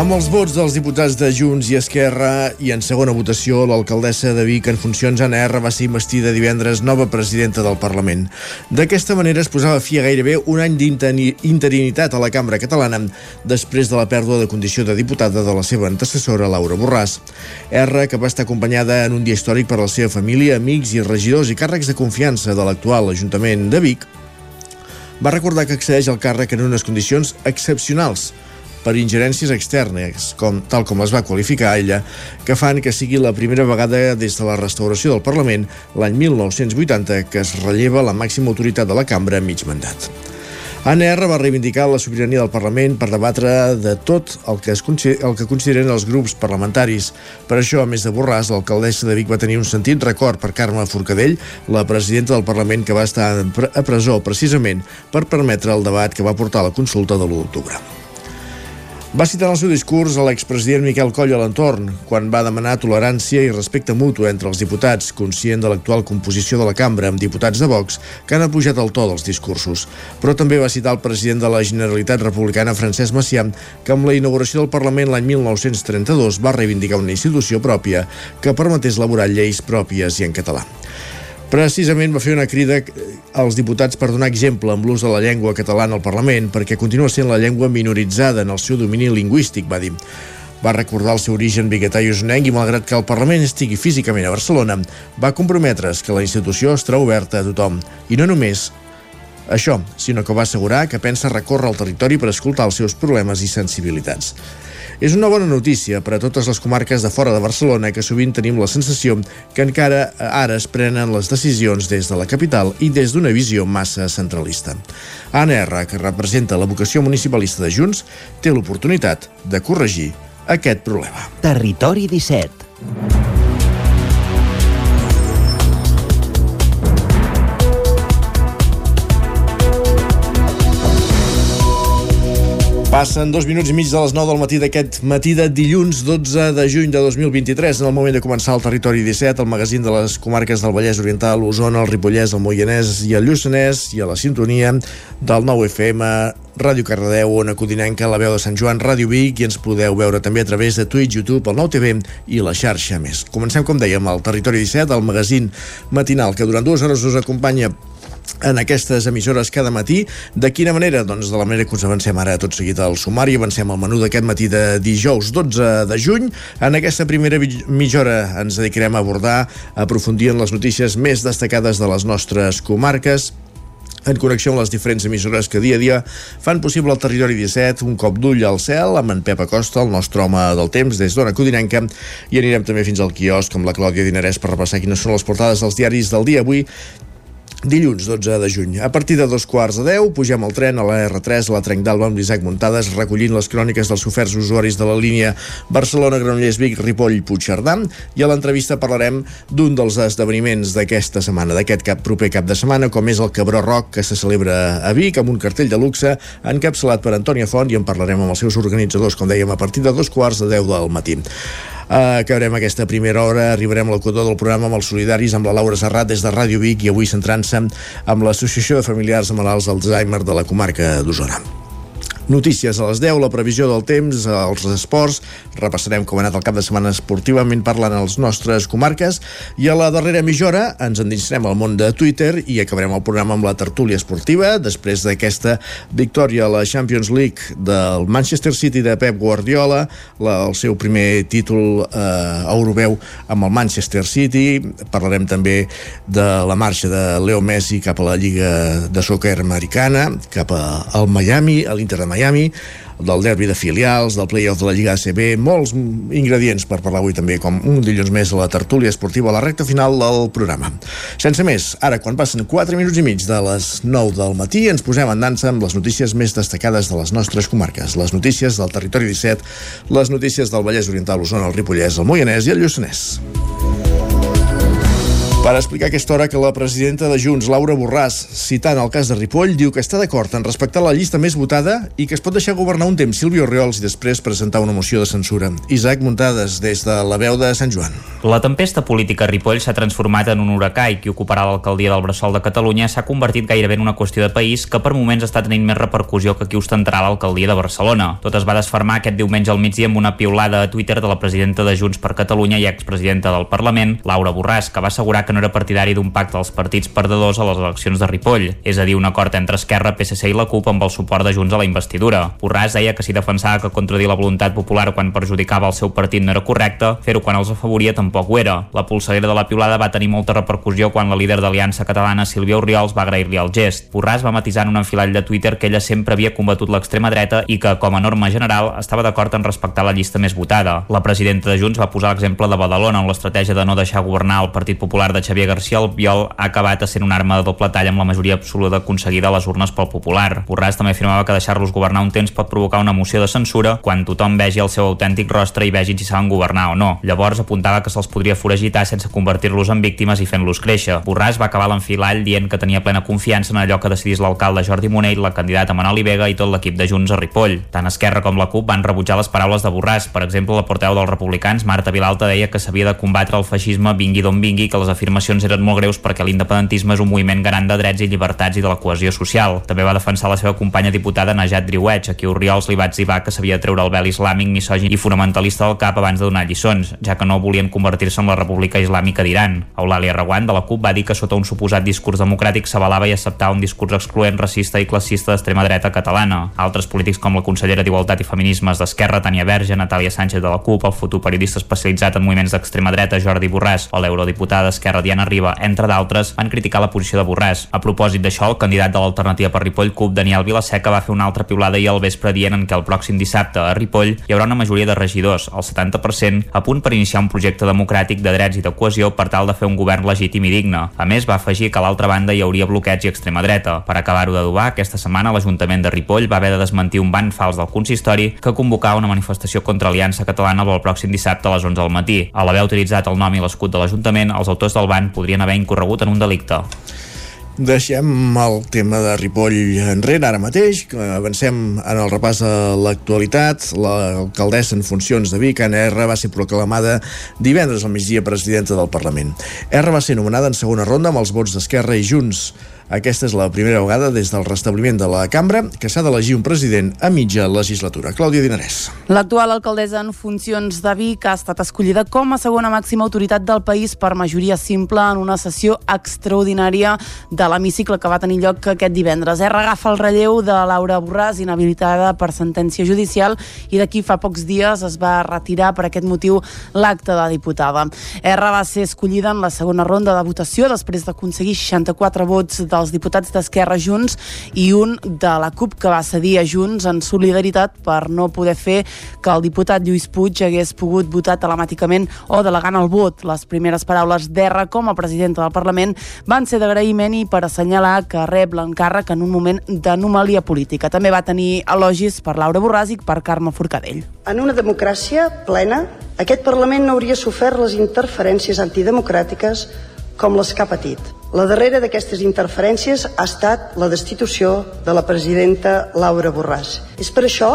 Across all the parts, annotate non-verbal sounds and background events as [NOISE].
Amb els vots dels diputats de Junts i Esquerra i en segona votació, l'alcaldessa de Vic en funcions Anna R va ser investida divendres nova presidenta del Parlament. D'aquesta manera es posava fi a gairebé un any d'interinitat a la cambra catalana després de la pèrdua de condició de diputada de la seva antecessora Laura Borràs. R, que va estar acompanyada en un dia històric per la seva família, amics i regidors i càrrecs de confiança de l'actual Ajuntament de Vic, va recordar que accedeix al càrrec en unes condicions excepcionals – per ingerències externes, com, tal com les va qualificar ella, que fan que sigui la primera vegada des de la restauració del Parlament l'any 1980 que es relleva la màxima autoritat de la cambra a mig mandat. ANR va reivindicar la sobirania del Parlament per debatre de tot el que, es el que consideren els grups parlamentaris. Per això, a més de Borràs, l'alcaldessa de Vic va tenir un sentit record per Carme Forcadell, la presidenta del Parlament que va estar a presó precisament per permetre el debat que va portar a la consulta de l'1 d'octubre. Va citar en el seu discurs a l'expresident Miquel Coll a l'entorn, quan va demanar tolerància i respecte mutu entre els diputats, conscient de l'actual composició de la cambra amb diputats de Vox que han apujat el to dels discursos. Però també va citar el president de la Generalitat Republicana, Francesc Macià, que amb la inauguració del Parlament l'any 1932 va reivindicar una institució pròpia que permetés elaborar lleis pròpies i en català. Precisament va fer una crida als diputats per donar exemple amb l'ús de la llengua catalana al Parlament perquè continua sent la llengua minoritzada en el seu domini lingüístic, va dir. Va recordar el seu origen biguetà i usonenc i, malgrat que el Parlament estigui físicament a Barcelona, va comprometre's que la institució estarà oberta a tothom. I no només això, sinó que va assegurar que pensa recórrer el territori per escoltar els seus problemes i sensibilitats. És una bona notícia per a totes les comarques de fora de Barcelona que sovint tenim la sensació que encara ara es prenen les decisions des de la capital i des d'una visió massa centralista. ANR, que representa la vocació municipalista de Junts, té l'oportunitat de corregir aquest problema. Territori 17 Passen dos minuts i mig de les 9 del matí d'aquest matí de dilluns 12 de juny de 2023, en el moment de començar el Territori 17, el magazín de les comarques del Vallès Oriental, Osona, el Ripollès, el Moianès i el Lluçanès, i a la sintonia del 9 FM, Ràdio Cardedeu, Ona Codinenca, la veu de Sant Joan, Ràdio Vic, i ens podeu veure també a través de Twitch, YouTube, el Nou TV i la xarxa més. Comencem, com dèiem, al Territori 17, el magazín matinal, que durant dues hores us acompanya en aquestes emissores cada matí. De quina manera? Doncs de la manera que us avancem ara tot seguit al sumari, avancem al menú d'aquest matí de dijous 12 de juny. En aquesta primera mitja hora ens dedicarem a abordar, a aprofundir en les notícies més destacades de les nostres comarques, en connexió amb les diferents emissores que dia a dia fan possible el territori 17, un cop d'ull al cel amb en Pep Acosta, el nostre home del temps des d'Ona Codinenca i anirem també fins al quiosc amb la Clàudia Dinarès per repassar quines són les portades dels diaris del dia avui Dilluns 12 de juny. A partir de dos quarts de 10 pugem al tren a la R3 a la Trenc d'Alba amb l'Isaac Muntades recollint les cròniques dels oferts usuaris de la línia Barcelona-Granollers-Vic, Ripoll-Puigcerdà i a l'entrevista parlarem d'un dels esdeveniments d'aquesta setmana, d'aquest cap proper cap de setmana, com és el Cabró Rock que se celebra a Vic amb un cartell de luxe encapçalat per Antònia Font i en parlarem amb els seus organitzadors, com dèiem, a partir de dos quarts de 10 del matí. Uh, acabarem aquesta primera hora, arribarem al cotó del programa amb els solidaris, amb la Laura Serrat des de Ràdio Vic i avui centrant-se amb l'Associació de Familiars Malalts d'Alzheimer de la comarca d'Osona. Notícies a les 10, la previsió del temps, els esports, repassarem com ha anat el cap de setmana esportivament parlant als nostres comarques i a la darrera mitja hora ens endinsarem al món de Twitter i acabarem el programa amb la tertúlia esportiva després d'aquesta victòria a la Champions League del Manchester City de Pep Guardiola, la, el seu primer títol eh, europeu amb el Manchester City. Parlarem també de la marxa de Leo Messi cap a la Lliga de Soccer Americana, cap al Miami, a l'Inter de Miami Miami, del derbi de filials, del play-off de la Lliga ACB, molts ingredients per parlar avui també, com un dilluns més a la tertúlia esportiva a la recta final del programa. Sense més, ara, quan passen 4 minuts i mig de les 9 del matí, ens posem en dansa amb les notícies més destacades de les nostres comarques, les notícies del territori 17, les notícies del Vallès Oriental, Osona, el Ripollès, el Moianès i el Lluçanès. Per explicar aquesta hora que la presidenta de Junts, Laura Borràs, citant el cas de Ripoll, diu que està d'acord en respectar la llista més votada i que es pot deixar governar un temps Silvio Riols i després presentar una moció de censura. Isaac Muntades, des de la veu de Sant Joan. La tempesta política a Ripoll s'ha transformat en un huracà i qui ocuparà l'alcaldia del Bressol de Catalunya s'ha convertit gairebé en una qüestió de país que per moments està tenint més repercussió que qui ostentarà l'alcaldia de Barcelona. Tot es va desfermar aquest diumenge al migdia amb una piulada a Twitter de la presidenta de Junts per Catalunya i expresidenta del Parlament, Laura Borràs, que va assegurar que no era partidari d'un pacte dels partits perdedors a les eleccions de Ripoll, és a dir, un acord entre Esquerra, PSC i la CUP amb el suport de Junts a la investidura. Borràs deia que si defensava que contradir la voluntat popular quan perjudicava el seu partit no era correcte, fer-ho quan els afavoria tampoc ho era. La polseguera de la piulada va tenir molta repercussió quan la líder d'Aliança Catalana, Sílvia Oriols, va agrair-li el gest. Borràs va matisar en un enfilall de Twitter que ella sempre havia combatut l'extrema dreta i que, com a norma general, estava d'acord en respectar la llista més votada. La presidenta de Junts va posar l'exemple de Badalona, on l'estratègia de no deixar governar el Partit Popular de Xavier García Albiol ha acabat sent una arma de doble tall amb la majoria absoluta aconseguida a les urnes pel Popular. Borràs també afirmava que deixar-los governar un temps pot provocar una moció de censura quan tothom vegi el seu autèntic rostre i vegin si saben governar o no. Llavors apuntava que se'ls podria foragitar sense convertir-los en víctimes i fent-los créixer. Borràs va acabar l'enfilall dient que tenia plena confiança en allò que decidís l'alcalde Jordi Monell, la candidata Manoli Vega i tot l'equip de Junts a Ripoll. Tant Esquerra com la CUP van rebutjar les paraules de Borràs. Per exemple, la porteu dels republicans, Marta Vilalta, deia que s'havia de combatre el feixisme vingui d'on vingui, que les afirmacions eren molt greus perquè l'independentisme és un moviment garant de drets i llibertats i de la cohesió social. També va defensar la seva companya diputada Najat Driuech, a qui Oriols li va exhibar que s'havia de treure el vel islàmic, misògin i fonamentalista del cap abans de donar lliçons, ja que no volien convertir-se en la República Islàmica d'Iran. Eulàlia Reguant, de la CUP, va dir que sota un suposat discurs democràtic s'avalava i acceptava un discurs excloent, racista i classista d'extrema dreta catalana. Altres polítics com la consellera d'Igualtat i Feminismes d'Esquerra, Tania Verge, Natàlia Sánchez de la CUP, el futur periodista especialitzat en moviments d'extrema dreta Jordi Borràs o l'eurodiputada d'Esquerra Diana Riba, entre d'altres, van criticar la posició de Borràs. A propòsit d'això, el candidat de l'alternativa per Ripoll, CUP, Daniel Vilaseca, va fer una altra piulada i al vespre dient en què el pròxim dissabte a Ripoll hi haurà una majoria de regidors, el 70%, a punt per iniciar un projecte democràtic de drets i de cohesió per tal de fer un govern legítim i digne. A més, va afegir que a l'altra banda hi hauria bloqueig i extrema dreta. Per acabar-ho d'adobar, aquesta setmana l'Ajuntament de Ripoll va haver de desmentir un ban fals del consistori que convocava una manifestació contra Aliança Catalana el pròxim dissabte a les 11 del matí. A l'haver utilitzat el nom i l'escut de l'Ajuntament, els autors del ban podrien haver incorregut en un delicte. Deixem el tema de Ripoll enrere ara mateix, avancem en el repàs de l'actualitat. L'alcaldessa en funcions de Vic, Anna R, va ser proclamada divendres al migdia presidenta del Parlament. R va ser nomenada en segona ronda amb els vots d'Esquerra i Junts. Aquesta és la primera vegada des del restabliment de la cambra que s'ha d'elegir un president a mitja legislatura. Clàudia Dinarès. L'actual alcaldessa en funcions de Vic ha estat escollida com a segona màxima autoritat del país per majoria simple en una sessió extraordinària de l'hemicicle que va tenir lloc aquest divendres. R agafa el relleu de Laura Borràs, inhabilitada per sentència judicial, i d'aquí fa pocs dies es va retirar per aquest motiu l'acte de diputada. R va ser escollida en la segona ronda de votació després d'aconseguir 64 vots de dels diputats d'Esquerra Junts i un de la CUP que va cedir a Junts en solidaritat per no poder fer que el diputat Lluís Puig hagués pogut votar telemàticament o delegant el vot. Les primeres paraules d'Erra com a presidenta del Parlament van ser d'agraïment i per assenyalar que rep l'encàrrec en un moment d'anomalia política. També va tenir elogis per Laura Borràs i per Carme Forcadell. En una democràcia plena, aquest Parlament no hauria sofert les interferències antidemocràtiques com les que ha patit. La darrera d'aquestes interferències ha estat la destitució de la presidenta Laura Borràs. És per això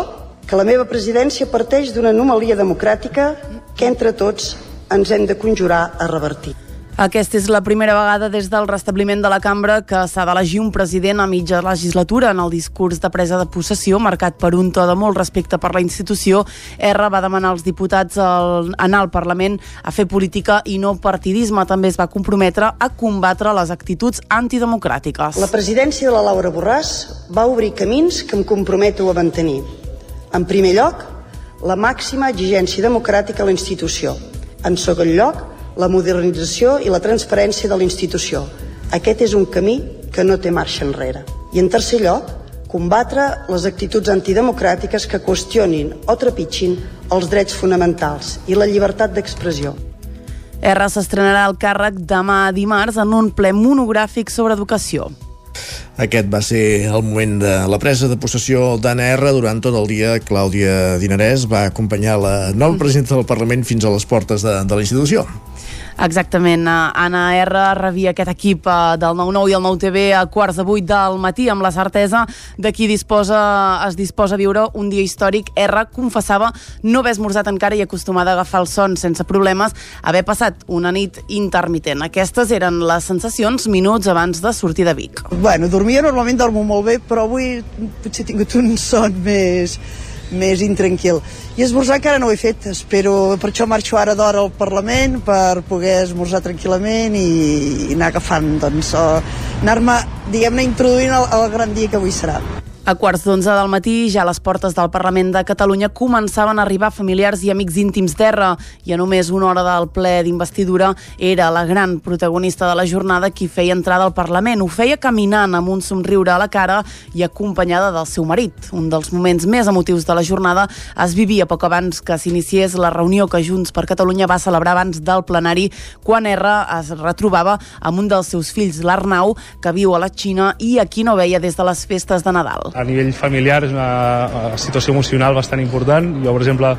que la meva presidència parteix d'una anomalia democràtica que entre tots ens hem de conjurar a revertir. Aquesta és la primera vegada des del restabliment de la cambra que s'ha d'elegir un president a mitja legislatura. En el discurs de presa de possessió, marcat per un to de molt respecte per la institució, R va demanar als diputats al, anar al Parlament a fer política i no partidisme. També es va comprometre a combatre les actituds antidemocràtiques. La presidència de la Laura Borràs va obrir camins que em comprometo a mantenir. En primer lloc, la màxima exigència democràtica a la institució. En segon lloc, la modernització i la transparència de la institució. Aquest és un camí que no té marxa enrere. I en tercer lloc, combatre les actituds antidemocràtiques que qüestionin o trepitgin els drets fonamentals i la llibertat d'expressió. R s'estrenarà el càrrec demà dimarts en un ple monogràfic sobre educació. Aquest va ser el moment de la presa de possessió d'Anna R. Durant tot el dia, Clàudia Dinarès va acompanyar la nova presidenta del Parlament fins a les portes de, de la institució. Exactament, Anna R rebia aquest equip eh, del 9-9 i el 9-TV a quarts de vuit del matí amb la certesa de qui disposa, es disposa a viure un dia històric. R confessava no haver esmorzat encara i acostumada a agafar el son sense problemes, haver passat una nit intermitent. Aquestes eren les sensacions minuts abans de sortir de Vic. Bueno, dormia normalment dormo molt bé, però avui potser he tingut un son més més intranquil. I esmorzar encara no ho he fet, espero, per això marxo ara d'hora al Parlament per poder esmorzar tranquil·lament i, i anar agafant, doncs, anar-me, diguem-ne, introduint el, el gran dia que avui serà. A quarts d'onze del matí, ja a les portes del Parlament de Catalunya començaven a arribar familiars i amics íntims d'Erra i a només una hora del ple d'investidura era la gran protagonista de la jornada qui feia entrada al Parlament. Ho feia caminant amb un somriure a la cara i acompanyada del seu marit. Un dels moments més emotius de la jornada es vivia poc abans que s'iniciés la reunió que Junts per Catalunya va celebrar abans del plenari quan Erra es retrobava amb un dels seus fills, l'Arnau, que viu a la Xina i a qui no veia des de les festes de Nadal a nivell familiar és una situació emocional bastant important. Jo, per exemple,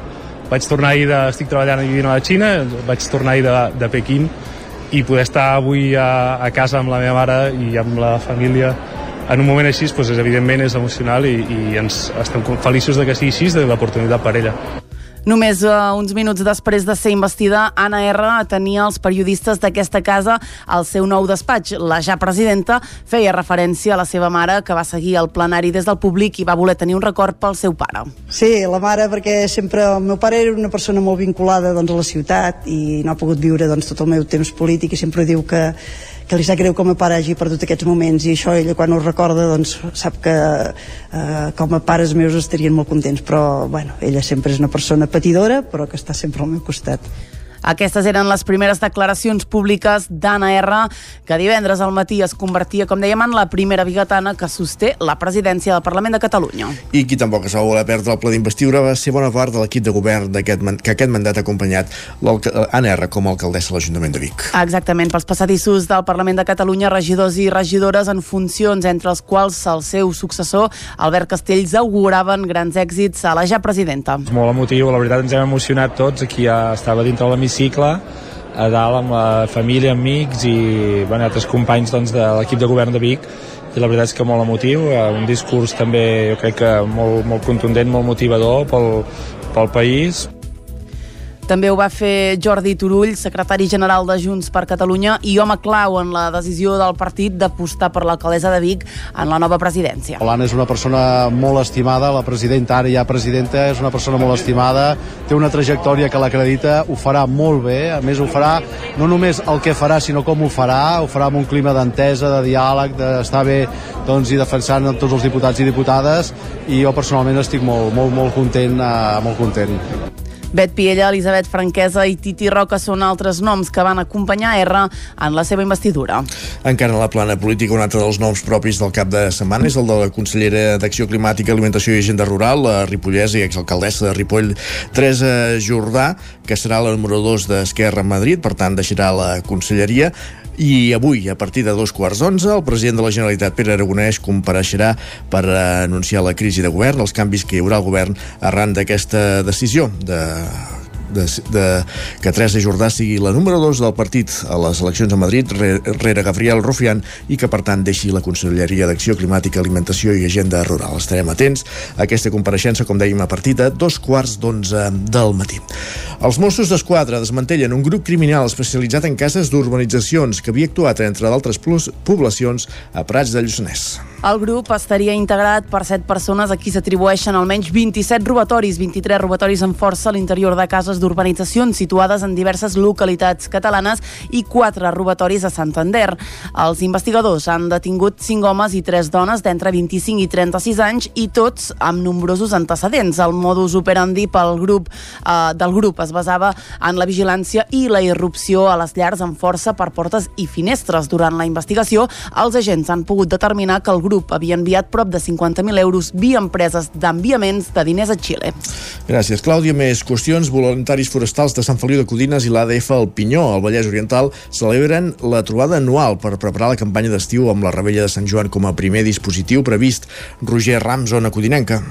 vaig tornar ahir de... estic treballant i vivint a la Xina, vaig tornar ahir de, de Pequín i poder estar avui a, a casa amb la meva mare i amb la família en un moment així, doncs, evidentment és emocional i, i ens estem feliços de que sigui així, de l'oportunitat per ella. Només uh, uns minuts després de ser investida, Anna R tenia els periodistes d'aquesta casa al seu nou despatx. La ja presidenta feia referència a la seva mare, que va seguir el plenari des del públic i va voler tenir un record pel seu pare. Sí, la mare, perquè sempre el meu pare era una persona molt vinculada doncs, a la ciutat i no ha pogut viure doncs, tot el meu temps polític i sempre diu que que li sap greu com a pare hagi perdut aquests moments i això ella quan ho recorda doncs sap que eh, com a pares meus estarien molt contents però bueno, ella sempre és una persona patidora però que està sempre al meu costat aquestes eren les primeres declaracions públiques d'Anna R, que divendres al matí es convertia, com dèiem, en la primera bigatana que sosté la presidència del Parlament de Catalunya. I qui tampoc es va voler perdre el ple d'investidura va ser bona part de l'equip de govern aquest, que aquest mandat ha acompanyat l'Anna R com a alcaldessa de l'Ajuntament de Vic. Exactament, pels passadissos del Parlament de Catalunya, regidors i regidores en funcions, entre els quals el seu successor, Albert Castells, auguraven grans èxits a la ja presidenta. És molt emotiu, la veritat ens hem emocionat tots, aquí ja estava dintre l'hemicicle cicle a dalt amb la família, amics i bueno, altres companys doncs, de l'equip de govern de Vic. I la veritat és que molt emotiu, eh, un discurs també jo crec que molt, molt contundent, molt motivador pel, pel país, també ho va fer Jordi Turull, secretari general de Junts per Catalunya i home clau en la decisió del partit d'apostar per l'alcaldessa de Vic en la nova presidència. L'Anna és una persona molt estimada, la presidenta, ara ja presidenta, és una persona molt estimada, té una trajectòria que l'acredita, ho farà molt bé, a més ho farà no només el que farà, sinó com ho farà, ho farà amb un clima d'entesa, de diàleg, d'estar bé doncs, i defensant tots els diputats i diputades i jo personalment estic molt, molt, molt content, eh, molt content. Bet Piella, Elisabet Franquesa i Titi Roca són altres noms que van acompanyar R en la seva investidura. Encara en la plana política, un altre dels noms propis del cap de setmana és el de la consellera d'Acció Climàtica, Alimentació i Agenda Rural, la ripollesa i exalcaldessa de Ripoll, Teresa Jordà, que serà la número 2 d'Esquerra a Madrid, per tant deixarà la conselleria. I avui, a partir de dos quarts d'onze, el president de la Generalitat, Pere Aragonès, compareixerà per anunciar la crisi de govern, els canvis que hi haurà al govern arran d'aquesta decisió de de, de que Teresa Jordà sigui la número 2 del partit a les eleccions a Madrid rere Gabriel Rufián i que per tant deixi la Conselleria d'Acció Climàtica, Alimentació i Agenda Rural. Estarem atents a aquesta compareixença, com dèiem, a partir de dos quarts d'onze del matí. Els Mossos d'Esquadra desmantellen un grup criminal especialitzat en cases d'urbanitzacions que havia actuat, entre d'altres poblacions, a Prats de Lluçanès. El grup estaria integrat per set persones a qui s'atribueixen almenys 27 robatoris, 23 robatoris en força a l'interior de cases d'urbanitzacions situades en diverses localitats catalanes i 4 robatoris a Santander. Els investigadors han detingut 5 homes i 3 dones d'entre 25 i 36 anys i tots amb nombrosos antecedents. El modus operandi pel grup eh, del grup es basava en la vigilància i la irrupció a les llars amb força per portes i finestres. Durant la investigació, els agents han pogut determinar que el grup havia enviat prop de 50.000 euros via empreses d'enviaments de diners a Xile. Gràcies, Clàudia. Més qüestions. Voluntaris forestals de Sant Feliu de Codines i l'ADF al Pinyó, al Vallès Oriental, celebren la trobada anual per preparar la campanya d'estiu amb la Rebella de Sant Joan com a primer dispositiu previst. Roger Ram, zona codinenca.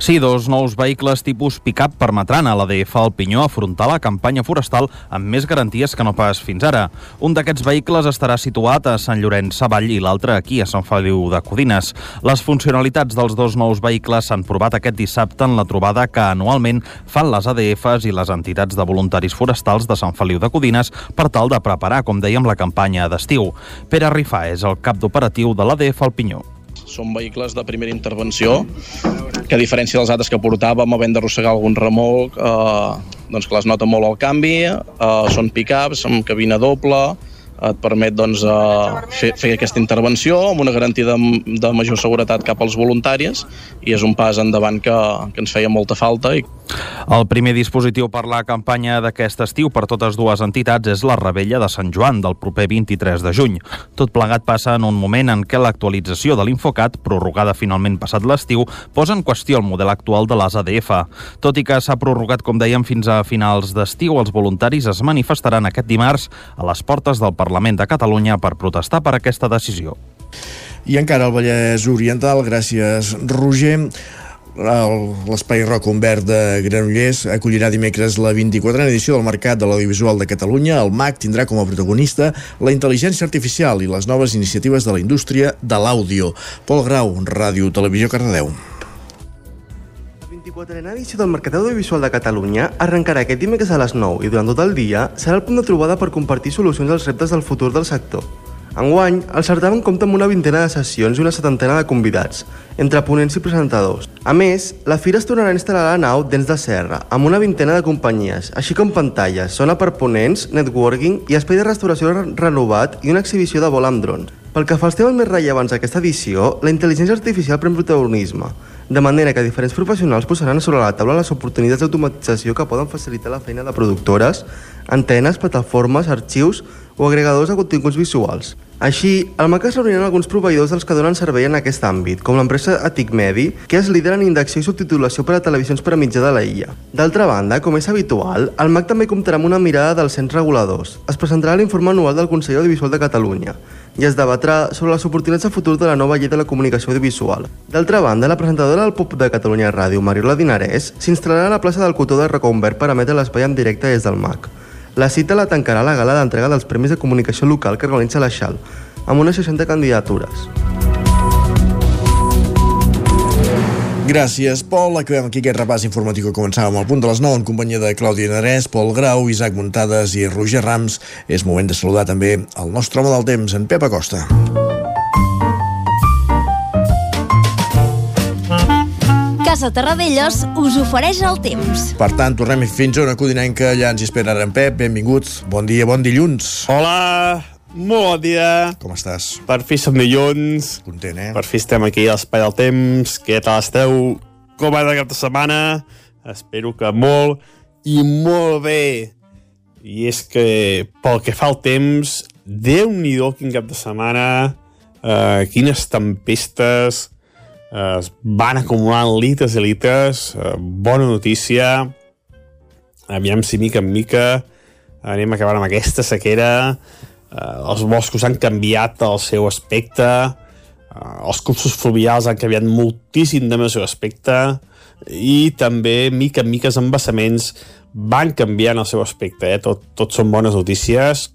Sí, dos nous vehicles tipus pick-up permetran a l'ADF al Pinyó afrontar la campanya forestal amb més garanties que no pas fins ara. Un d'aquests vehicles estarà situat a Sant Llorenç Savall i l'altre aquí, a Sant Feliu de Codines. Les funcionalitats dels dos nous vehicles s'han provat aquest dissabte en la trobada que anualment fan les ADFs i les entitats de voluntaris forestals de Sant Feliu de Codines per tal de preparar, com dèiem, la campanya d'estiu. Pere Rifà és el cap d'operatiu de l'ADF al Pinyó. Són vehicles de primera intervenció que a diferència dels altres que portàvem havent d'arrossegar algun remolc eh, doncs que les nota molt al canvi eh, són pick-ups amb cabina doble et permet doncs, eh, fer, fer aquesta intervenció amb una garantia de, de major seguretat cap als voluntaris i és un pas endavant que, que ens feia molta falta. I... El primer dispositiu per la campanya d'aquest estiu per totes dues entitats és la Rebella de Sant Joan del proper 23 de juny. Tot plegat passa en un moment en què l'actualització de l'Infocat, prorrogada finalment passat l'estiu, posa en qüestió el model actual de les ADF. Tot i que s'ha prorrogat, com dèiem, fins a finals d'estiu, els voluntaris es manifestaran aquest dimarts a les portes del Parlament de Catalunya per protestar per aquesta decisió. I encara al Vallès Oriental, gràcies Roger, l'Espai Rock Humbert de Granollers acollirà dimecres la 24a edició del Mercat de l'Audiovisual de Catalunya. El MAC tindrà com a protagonista la intel·ligència artificial i les noves iniciatives de la indústria de l'àudio. Pol Grau, Ràdio Televisió Cardedeu. 24a edició del Mercat Audiovisual de Catalunya arrencarà aquest dimecres a les 9 i durant tot el dia serà el punt de trobada per compartir solucions als reptes del futur del sector. Enguany, el certamen compta amb una vintena de sessions i una setantena de convidats, entre ponents i presentadors. A més, la fira es tornarà a instal·lar a la nau Dents de Serra, amb una vintena de companyies, així com pantalles, zona per ponents, networking i espai de restauració renovat i una exhibició de vol amb drons. Pel que fa als temes més rellevants d'aquesta edició, la intel·ligència artificial pren protagonisme, de manera que diferents professionals posaran sobre la taula les oportunitats d'automatització que poden facilitar la feina de productores, antenes, plataformes, arxius o agregadors de continguts visuals. Així, al MAC es reuniran alguns proveïdors dels que donen servei en aquest àmbit, com l'empresa Atic Medi, que és líder en indexació i subtitulació per a televisions per a mitjà de la illa. D'altra banda, com és habitual, el MAC també comptarà amb una mirada dels cents reguladors. Es presentarà l'informe anual del Consell Audiovisual de Catalunya, i es debatrà sobre les oportunitats de futur de la nova llei de la comunicació audiovisual. D'altra banda, la presentadora del POP de Catalunya Ràdio, Mariola Dinarès, s'instal·larà a la plaça del Cotó de Recombert per emetre l'espai en directe des del MAC. La cita la tancarà la gala d'entrega dels Premis de Comunicació Local que organitza la XAL, amb unes 60 candidatures. Gràcies, Pol. Acabem aquí aquest repàs informatiu que començàvem al punt de les 9 en companyia de Clàudia Narès, Pol Grau, Isaac Muntades i Roger Rams. És moment de saludar també el nostre home del temps, en Pep Acosta. Casa Terradellos us ofereix el temps. Per tant, tornem fins a una codinenca, allà ens hi espera en Pep. Benvinguts. Bon dia, bon dilluns. Hola, molt bon dia. Com estàs? Per fi som dilluns. Content, eh? Per fi estem aquí a l'Espai del Temps. Què tal esteu? Com va de cap de setmana? Espero que molt i molt bé. I és que pel que fa al temps, déu nhi quin cap de setmana, uh, quines tempestes, uh, es van acumulant litres i litres, uh, bona notícia, aviam si mica en mica anem acabant amb aquesta sequera, eh, els boscos han canviat el seu aspecte, eh, els cursos fluvials han canviat moltíssim de el seu aspecte i també, mica en mica, els embassaments van canviant el seu aspecte. Eh? Tot, tot són bones notícies.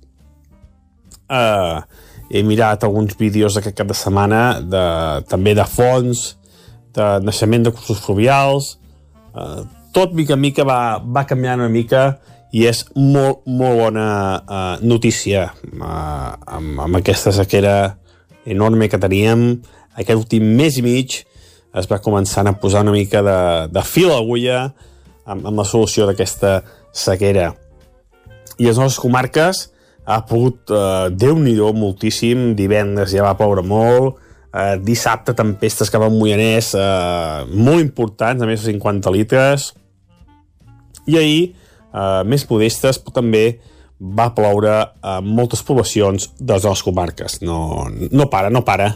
Eh, he mirat alguns vídeos d'aquest cap de setmana de, també de fons, de naixement de cursos fluvials, eh, tot mica en mica va, va canviant una mica i és molt, molt bona uh, notícia uh, amb, amb aquesta sequera enorme que teníem. Aquest últim mes i mig es va començar a posar una mica de, de fil a l'agulla amb, amb la solució d'aquesta sequera. I les nostres comarques ha pogut, uh, Déu-n'hi-do, moltíssim, divendres ja va ploure molt, uh, dissabte tempestes cap al Moianès uh, molt importants, a més de 50 litres, i ahir eh, més modestes, però també va ploure a moltes poblacions de les comarques. No, no para, no para.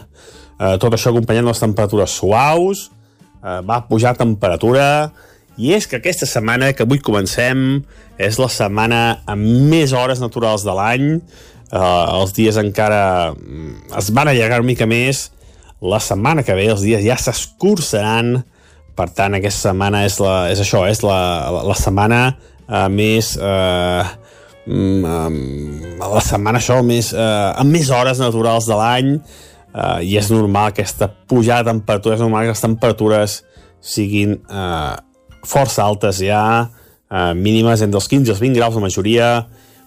eh, tot això acompanyant les temperatures suaus, eh, va pujar temperatura, i és que aquesta setmana que avui comencem és la setmana amb més hores naturals de l'any, eh, els dies encara mm, es van allargar una mica més, la setmana que ve els dies ja s'escurçaran, per tant aquesta setmana és, la, és això, és la, la, la setmana eh, més... Eh, mm, la setmana això més, eh, amb més hores naturals de l'any. Eh, i és normal aquesta pujada de temperatures, és normal que les temperatures siguin eh, força altes ja, eh, mínimes entre els 15 i els 20 graus la majoria,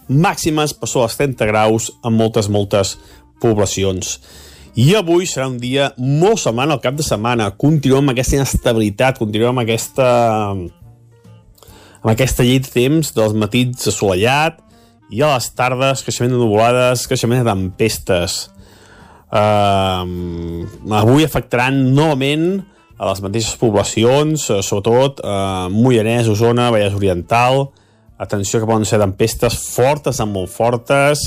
màximes per sobre els 30 graus en moltes, moltes poblacions. I avui serà un dia molt semblant al cap de setmana. Continuem amb aquesta inestabilitat, continuem amb aquesta amb aquesta llei de temps dels matins assolellat i a les tardes creixement de nuvolades, creixement de tempestes. Uh, avui afectaran novament a les mateixes poblacions, uh, sobretot uh, Moianès, Osona, Vallès Oriental. Atenció que poden ser tempestes fortes, amb molt fortes,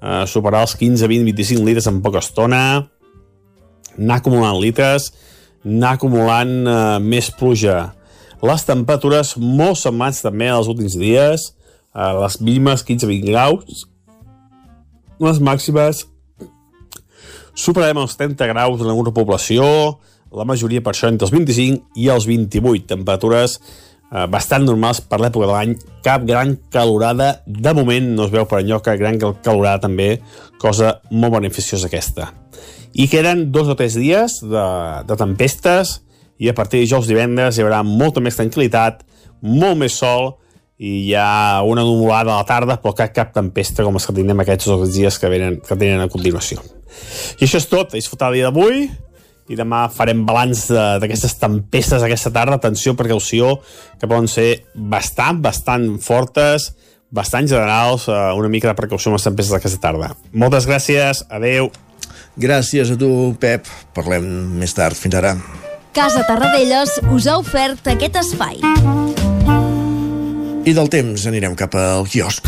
uh, superar els 15, 20, 25 litres en poca estona, anar acumulant litres, anar acumulant uh, més pluja. Les temperatures molt semblants també als últims dies, uh, les mínimes 15-20 graus, les màximes superarem els 30 graus en alguna població, la majoria per això entre els 25 i els 28, temperatures eh, bastant normals per l'època de l'any, cap gran calorada, de moment no es veu per enlloc que gran calorada també, cosa molt beneficiosa aquesta. I queden dos o tres dies de, de tempestes i a partir de dijous divendres hi haurà molta més tranquil·litat, molt més sol i hi ha una nuvolada a la tarda però cap, cap tempesta com els que tindrem aquests dos dies que, venen, que tenen a continuació. I això és tot, a disfrutar el dia d'avui i demà farem balanç d'aquestes tempestes aquesta tarda, atenció, precaució, que poden ser bastant, bastant fortes, bastant generals, eh, una mica de precaució amb les tempestes d'aquesta tarda. Moltes gràcies, adeu. Gràcies a tu, Pep. Parlem més tard. Fins ara. Casa Tarradellas us ha ofert aquest espai. I del temps anirem cap al quiosc.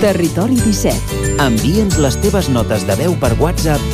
Territori 17. Envia'ns les teves notes de veu per WhatsApp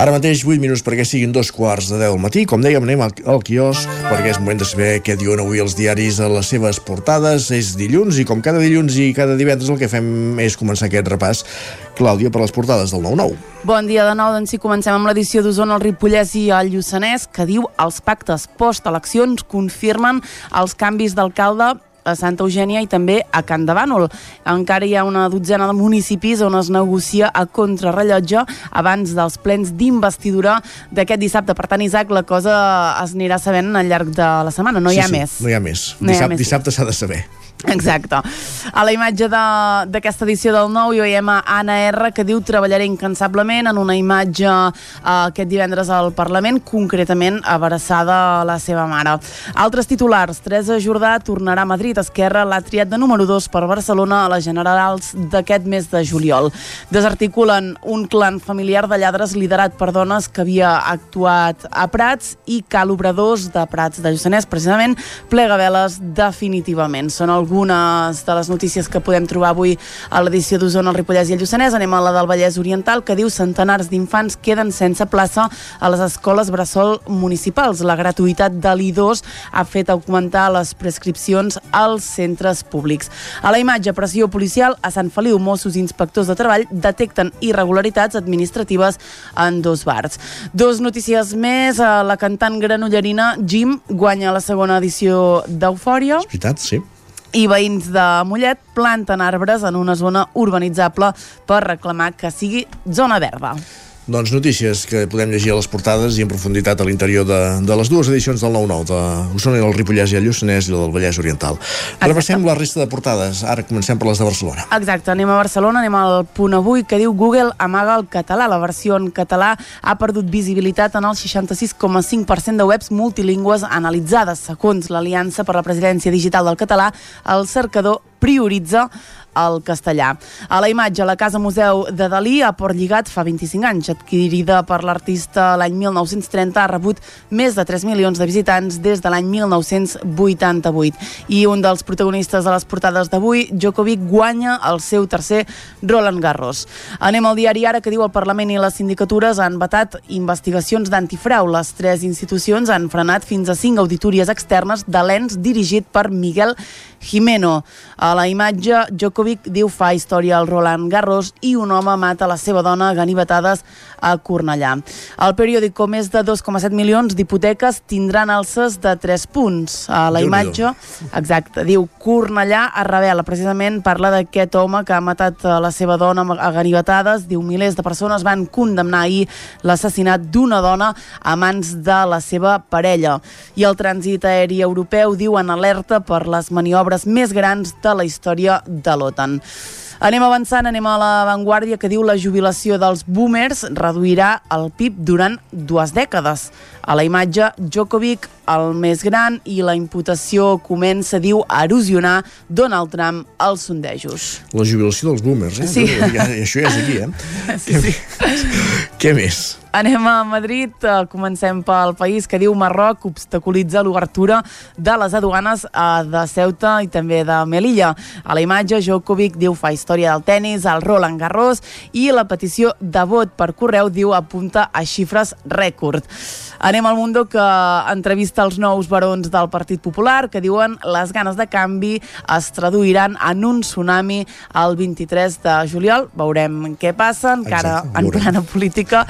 Ara mateix 8 minuts perquè siguin dos quarts de 10 del matí. Com dèiem, anem al, al quiosc perquè és moment de saber què diuen avui els diaris a les seves portades. És dilluns i com cada dilluns i cada divendres el que fem és començar aquest repàs. Clàudia, per les portades del 9-9. Bon dia de nou, doncs sí, comencem amb l'edició d'Osona, el Ripollès i el Lluçanès, que diu els pactes post-eleccions confirmen els canvis d'alcalde a Santa Eugènia i també a Can de Bànol. Encara hi ha una dotzena de municipis on es negocia a contrarrellotge abans dels plens d'investidura d'aquest dissabte. Per tant, Isaac, la cosa es anirà sabent al llarg de la setmana, no sí, hi ha sí, més. No hi ha més. No hi ha Dissabte, més. dissabte s'ha de saber. Exacte. A la imatge de- d'aquesta edició del nou hi veiem a Anna R que diu treballaré incansablement en una imatge eh, aquest divendres al Parlament, concretament abraçada a la seva mare. Altres titulars. Teresa Jordà tornarà a Madrid. Esquerra l'ha triat de número 2 per Barcelona a les generals d'aquest mes de juliol. Desarticulen un clan familiar de lladres liderat per dones que havia actuat a Prats i cal obradors de Prats de Lluçanès, precisament plega veles definitivament. Són algunes de les notícies que podem trobar avui a l'edició d'Osona, el Ripollès i el Lluçanès. Anem a la del Vallès Oriental, que diu centenars d'infants queden sense plaça a les escoles bressol municipals. La gratuïtat de l'I2 ha fet augmentar les prescripcions als centres públics. A la imatge, pressió policial a Sant Feliu, Mossos i inspectors de treball detecten irregularitats administratives en dos bars. Dos notícies més, eh, la cantant granollerina Jim guanya la segona edició d'Eufòria És veritat, sí. I veïns de Mollet planten arbres en una zona urbanitzable per reclamar que sigui zona verda. Doncs notícies que podem llegir a les portades i en profunditat a l'interior de, de les dues edicions del 9-9, de Osona i el Ripollès i el Lluçanès i del Vallès Oriental. Repassem la resta de portades. Ara comencem per les de Barcelona. Exacte, anem a Barcelona, anem al punt avui que diu Google amaga el català. La versió en català ha perdut visibilitat en el 66,5% de webs multilingües analitzades. Segons l'Aliança per la Presidència Digital del Català, el cercador prioritza el castellà. A la imatge, la Casa Museu de Dalí, a Port Lligat, fa 25 anys, adquirida per l'artista l'any 1930, ha rebut més de 3 milions de visitants des de l'any 1988. I un dels protagonistes de les portades d'avui, Djokovic, guanya el seu tercer Roland Garros. Anem al diari Ara, que diu el Parlament i les sindicatures han vetat investigacions d'antifrau. Les tres institucions han frenat fins a cinc auditories externes de l'ENS dirigit per Miguel Jimeno. A la imatge, Djokovic diu fa història al Roland Garros i un home mata la seva dona ganivetades a Cornellà. El periòdico més de 2,7 milions d'hipoteques tindran alces de 3 punts. A la imatge, exacte, diu Cornellà es revela, precisament parla d'aquest home que ha matat la seva dona a ganivetades, diu milers de persones van condemnar ahir l'assassinat d'una dona a mans de la seva parella. I el trànsit aeri europeu diu en alerta per les maniobres més grans de la història de l'OTAN. Anem avançant, anem a la Vanguardia que diu la jubilació dels boomers reduirà el PIB durant dues dècades. A la imatge, Djokovic, el més gran, i la imputació comença, diu, a erosionar Donald Trump als sondejos. La jubilació dels boomers, eh? Sí. Ja, I això ja és aquí, eh? [LAUGHS] Sí, sí. Què més? Anem a Madrid, eh, comencem pel país que diu Marroc obstaculitza l'obertura de les aduanes eh, de Ceuta i també de Melilla. A la imatge, Djokovic diu fa història del tennis, al Roland Garros i la petició de vot per correu diu apunta a xifres rècord. Anem al Mundo que entrevista els nous barons del Partit Popular que diuen les ganes de canvi es traduiran en un tsunami el 23 de juliol. Veurem què passa, encara Exacte, en plena política.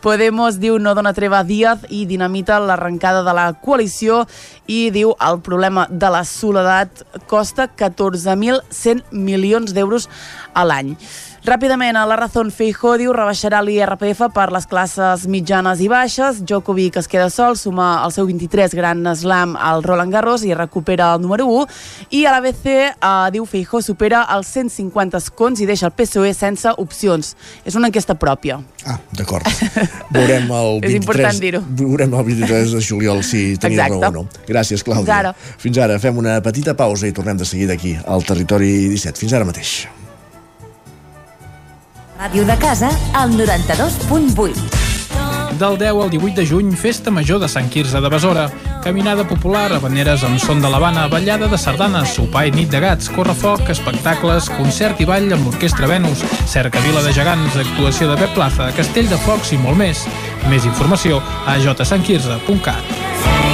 Podemos diu no dona treva a Díaz i dinamita l'arrencada de la coalició i diu el problema de la soledat costa 14.100 milions d'euros a l'any. Ràpidament, a la Razón Feijó diu rebaixarà l'IRPF per les classes mitjanes i baixes. Djokovic es queda sol, suma el seu 23 gran slam al Roland Garros i recupera el número 1. I a l'ABC eh, diu Feijó supera els 150 escons i deixa el PSOE sense opcions. És una enquesta pròpia. Ah, d'acord. [LAUGHS] Veurem el 23... És important dir-ho. Veurem el 23 de juliol si tenim Exacte. raó o no. Gràcies, Clàudia. Fins ara. Fins ara. Fem una petita pausa i tornem de seguida aquí, al Territori 17. Fins ara mateix. Ràdio de casa, al 92.8. Del 10 al 18 de juny, Festa Major de Sant Quirze de Besora. Caminada popular, habaneres amb son de l'Havana, ballada de sardanes, sopar i nit de gats, correfoc, espectacles, concert i ball amb l'Orquestra Venus, cercavila de gegants, actuació de Pep Plaza, castell de focs i molt més. Més informació a jsantquirze.cat.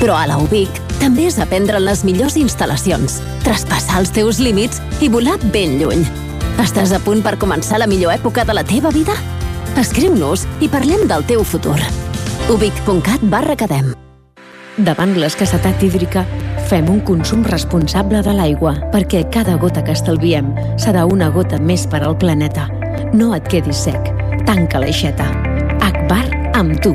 Però a la UBIC també és aprendre en les millors instal·lacions, traspassar els teus límits i volar ben lluny. Estàs a punt per començar la millor època de la teva vida? Escriu-nos i parlem del teu futur. ubic.cat barra academ. Davant l'escassetat hídrica, fem un consum responsable de l'aigua, perquè cada gota que estalviem serà una gota més per al planeta. No et quedis sec. Tanca l'aixeta. Akbar amb tu.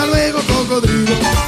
luego, cocodrilo.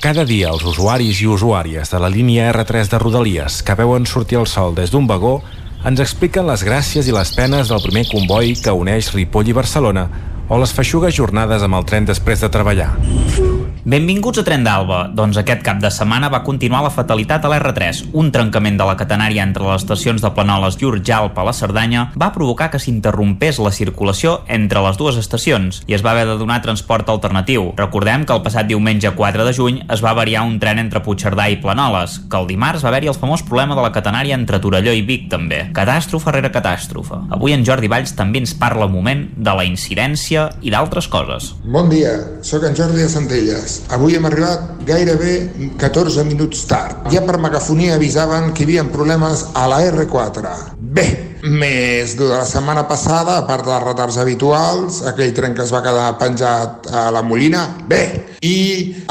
Cada dia els usuaris i usuàries de la línia R3 de Rodalies que veuen sortir el sol des d'un vagó ens expliquen les gràcies i les penes del primer comboi que uneix Ripoll i Barcelona o les feixugues jornades amb el tren després de treballar. Benvinguts a Tren d'Alba. Doncs aquest cap de setmana va continuar la fatalitat a l'R3. Un trencament de la catenària entre les estacions de Planoles i Urjalp a la Cerdanya va provocar que s'interrompés la circulació entre les dues estacions i es va haver de donar transport alternatiu. Recordem que el passat diumenge 4 de juny es va variar un tren entre Puigcerdà i Planoles, que el dimarts va haver-hi el famós problema de la catenària entre Torelló i Vic també. Catàstrofe rere catàstrofe. Avui en Jordi Valls també ens parla un moment de la incidència i d'altres coses. Bon dia, sóc en Jordi de Centelles. Avui hem arribat gairebé 14 minuts tard. Ja per megafonia avisaven que hi havia problemes a la R4. Bé, més de la setmana passada, a part dels retards habituals, aquell tren que es va quedar penjat a la Molina, bé, i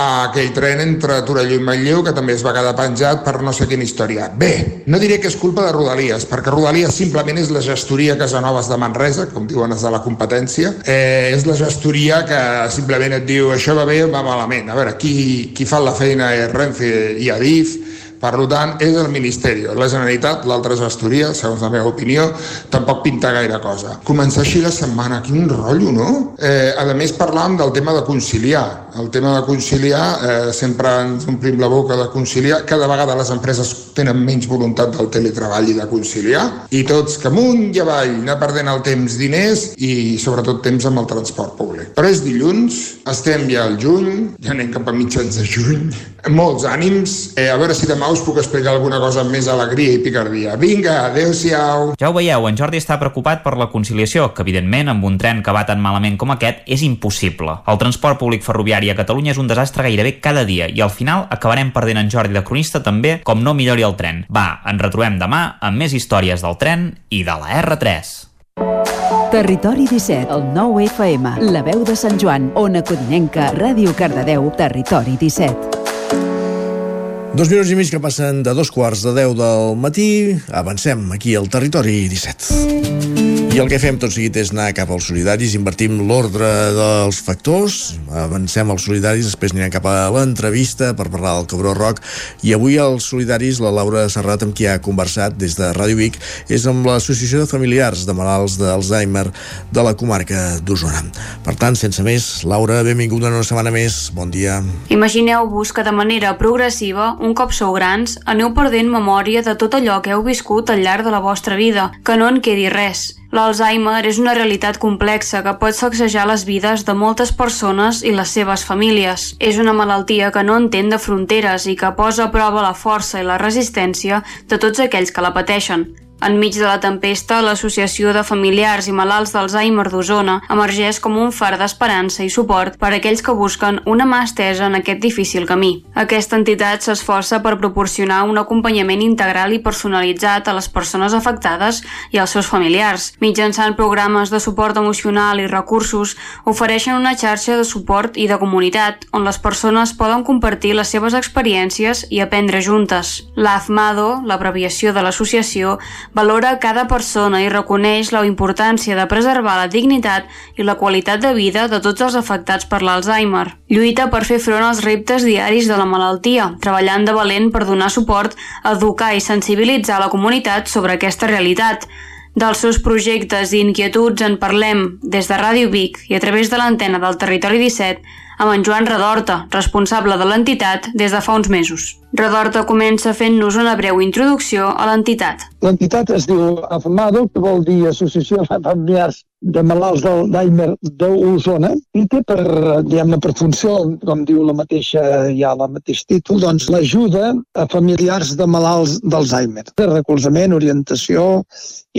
aquell tren entre Torelló i Manlleu que també es va quedar penjat per no sé quina història. Bé, no diré que és culpa de Rodalies, perquè Rodalies simplement és la gestoria Casanovas de Manresa, com diuen els de la competència, eh, és la gestoria que simplement et diu això va bé o va malament. A veure, qui, qui fa la feina és Renfe i Adif, per tant, és el Ministeri. La Generalitat, l'altra gestoria, segons la meva opinió, tampoc pinta gaire cosa. Començar així la setmana, quin rotllo, no? Eh, a més, parlàvem del tema de conciliar. El tema de conciliar, eh, sempre ens omplim la boca de conciliar. Cada vegada les empreses tenen menys voluntat del teletreball i de conciliar. I tots que amunt i avall, anar perdent el temps, diners i sobretot temps amb el transport públic. Però és dilluns, estem ja al juny, ja anem cap a mitjans de juny. Molts ànims. Eh, a veure si demà us puc explicar alguna cosa amb més alegria i picardia. Vinga, adeu-siau. Ja ho veieu, en Jordi està preocupat per la conciliació, que evidentment amb un tren que va tan malament com aquest és impossible. El transport públic ferroviari a Catalunya és un desastre gairebé cada dia i al final acabarem perdent en Jordi de cronista també com no millori el tren. Va, ens retrobem demà amb més històries del tren i de la R3. Territori 17, el 9 FM, la veu de Sant Joan, Ona Codinenca, Ràdio Cardedeu, Territori 17. Dos minuts i mig que passen de dos quarts de deu del matí. Avancem aquí al territori 17. El que fem tot seguit és anar cap als solidaris, invertim l'ordre dels factors, avancem als solidaris, després anirem cap a l'entrevista per parlar del Cabró Roc, i avui els solidaris, la Laura Serrat, amb qui ha conversat des de Ràdio Vic, és amb l'Associació de Familiars de Malalts d'Alzheimer de la comarca d'Osona. Per tant, sense més, Laura, benvinguda una setmana més, bon dia. Imagineu-vos que de manera progressiva, un cop sou grans, aneu perdent memòria de tot allò que heu viscut al llarg de la vostra vida, que no en quedi res. L'Alzheimer és una realitat complexa que pot sacsejar les vides de moltes persones i les seves famílies. És una malaltia que no entén de fronteres i que posa a prova la força i la resistència de tots aquells que la pateixen. Enmig de la tempesta, l'Associació de Familiars i Malalts d'Alzheimer d'Osona emergeix com un far d'esperança i suport per a aquells que busquen una mà estesa en aquest difícil camí. Aquesta entitat s'esforça per proporcionar un acompanyament integral i personalitzat a les persones afectades i als seus familiars. Mitjançant programes de suport emocional i recursos, ofereixen una xarxa de suport i de comunitat on les persones poden compartir les seves experiències i aprendre juntes. L'AFMADO, l'abreviació de l'associació, valora cada persona i reconeix la importància de preservar la dignitat i la qualitat de vida de tots els afectats per l'Alzheimer. Lluita per fer front als reptes diaris de la malaltia, treballant de valent per donar suport, educar i sensibilitzar la comunitat sobre aquesta realitat. Dels seus projectes i inquietuds en parlem des de Ràdio Vic i a través de l'antena del Territori 17 amb en Joan Redorta, responsable de l'entitat des de fa uns mesos. Redorta comença fent-nos una breu introducció a l'entitat. L'entitat es diu AFMADO, que vol dir Associació de Familiars de Malalts d'Alzheimer d'Osona, i té per, diguem-ne, per funció, com diu la mateixa, ja el mateix títol, doncs l'ajuda a familiars de malalts d'Alzheimer. De recolzament, orientació,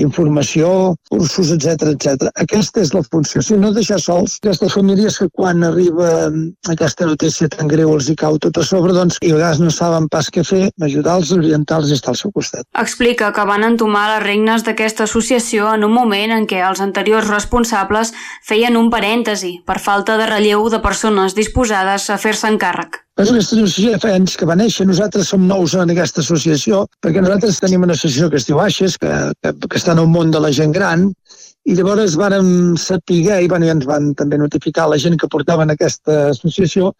informació, cursos, etc etc. Aquesta és la funció. Si no deixar sols aquestes famílies que quan arriba aquesta notícia tan greu els hi cau tot a sobre, doncs i a vegades no saben pas què fer, ajudar-los, orientar-los i estar al seu costat. Explica que van entomar les regnes d'aquesta associació en un moment en què els anteriors responsables feien un parèntesi per falta de relleu de persones disposades a fer-se encàrrec. És una associació fa anys que va néixer, nosaltres som nous en aquesta associació, perquè nosaltres tenim una associació que es diu Aixes, que, que, que està en el món de la gent gran, i llavors vàrem saber, i, bueno, i ens van també notificar la gent que portaven aquesta associació,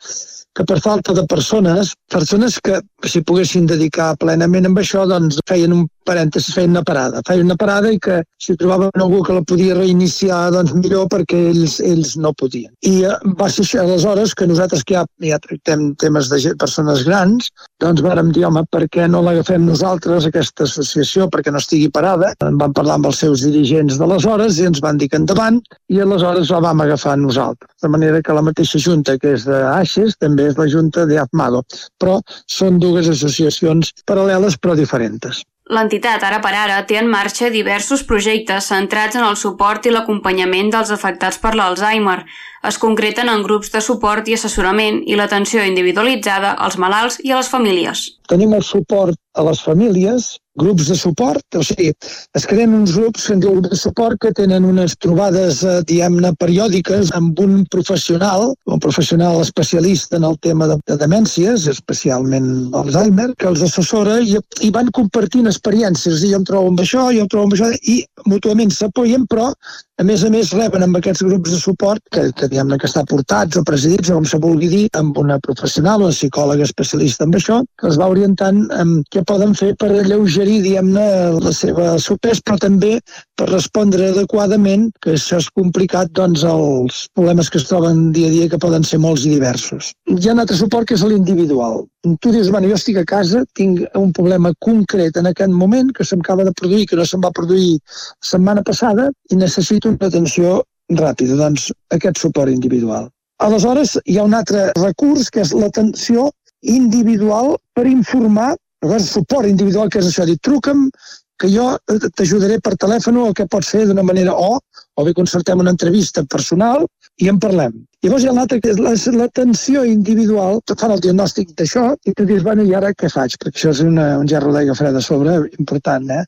que per falta de persones, persones que si poguessin dedicar plenament amb això, doncs feien un parèntesis, feien una parada. Feien una parada i que si trobaven algú que la podia reiniciar, doncs millor perquè ells, ells no podien. I eh, va ser això, aleshores que nosaltres que ja, ja tractem temes de persones grans, doncs vàrem dir, home, per què no l'agafem nosaltres, aquesta associació, perquè no estigui parada? En vam parlar amb els seus dirigents d'aleshores i ens van dir que endavant i aleshores la vam agafar nosaltres. De manera que la mateixa junta que és d'Aixes també és la junta d'Afmado, però són dues associacions paral·leles però diferents. L'entitat, ara per ara, té en marxa diversos projectes centrats en el suport i l'acompanyament dels afectats per l'Alzheimer. Es concreten en grups de suport i assessorament i l'atenció individualitzada als malalts i a les famílies. Tenim el suport a les famílies, grups de suport, o sigui, es creen uns grups que grups de suport que tenen unes trobades, eh, diguem-ne, periòdiques amb un professional, un professional especialista en el tema de, de demències, especialment l'Alzheimer, que els assessora i, i van compartint experiències. I jo em trobo amb això, jo em trobo amb això, i mútuament s'apoyen, però a més a més, reben amb aquests grups de suport, que, que diguem que estan portats o presidits, o com se vulgui dir, amb una professional, una psicòloga especialista en això, que els va orientant en què poden fer per alleugerir, diguem-ne, la seva sopes, però també per respondre adequadament, que això és complicat, doncs, els problemes que es troben dia a dia, que poden ser molts i diversos. Hi ha un altre suport que és l'individual. Tu dius, bueno, jo estic a casa, tinc un problema concret en aquest moment que se'm acaba de produir, que no se'm va produir setmana passada, i necessito una atenció ràpida, doncs aquest suport individual. Aleshores, hi ha un altre recurs que és l'atenció individual per informar, el suport individual, que és això, dir, truca'm, que jo t'ajudaré per telèfon o què pots fer d'una manera o, o bé concertem una entrevista personal i en parlem. Llavors hi ha l'altre, que és l'atenció individual, te fan el diagnòstic d'això i tu dius, bueno, i ara què faig? Perquè això és una, un gerro d'aigua freda a sobre, important, eh?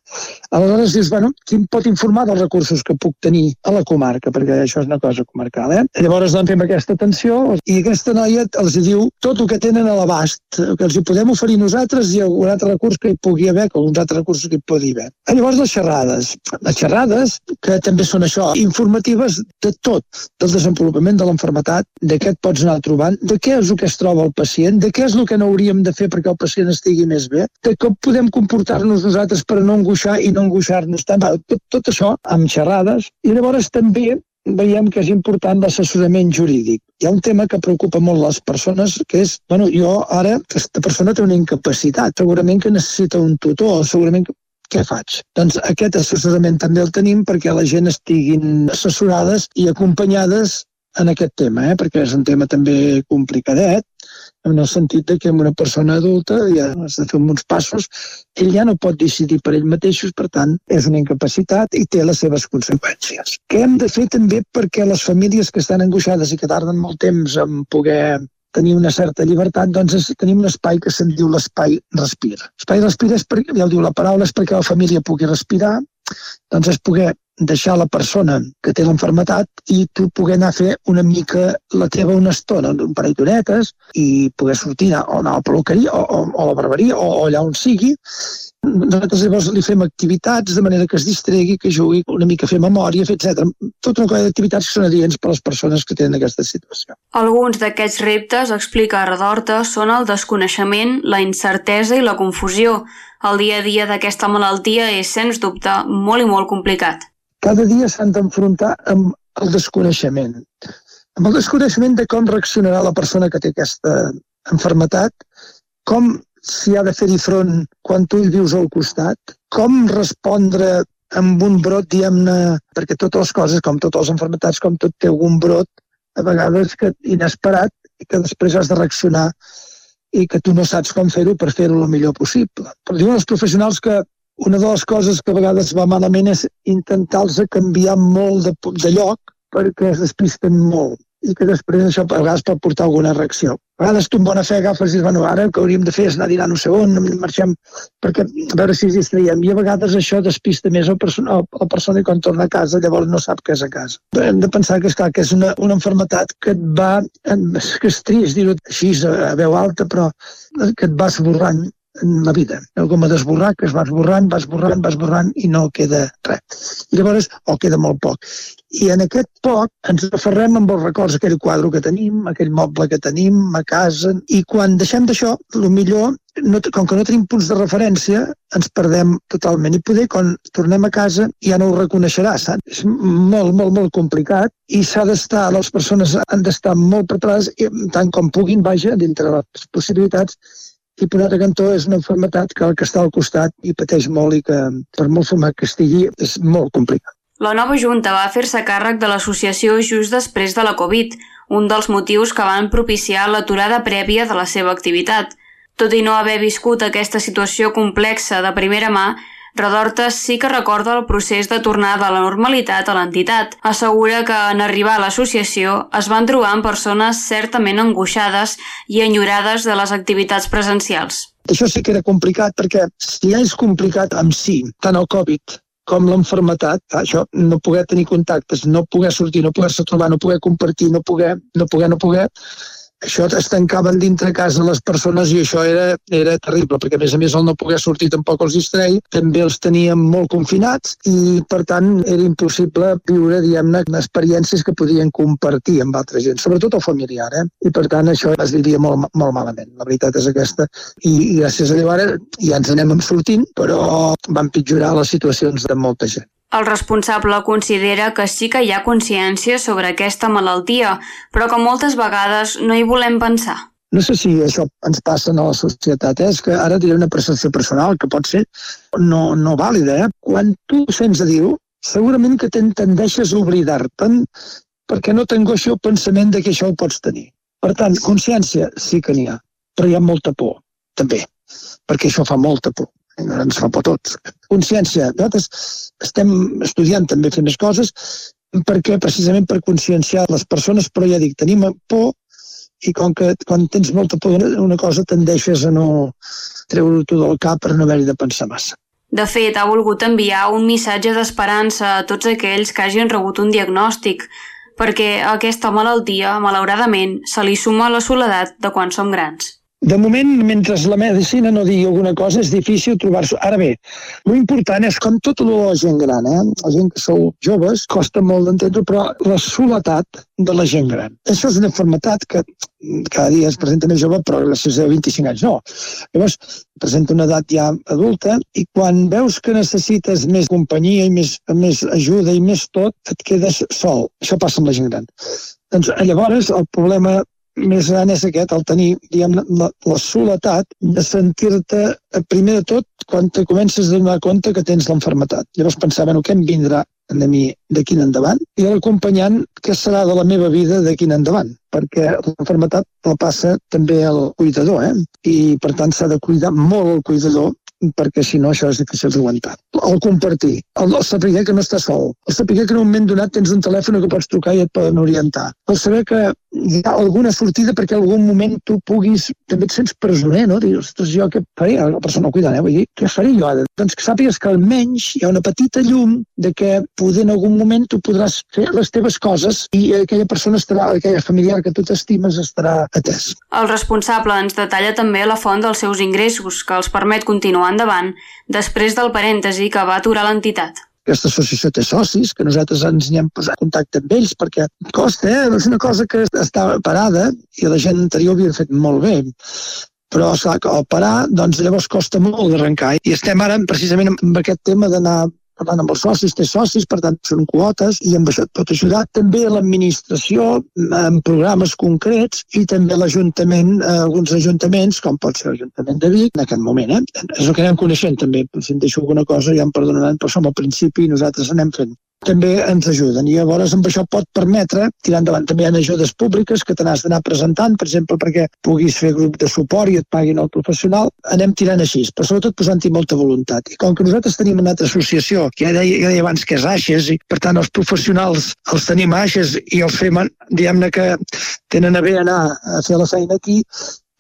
Aleshores dius, bueno, qui em pot informar dels recursos que puc tenir a la comarca? Perquè això és una cosa comarcal, eh? Llavors doncs fem aquesta atenció i aquesta noia els diu tot el que tenen a l'abast, que els hi podem oferir nosaltres i algun altre recurs que hi pugui haver, que alguns altres recursos que hi pugui haver. Llavors les xerrades. Les xerrades, que també són això, informatives de tot, del desenvolupament de l'enfermetat seguretat, de què et pots anar trobant, de què és el que es troba el pacient, de què és el que no hauríem de fer perquè el pacient estigui més bé, de com podem comportar-nos nosaltres per no angoixar i no angoixar-nos tant. Tot, tot això amb xerrades. I llavors també veiem que és important l'assessorament jurídic. Hi ha un tema que preocupa molt les persones, que és, bueno, jo ara, aquesta persona té una incapacitat, segurament que necessita un tutor, segurament que què faig? Doncs aquest assessorament també el tenim perquè la gent estiguin assessorades i acompanyades en aquest tema, eh? perquè és un tema també complicadet, en el sentit que amb una persona adulta ja has de fer uns passos, ell ja no pot decidir per ell mateixos, per tant, és una incapacitat i té les seves conseqüències. Què hem de fer també perquè les famílies que estan angoixades i que tarden molt temps en poder tenir una certa llibertat, doncs tenim un espai que se'n diu l'espai respir. L'espai respir és perquè, ja ho diu la paraula, és perquè la família pugui respirar, doncs és poder deixar la persona que té l'enfermetat i tu poder anar a fer una mica la teva una estona, un parell d'horetes i poder sortir o anar a la peluqueria o, o, o a la barberia o, o allà on sigui Nosaltres llavors li fem activitats de manera que es distregui, que jugui una mica fer memòria, etc. Tota una colla d'activitats que són adients per a les persones que tenen aquesta situació. Alguns d'aquests reptes, explica Redorta, són el desconeixement, la incertesa i la confusió. El dia a dia d'aquesta malaltia és, sens dubte, molt i molt complicat. Cada dia s'han d'enfrontar amb el desconeixement. Amb el desconeixement de com reaccionarà la persona que té aquesta enfermetat, com si ha de fer-hi front quan tu hi vius al costat, com respondre amb un brot, diguem-ne, perquè totes les coses, com totes les enfermetats, com tot té algun brot, a vegades que inesperat, i que després has de reaccionar i que tu no saps com fer-ho per fer-ho el millor possible. Però diuen els professionals que una de les coses que a vegades va malament és intentar-los canviar molt de, de lloc perquè es despisten molt i que després això a vegades pot portar alguna reacció. A vegades tu amb bona fe agafes i dius, bueno, ara el que hauríem de fer és anar a dinar no marxem, perquè a veure si ens distraiem. I a vegades això despista més el persona, la persona i quan torna a casa llavors no sap què és a casa. Hem de pensar que, és clar, que és una, una enfermetat que et va, que és trist dir-ho així a veu alta, però que et va esborrant en la vida. El goma d'esborrar, que es va esborrant, va esborrant, va esborrant i no queda res. I llavors, o queda molt poc. I en aquest poc ens aferrem amb els records, aquell quadre que tenim, aquell moble que tenim a casa, i quan deixem d'això, el millor, no, com que no tenim punts de referència, ens perdem totalment. I poder, quan tornem a casa, ja no ho reconeixeràs. Saps? És molt, molt, molt complicat i s'ha d'estar, les persones han d'estar molt preparades, tant com puguin, vaja, dintre les possibilitats, i per altre cantó és una enfermetat que el que està al costat i pateix molt i que per molt format que estigui és molt complicat. La nova Junta va fer-se càrrec de l'associació just després de la Covid, un dels motius que van propiciar l'aturada prèvia de la seva activitat. Tot i no haver viscut aquesta situació complexa de primera mà, Redortes sí que recorda el procés de tornar de la normalitat a l'entitat. Assegura que en arribar a l'associació es van trobar amb persones certament angoixades i enyorades de les activitats presencials. Això sí que era complicat perquè si ja és complicat amb si, tant el Covid com l'enfermetat, això, no poder tenir contactes, no poder sortir, no poder-se trobar, no poder compartir, no poder, no poder, no poder, això es tancaven dintre casa les persones i això era, era terrible, perquè a més a més el no poder sortir tampoc els distreia, també els teníem molt confinats i per tant era impossible viure, diguem-ne, experiències que podien compartir amb altra gent, sobretot el familiar, eh? i per tant això es vivia molt, molt malament, la veritat és aquesta, i, i gràcies a Déu ara ja ens anem sortint, però van pitjorar les situacions de molta gent. El responsable considera que sí que hi ha consciència sobre aquesta malaltia, però que moltes vegades no hi volem pensar. No sé si això ens passa a la societat, eh? és que ara diré una percepció personal que pot ser no, no vàlida. Eh? Quan tu sents a dir-ho, segurament que tendeixes a oblidar-te'n perquè no t'angoixa el pensament de que això ho pots tenir. Per tant, consciència sí que n'hi ha, però hi ha molta por, també, perquè això fa molta por ens fa por tots. Consciència. Nosaltres estem estudiant també fer més coses perquè precisament per conscienciar les persones, però ja dic, tenim por i com que quan tens molta por una cosa tendeixes a no treure-ho del cap per no haver-hi de pensar massa. De fet, ha volgut enviar un missatge d'esperança a tots aquells que hagin rebut un diagnòstic, perquè a aquesta malaltia, malauradament, se li suma la soledat de quan som grans. De moment, mentre la medicina no digui alguna cosa, és difícil trobar-s'ho. Ara bé, l'important és com tota la gent gran, eh? la gent que sou joves, costa molt d'entendre, però la soledat de la gent gran. Això és una enfermetat que cada dia es presenta més jove, però gràcies a 25 anys no. Llavors, presenta una edat ja adulta i quan veus que necessites més companyia i més, més ajuda i més tot, et quedes sol. Això passa amb la gent gran. Doncs llavors el problema més gran és aquest, el tenir diguem, la, la soledat de sentir-te, eh, primer de tot, quan te comences a donar compte que tens l'enfermetat. Llavors pensar, bueno, què em vindrà a mi d'aquí en endavant i l'acompanyant què serà de la meva vida d'aquí en endavant perquè l'enfermetat la passa també al cuidador eh? i per tant s'ha de cuidar molt el cuidador perquè si no això és difícil d'aguantar. El compartir, el, el saber que no estàs sol, el saber que en un moment donat tens un telèfon que pots trucar i et poden orientar, el saber que hi ha alguna sortida perquè en algun moment tu puguis, també et sents presoner, no? Dius, ostres, jo què faré? La persona cuidant, eh? Vull dir, què faré jo ara? Doncs que sàpigues que almenys hi ha una petita llum de que poder en algun moment tu podràs fer les teves coses i aquella persona estarà, aquella familiar que tu t'estimes estarà atès. El responsable ens detalla també la font dels seus ingressos, que els permet continuar endavant després del parèntesi que va aturar l'entitat. Aquesta associació té socis, que nosaltres ens hi hem posat contacte amb ells, perquè costa, eh? és una cosa que estava parada i la gent anterior havia fet molt bé però esclar, al parar doncs llavors costa molt d'arrencar i estem ara precisament amb aquest tema d'anar parlant amb els socis, té socis, per tant són quotes i amb això et pot ajudar també l'administració en programes concrets i també l'Ajuntament, eh, alguns ajuntaments, com pot ser l'Ajuntament de Vic, en aquest moment. Eh? És el que anem coneixent també, si em deixo alguna cosa ja em perdonaran, però som al principi i nosaltres anem fent també ens ajuden. I llavors amb això pot permetre tirar endavant. També hi ha ajudes públiques que te n'has d'anar presentant, per exemple, perquè puguis fer grup de suport i et paguin el professional. Anem tirant així, però sobretot posant-hi molta voluntat. I com que nosaltres tenim una altra associació, que ja deia, ja deia abans que és Aixes, i per tant els professionals els tenim a Aixes i els fem, diguem-ne que tenen a bé anar a fer la feina aquí,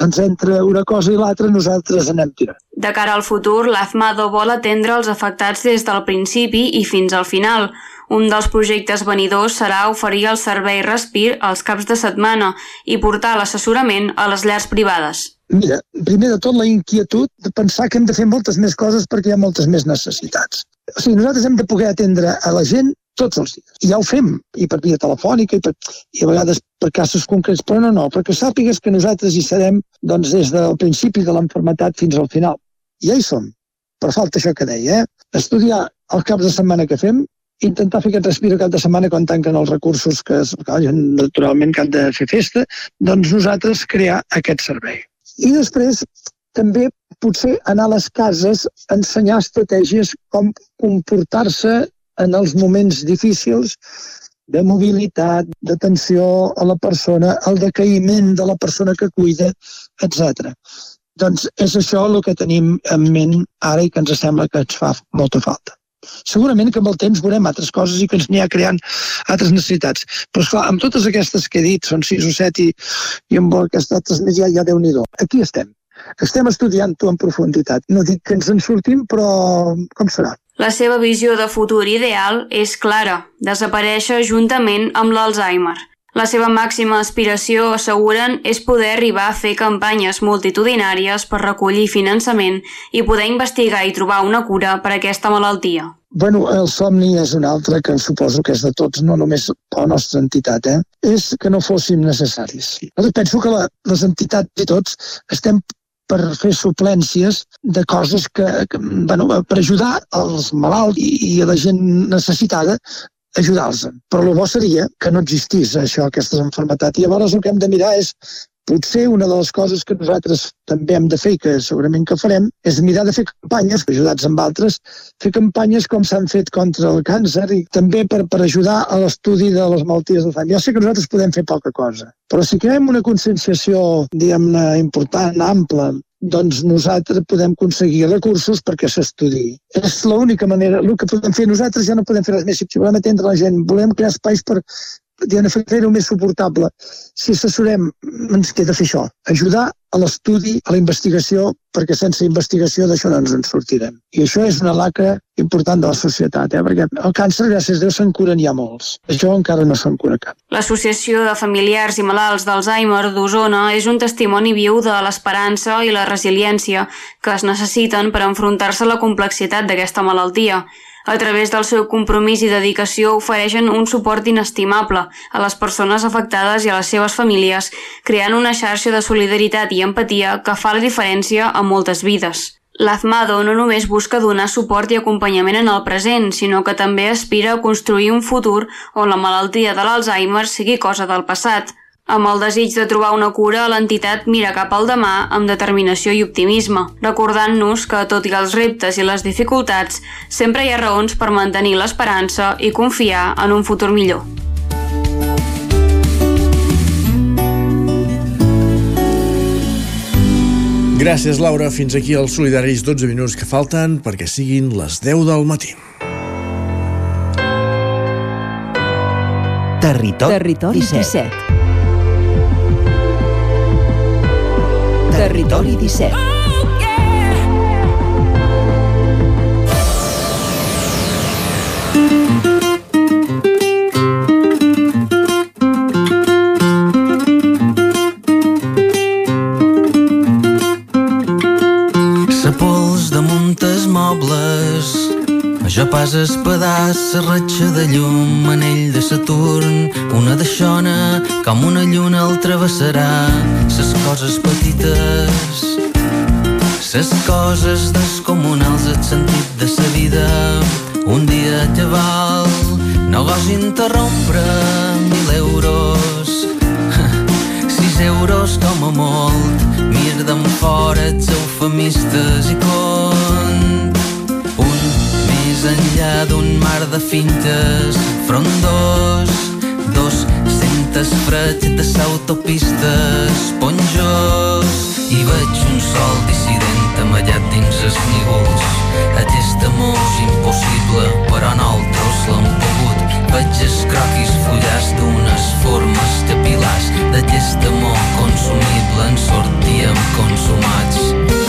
doncs entre una cosa i l'altra nosaltres anem tirant. De cara al futur, l'AFMADO vol atendre els afectats des del principi i fins al final. Un dels projectes venidors serà oferir el servei Respir als caps de setmana i portar l'assessorament a les llars privades. Mira, primer de tot la inquietud de pensar que hem de fer moltes més coses perquè hi ha moltes més necessitats. O sigui, nosaltres hem de poder atendre a la gent tots els dies. I ja ho fem, i per via telefònica, i, per, i a vegades per casos concrets, però no, no, perquè sàpigues que nosaltres hi serem doncs, des del principi de l'enfermetat fins al final. Ja hi som. Però falta això que deia, eh? Estudiar el cap de setmana que fem, intentar fer aquest respiro cap de setmana quan tanquen els recursos que, que naturalment que han de fer festa, doncs nosaltres crear aquest servei. I després també potser anar a les cases ensenyar estratègies com comportar-se en els moments difícils de mobilitat, d'atenció a la persona, el decaïment de la persona que cuida, etc. Doncs és això el que tenim en ment ara i que ens sembla que ens fa molta falta. Segurament que amb el temps veurem altres coses i que ens ha creant altres necessitats. Però, esclar, amb totes aquestes que he dit, són sis o set i, i amb aquestes altres més ja, ja déu nhi Aquí estem. Estem estudiant-ho en profunditat. No dic que ens en sortim, però com serà? La seva visió de futur ideal és clara, desaparèixer juntament amb l'Alzheimer. La seva màxima aspiració, asseguren, és poder arribar a fer campanyes multitudinàries per recollir finançament i poder investigar i trobar una cura per a aquesta malaltia. Bueno, el somni és un altre que suposo que és de tots, no només la nostra entitat, eh? és que no fóssim necessaris. penso que la, les entitats i tots estem per fer suplències de coses que, que bueno, per ajudar els malalts i, i a la gent necessitada ajudar-los. Però el bo seria que no existís això, aquestes enfermetats. I llavors el que hem de mirar és potser una de les coses que nosaltres també hem de fer, i que segurament que farem, és mirar de fer campanyes, ajudats amb altres, fer campanyes com s'han fet contra el càncer i també per, per ajudar a l'estudi de les malalties de fam. Ja sé que nosaltres podem fer poca cosa, però si creem una conscienciació, diguem-ne, important, ampla, doncs nosaltres podem aconseguir recursos perquè s'estudi. És l'única manera, el que podem fer nosaltres ja no podem fer res més. Si volem atendre la gent, volem crear espais per diguem, fer-ho més suportable. Si assessorem, ens queda fer això, ajudar a l'estudi, a la investigació, perquè sense investigació d'això no ens en sortirem. I això és una lacra important de la societat, eh? perquè el càncer, gràcies a Déu, se'n curen ja molts. Això encara no se'n cura cap. L'Associació de Familiars i Malalts d'Alzheimer d'Osona és un testimoni viu de l'esperança i la resiliència que es necessiten per enfrontar-se a la complexitat d'aquesta malaltia. A través del seu compromís i dedicació ofereixen un suport inestimable a les persones afectades i a les seves famílies, creant una xarxa de solidaritat i empatia que fa la diferència a moltes vides. L'Azmado no només busca donar suport i acompanyament en el present, sinó que també aspira a construir un futur on la malaltia de l'Alzheimer sigui cosa del passat, amb el desig de trobar una cura, l'entitat mira cap al demà amb determinació i optimisme, recordant-nos que, tot i els reptes i les dificultats, sempre hi ha raons per mantenir l'esperança i confiar en un futur millor. Gràcies, Laura. Fins aquí els solidaris 12 minuts que falten perquè siguin les 10 del matí. Territori, Territori 17. 17. Territori 17. Sa pols damunt vas espedar serratxa de llum, anell de Saturn, una de xona, com una lluna el travessarà. Ses coses petites, ses coses descomunals, el sentit de sa vida. Un dia te val, no vols interrompre mil euros, [LAUGHS] sis euros com a molt, mir d'en fora ets eufemistes i cont més enllà d'un mar de fintes. Frondós dos centes fretes autopistes. Ponjós i veig un sol dissident amallat dins els nígols aquest amor és impossible però nosaltres l'hem pogut. Veig els croquis fullars d'unes formes capilars d'aquest amor consumible en sortíem consumats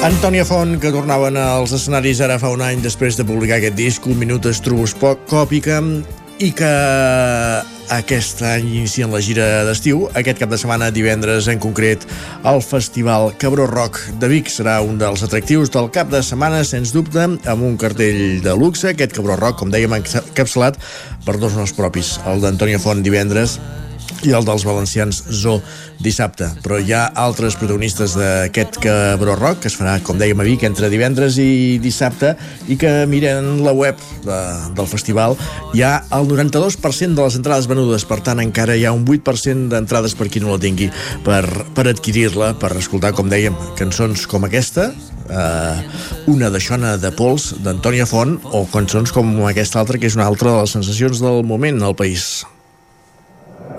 Antònia Font, que tornaven als escenaris ara fa un any després de publicar aquest disc, un minut estroboscòpica, i que aquest any inicien la gira d'estiu. Aquest cap de setmana, divendres en concret, el Festival Cabró Rock de Vic serà un dels atractius del cap de setmana, sens dubte, amb un cartell de luxe. Aquest Cabró Rock, com dèiem, encapçalat per dos noms propis, el d'Antònia Font divendres i el dels valencians Zo dissabte. Però hi ha altres protagonistes d'aquest Cabró Rock, que es farà, com dèiem a Vic, entre divendres i dissabte, i que miren la web de, del festival, hi ha el 92% de les entrades venudes, per tant encara hi ha un 8% d'entrades per qui no la tingui per, per adquirir-la, per escoltar, com dèiem, cançons com aquesta, eh, una Xona de Pols, d'Antònia Font, o cançons com aquesta altra, que és una altra de les sensacions del moment al país.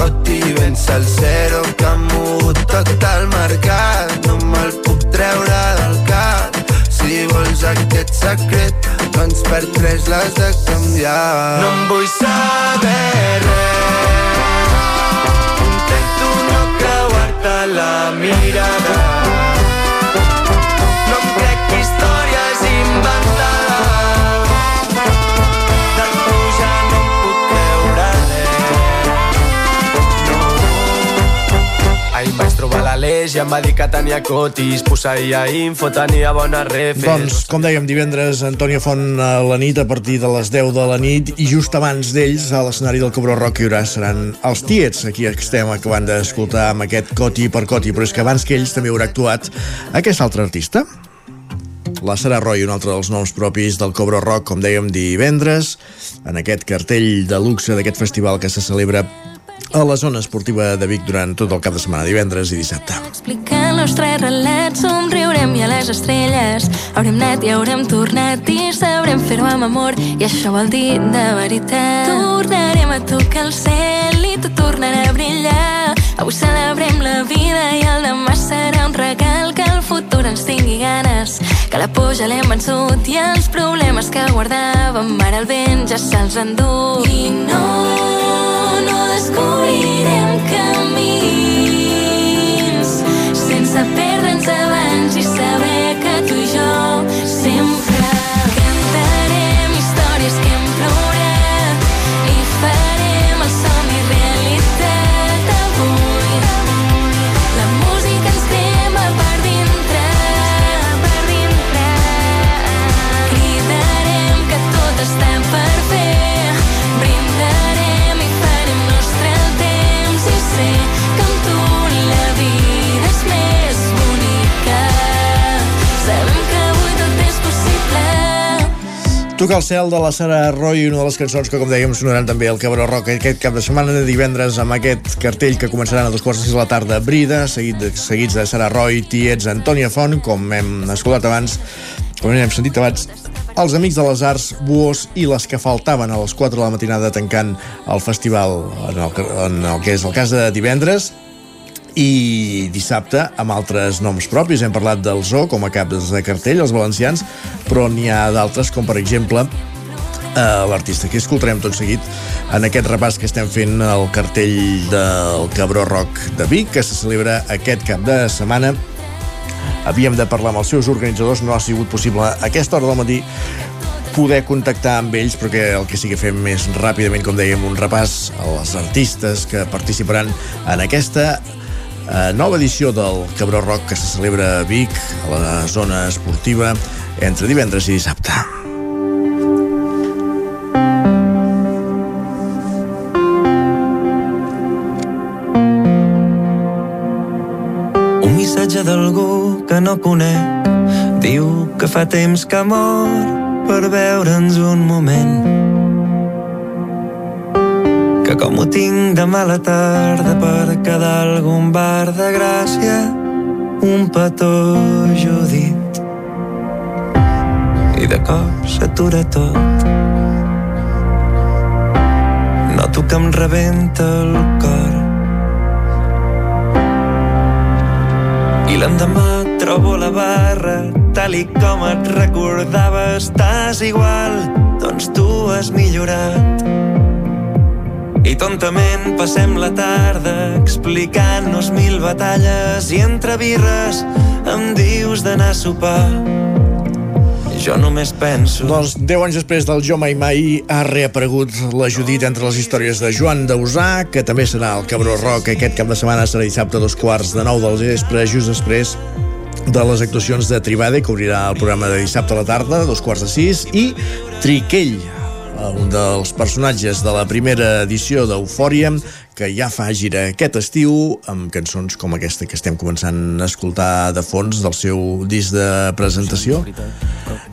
coti ben salsero que ha mogut tot el mercat. No me'l puc treure del cap. Si vols aquest secret, doncs per tres l'has de canviar. No em vull saber res. Intento no creuar-te la mirada. Trobar l'Aleix i em va dir que tenia cotis, posseïa info, tenia bones refes. Doncs, com dèiem, divendres Antònia Font a la nit a partir de les 10 de la nit i just abans d'ells a l'escenari del Cabró Rock hi haurà seran els Tiets, aquí que estem acabant d'escoltar amb aquest Coti per Coti, però és que abans que ells també haurà actuat aquest altre artista. La Sara Roy, un altre dels noms propis del Cobro Rock, com dèiem, divendres, en aquest cartell de luxe d'aquest festival que se celebra a la zona esportiva de Vic durant tot el cap de setmana, divendres i dissabte. Explicar el nostre relat, somriurem i a les estrelles haurem anat i haurem tornat i sabrem fer-ho amb amor i això vol dir de veritat. Tornarem a tocar el cel i tot tornarà a brillar. Avui celebrem la vida i el demà serà un regal que el futur ens tingui ganes. Que la por ja l'hem vençut i els problemes que guardàvem ara el vent ja se'ls endú. I no, no descobrirem sense perdre'ns abans i saber que tu i jo Toca el cel de la Sara Roy, una de les cançons que, com dèiem, sonaran també al Cabró Rock aquest cap de setmana de divendres amb aquest cartell que començaran a dos quarts de sis de la tarda a Brida, seguit de, seguits de Sara Roy, Tiets, Antònia Font, com hem escoltat abans, com hem sentit abans, els Amics de les Arts, Buós i les que faltaven a les 4 de la matinada tancant el festival en el, en el que és el cas de divendres i dissabte amb altres noms propis. Hem parlat del Zoo com a caps de cartell, els valencians, però n'hi ha d'altres com per exemple a l'artista, que escoltarem tot seguit en aquest repàs que estem fent al cartell del Cabró Rock de Vic, que se celebra aquest cap de setmana. Havíem de parlar amb els seus organitzadors, no ha sigut possible a aquesta hora del matí poder contactar amb ells, perquè el que sí que fem és ràpidament, com dèiem, un repàs a les artistes que participaran en aquesta eh, nova edició del Cabró Rock que se celebra a Vic, a la zona esportiva, entre divendres i dissabte. Un missatge d'algú que no conec diu que fa temps que mor per veure'ns un moment que com ho tinc de mala tarda per quedar algun bar de Gràcia un petó Judit i de cop s'atura tot. Noto que em rebenta el cor. I l'endemà trobo la barra tal i com et recordava estàs igual doncs tu has millorat i tontament passem la tarda explicant-nos mil batalles i entre birres em dius d'anar a sopar. Jo només penso... Doncs 10 anys després del Jo Mai Mai ha reaparegut la Judit entre les històries de Joan Dausà, que també serà el Cabró Rock aquest cap de setmana, serà dissabte a dos quarts de nou del vespre, just després de les actuacions de Tribade, que obrirà el programa de dissabte a la tarda, dos quarts de sis, i Triquell, un dels personatges de la primera edició d'Eufòria, que ja fa gira aquest estiu amb cançons com aquesta que estem començant a escoltar de fons del seu disc de presentació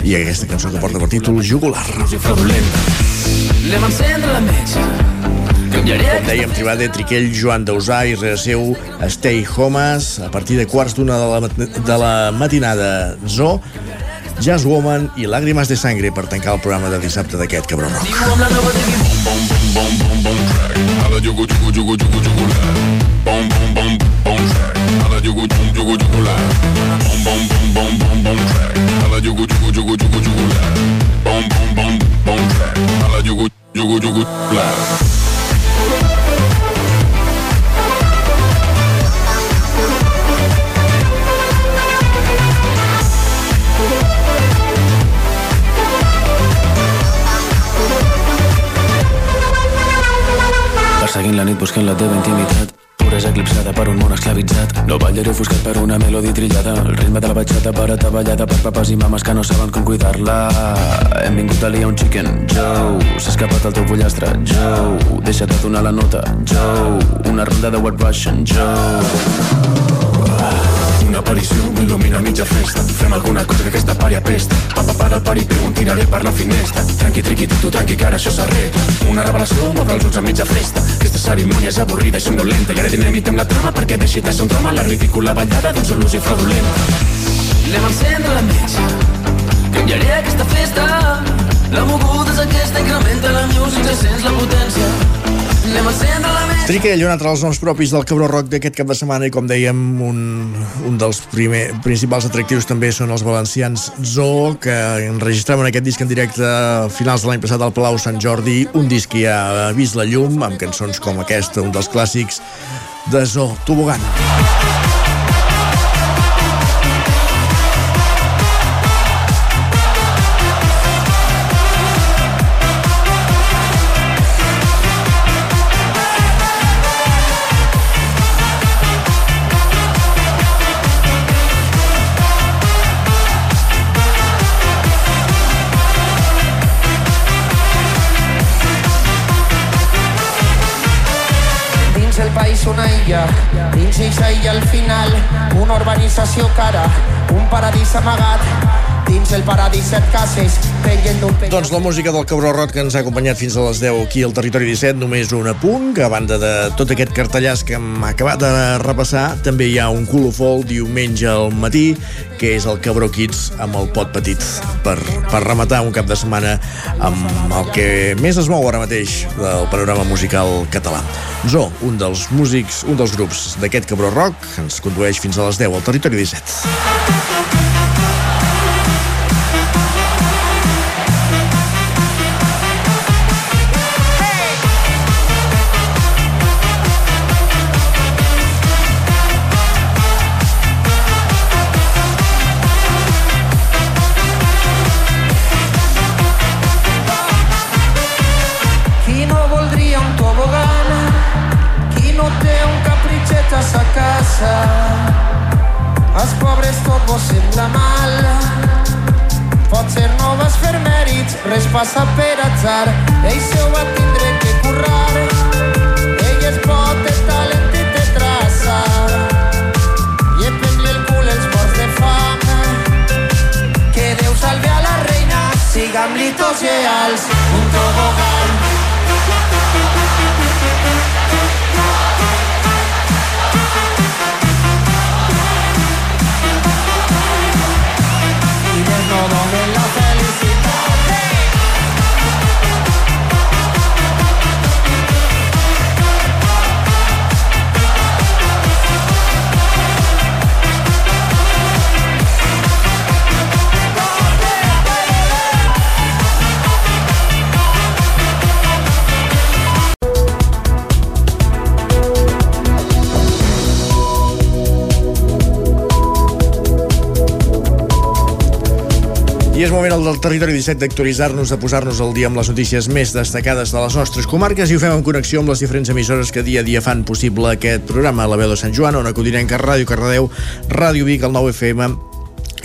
i aquesta cançó que porta per títol Jugular. Anem a encendre la metge Com dèiem, Tribade, Triquell, Joan Dausà i rere seu Stay Homes a partir de quarts d'una de, la, de la matinada Zo Jazz Woman i Làgrimes de Sangre per tancar el programa de dissabte d'aquest Cabró Rock. Perseguint la nit buscant la teva intimitat. Puresa eclipsada per un món esclavitzat. No ballaré ofuscat per una melodi trillada. El ritme de la batxata per ataballada per papes i mames que no saben com cuidar-la. Hem vingut a liar un chicken. Joe, s'ha escapat el teu pollastre. Joe, deixa't de donar la nota. Joe, una ronda de White Russian. Joe Una aparició m'il·lumina mitja festa. Fem alguna cosa que aquesta pària pesta Papa para el pari un tiraré per la finestra. Tranqui, triqui, tu, tranqui, que ara això s'arregla. Una revelació m'obre els ulls a mitja festa. Aquesta cerimònia és avorrida i somnolenta. I ara dinamitem la trama perquè deixi de ser un drama La ridícula ballada d'un sol ús i fraudulenta Anem a encendre la metge. Canviaré aquesta festa. La moguda és aquesta, incrementa la music, se sents la potència Triquell, un altre dels noms propis del Cabró Rock d'aquest cap de setmana i com dèiem un, un dels primer, principals atractius també són els valencians Zoo que enregistraven aquest disc en directe a finals de l'any passat al Palau Sant Jordi un disc que ja ha vist la llum amb cançons com aquesta, un dels clàssics de Zoo, Tobogan. Dins 16 i al final una urbanització cara, un paradís amagat dins el paradís set cases, pengen d'un penya... Doncs la música del Cabró Rock que ens ha acompanyat fins a les 10 aquí al Territori 17, només un apunt, que a banda de tot aquest cartellàs que hem acabat de repassar, també hi ha un colofol diumenge al matí, que és el Cabró Kids amb el pot petit, per, per rematar un cap de setmana amb el que més es mou ara mateix del panorama musical català. Zo, un dels músics, un dels grups d'aquest Cabró Rock, ens condueix fins a les 10 al Territori 17. Passa per atzar. Ell se ho va tindre que currar. Ell és pot de talent i té traça. I prengui el cul els morts de fam. Que Déu salve a la reina, sigam-li tots lleials. Un tobogan. I és moment el del Territori 17 d'actualitzar-nos, de posar-nos al dia amb les notícies més destacades de les nostres comarques i ho fem en connexió amb les diferents emissores que dia a dia fan possible aquest programa. La veu de Sant Joan, Ona Codinenca, Ràdio Cardedeu, Ràdio Vic, el 9 FM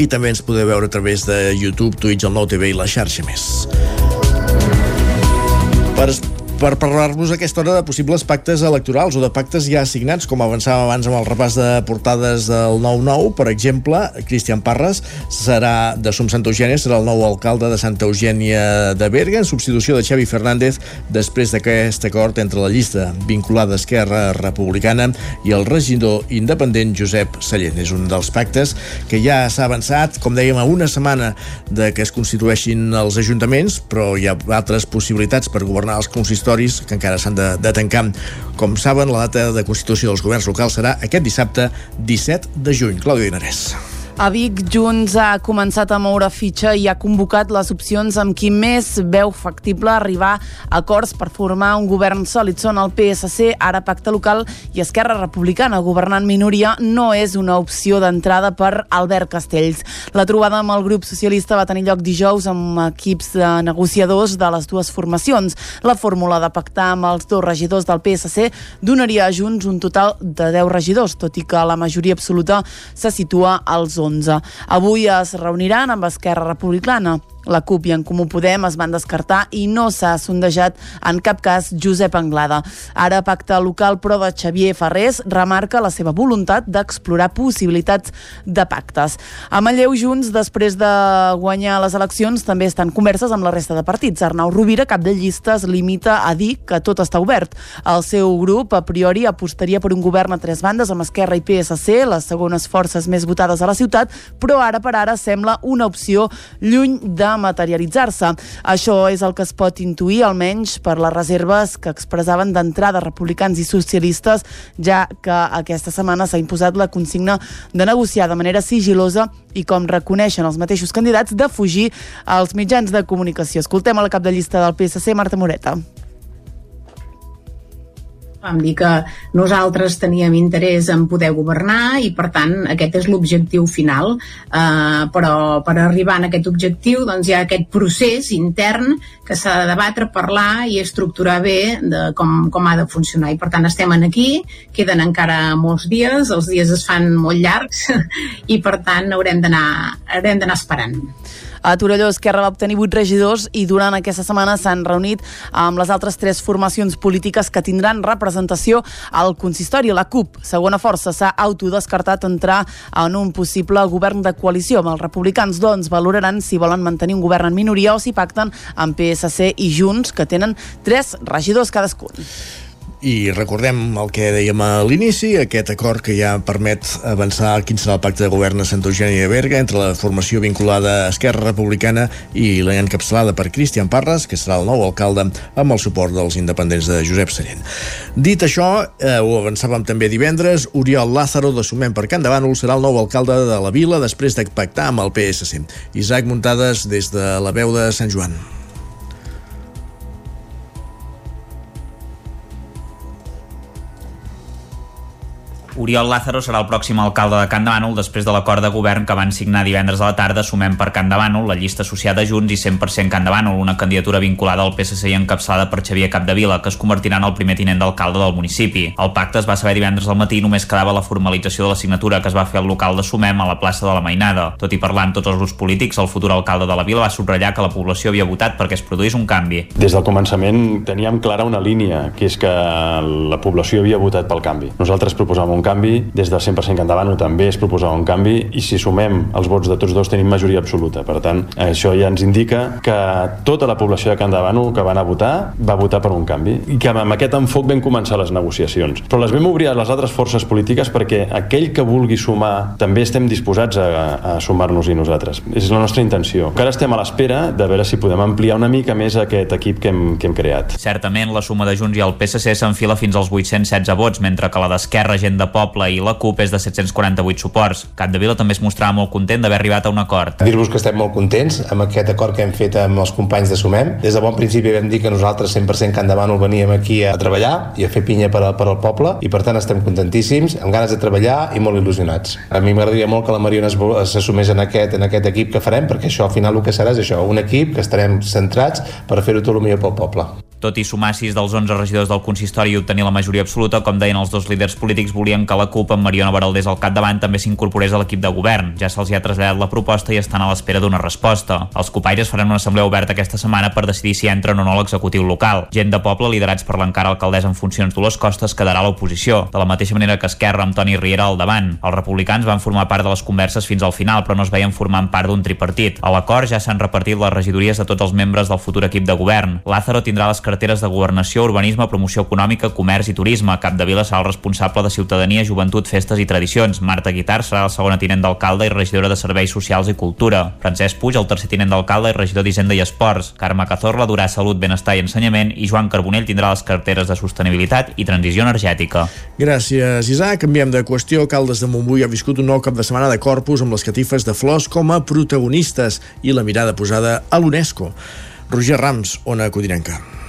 i també ens podeu veure a través de YouTube, Twitch, el 9 TV i la xarxa més. Per, per parlar-nos a aquesta hora de possibles pactes electorals o de pactes ja assignats, com avançàvem abans amb el repàs de portades del 9-9, per exemple, Cristian Parres serà de Som Santa Eugènia, serà el nou alcalde de Santa Eugènia de Berga, en substitució de Xavi Fernández, després d'aquest acord entre la llista vinculada a Esquerra Republicana i el regidor independent Josep Sallent. És un dels pactes que ja s'ha avançat, com dèiem, a una setmana de que es constitueixin els ajuntaments, però hi ha altres possibilitats per governar els consistoris que encara s'han de, de tancar. Com saben, la data de constitució dels governs locals serà aquest dissabte 17 de juny. Clàudia Dinarès. A Vic, Junts ha començat a moure fitxa i ha convocat les opcions amb qui més veu factible arribar a acords per formar un govern sòlid. Són el PSC, ara Pacte Local i Esquerra Republicana. Governant minoria no és una opció d'entrada per Albert Castells. La trobada amb el grup socialista va tenir lloc dijous amb equips de negociadors de les dues formacions. La fórmula de pactar amb els dos regidors del PSC donaria a Junts un total de 10 regidors, tot i que la majoria absoluta se situa als 11. Avui es reuniran amb Esquerra Republicana. La CUP i en Comú Podem es van descartar i no s'ha sondejat en cap cas Josep Anglada. Ara pacte local però de Xavier Ferrés remarca la seva voluntat d'explorar possibilitats de pactes. A Manlleu Junts, després de guanyar les eleccions, també estan converses amb la resta de partits. Arnau Rovira, cap de llista, es limita a dir que tot està obert. El seu grup, a priori, apostaria per un govern a tres bandes amb Esquerra i PSC, les segones forces més votades a la ciutat, però ara per ara sembla una opció lluny de materialitzar-se. Això és el que es pot intuir, almenys per les reserves que expressaven d'entrada republicans i socialistes, ja que aquesta setmana s'ha imposat la consigna de negociar de manera sigilosa i, com reconeixen els mateixos candidats, de fugir als mitjans de comunicació. Escoltem a la cap de llista del PSC, Marta Moreta. Vam dir que nosaltres teníem interès en poder governar i, per tant, aquest és l'objectiu final. Uh, però per arribar a aquest objectiu doncs, hi ha aquest procés intern que s'ha de debatre, parlar i estructurar bé de com, com ha de funcionar. I, per tant, estem aquí, queden encara molts dies, els dies es fan molt llargs [LAUGHS] i, per tant, haurem d'anar esperant. A Torelló, Esquerra va obtenir 8 regidors i durant aquesta setmana s'han reunit amb les altres tres formacions polítiques que tindran representació al consistori. La CUP, segona força, s'ha autodescartat entrar en un possible govern de coalició amb els republicans, doncs valoraran si volen mantenir un govern en minoria o si pacten amb PSC i Junts, que tenen tres regidors cadascun. I recordem el que dèiem a l'inici, aquest acord que ja permet avançar quin serà el pacte de govern a Santa Eugènia de Berga entre la formació vinculada a Esquerra Republicana i la encapçalada per Cristian Parres, que serà el nou alcalde amb el suport dels independents de Josep Sallent. Dit això, eh, ho avançàvem també divendres, Oriol Lázaro de Sumem per Can serà el nou alcalde de la vila després de pactar amb el PSC. Isaac Muntades des de la veu de Sant Joan. Oriol Lázaro serà el pròxim alcalde de Can de Bànol després de l'acord de govern que van signar divendres a la tarda Sumem per Can de Bànol, la llista associada a Junts i 100% Can de Bànol, una candidatura vinculada al PSC i encapçada per Xavier Capdevila, que es convertirà en el primer tinent d'alcalde del municipi. El pacte es va saber divendres al matí i només quedava la formalització de la signatura que es va fer al local de Sumem a la plaça de la Mainada. Tot i parlar amb tots els grups polítics, el futur alcalde de la vila va subratllar que la població havia votat perquè es produís un canvi. Des del començament teníem clara una línia, que és que la població havia votat pel canvi. Nosaltres proposàvem un canvi, des del 100% que endavant també es proposava un canvi i si sumem els vots de tots dos tenim majoria absoluta. Per tant, això ja ens indica que tota la població de Can que van a votar va votar per un canvi i que amb aquest enfoc vam començar les negociacions. Però les vam obrir a les altres forces polítiques perquè aquell que vulgui sumar també estem disposats a, a sumar-nos i nosaltres. És la nostra intenció. Que ara estem a l'espera de veure si podem ampliar una mica més aquest equip que hem, que hem creat. Certament, la suma de Junts i el PSC s'enfila fins als 816 vots, mentre que la d'Esquerra, Gent de Poble i la CUP és de 748 suports. Vila també es mostrava molt content d'haver arribat a un acord. Dir-vos que estem molt contents amb aquest acord que hem fet amb els companys de Sumem. Des de bon principi vam dir que nosaltres 100% Can Davant veníem aquí a treballar i a fer pinya per, a, per al poble i per tant estem contentíssims, amb ganes de treballar i molt il·lusionats. A mi m'agradaria molt que la Mariona s'assumés en, aquest, en aquest equip que farem perquè això al final el que serà és això, un equip que estarem centrats per fer-ho tot el millor pel poble. Tot i sumar sis dels 11 regidors del consistori i obtenir la majoria absoluta, com deien els dos líders polítics, volien que la CUP amb Mariona Baraldés al capdavant també s'incorporés a l'equip de govern. Ja se'ls ha traslladat la proposta i estan a l'espera d'una resposta. Els copaires faran una assemblea oberta aquesta setmana per decidir si entren o no a l'executiu local. Gent de poble, liderats per l'encara alcaldessa en funcions Dolors Costes, quedarà a l'oposició, de la mateixa manera que Esquerra amb Toni Riera al davant. Els republicans van formar part de les converses fins al final, però no es veien formant part d'un tripartit. A l'acord ja s'han repartit les regidories de tots els membres del futur equip de govern. Lázaro tindrà les carteres de governació, urbanisme, promoció econòmica, comerç i turisme. Capdevila serà el responsable de ciutadania, joventut, festes i tradicions. Marta Guitar serà la segona tinent d'alcalde i regidora de Serveis Socials i Cultura. Francesc Puig, el tercer tinent d'alcalde i regidor d'Hisenda i Esports. Carme Cazorla durà Salut, Benestar i Ensenyament i Joan Carbonell tindrà les carteres de Sostenibilitat i Transició Energètica. Gràcies, Isaac. Canviem de qüestió. Caldes de Montbui ha viscut un nou cap de setmana de corpus amb les catifes de flors com a protagonistes i la mirada posada a l'UNESCO. Roger Rams, Ona Codinenca.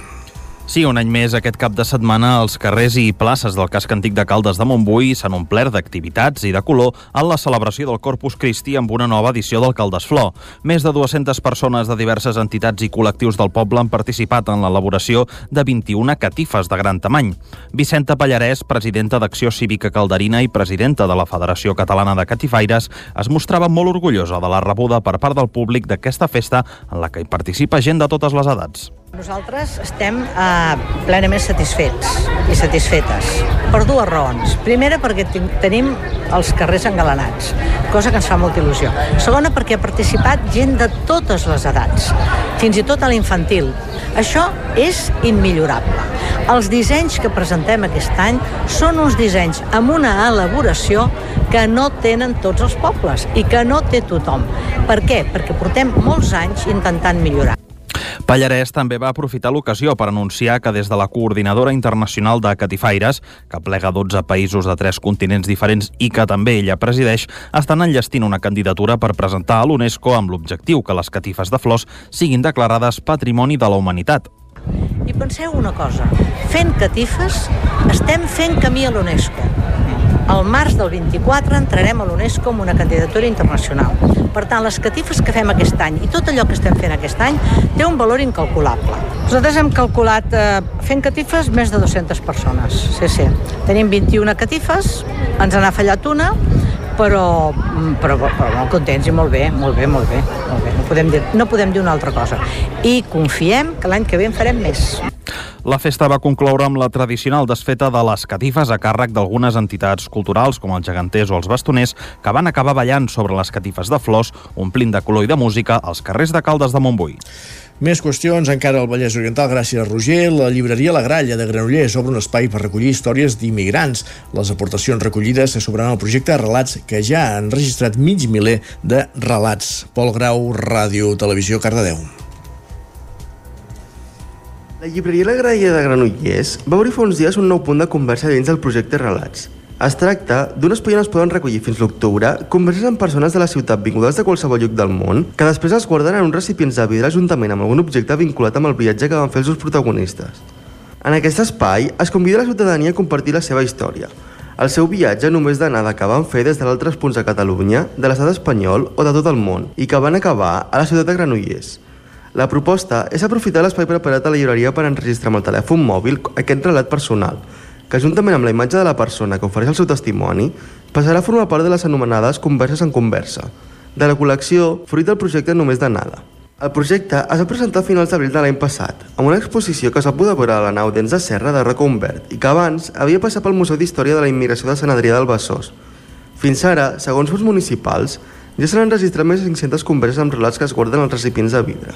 Sí, un any més aquest cap de setmana els carrers i places del casc antic de Caldes de Montbui s'han omplert d'activitats i de color en la celebració del Corpus Christi amb una nova edició del Caldes Flor. Més de 200 persones de diverses entitats i col·lectius del poble han participat en l'elaboració de 21 catifes de gran tamany. Vicenta Pallarès, presidenta d'Acció Cívica Calderina i presidenta de la Federació Catalana de Catifaires, es mostrava molt orgullosa de la rebuda per part del públic d'aquesta festa en la que hi participa gent de totes les edats. Nosaltres estem eh, plenament satisfets i satisfetes per dues raons. Primera, perquè tenim els carrers engalanats, cosa que ens fa molta il·lusió. Segona, perquè ha participat gent de totes les edats, fins i tot a l'infantil. Això és immillorable. Els dissenys que presentem aquest any són uns dissenys amb una elaboració que no tenen tots els pobles i que no té tothom. Per què? Perquè portem molts anys intentant millorar. Pallarès també va aprofitar l'ocasió per anunciar que des de la Coordinadora Internacional de Catifaires, que plega 12 països de tres continents diferents i que també ella presideix, estan enllestint una candidatura per presentar a l'UNESCO amb l'objectiu que les catifes de flors siguin declarades Patrimoni de la Humanitat. I penseu una cosa, fent catifes estem fent camí a l'UNESCO. Al març del 24 entrarem a l'UNESCO amb una candidatura internacional. Per tant, les catifes que fem aquest any i tot allò que estem fent aquest any té un valor incalculable. Nosaltres hem calculat, eh, fent catifes, més de 200 persones. Sí, sí. Tenim 21 catifes, ens n'ha fallat una, però, però, però molt contents i molt bé, molt bé, molt bé. Molt bé. No, podem dir, no podem dir una altra cosa. I confiem que l'any que ve en farem més. La festa va concloure amb la tradicional desfeta de les catifes a càrrec d'algunes entitats culturals, com els geganters o els bastoners, que van acabar ballant sobre les catifes de flors, omplint de color i de música els carrers de Caldes de Montbui. Més qüestions encara al Vallès Oriental gràcies a Roger. La llibreria La Gralla de Granollers obre un espai per recollir històries d'immigrants. Les aportacions recollides se sobraran al projecte Relats que ja han registrat mig miler de relats. Pol Grau, Ràdio, Televisió, Cardedeu. La llibreria La Graella de Granollers va obrir fa uns dies un nou punt de conversa dins del projecte Relats. Es tracta d'un espai on es poden recollir fins l'octubre converses amb persones de la ciutat vingudes de qualsevol lloc del món que després es guarden en uns recipients de vidre juntament amb algun objecte vinculat amb el viatge que van fer els seus protagonistes. En aquest espai es convida la ciutadania a compartir la seva història. el seu viatge només d'anada que van fer des d'altres punts de Catalunya, de l'estat espanyol o de tot el món, i que van acabar a la ciutat de Granollers. La proposta és aprofitar l'espai preparat a la llibreria per enregistrar amb el telèfon mòbil aquest relat personal, que juntament amb la imatge de la persona que ofereix el seu testimoni, passarà a formar part de les anomenades Converses en Conversa, de la col·lecció fruit del projecte Només de Nada. El projecte es va presentar a finals d'abril de l'any passat, amb una exposició que va poder veure a la nau Dents de Serra de Humbert i que abans havia passat pel Museu d'Història de la Immigració de Sant Adrià del Besòs. Fins ara, segons fons municipals, ja s'han enregistrat més de 500 converses amb relats que es guarden als recipients de vidre.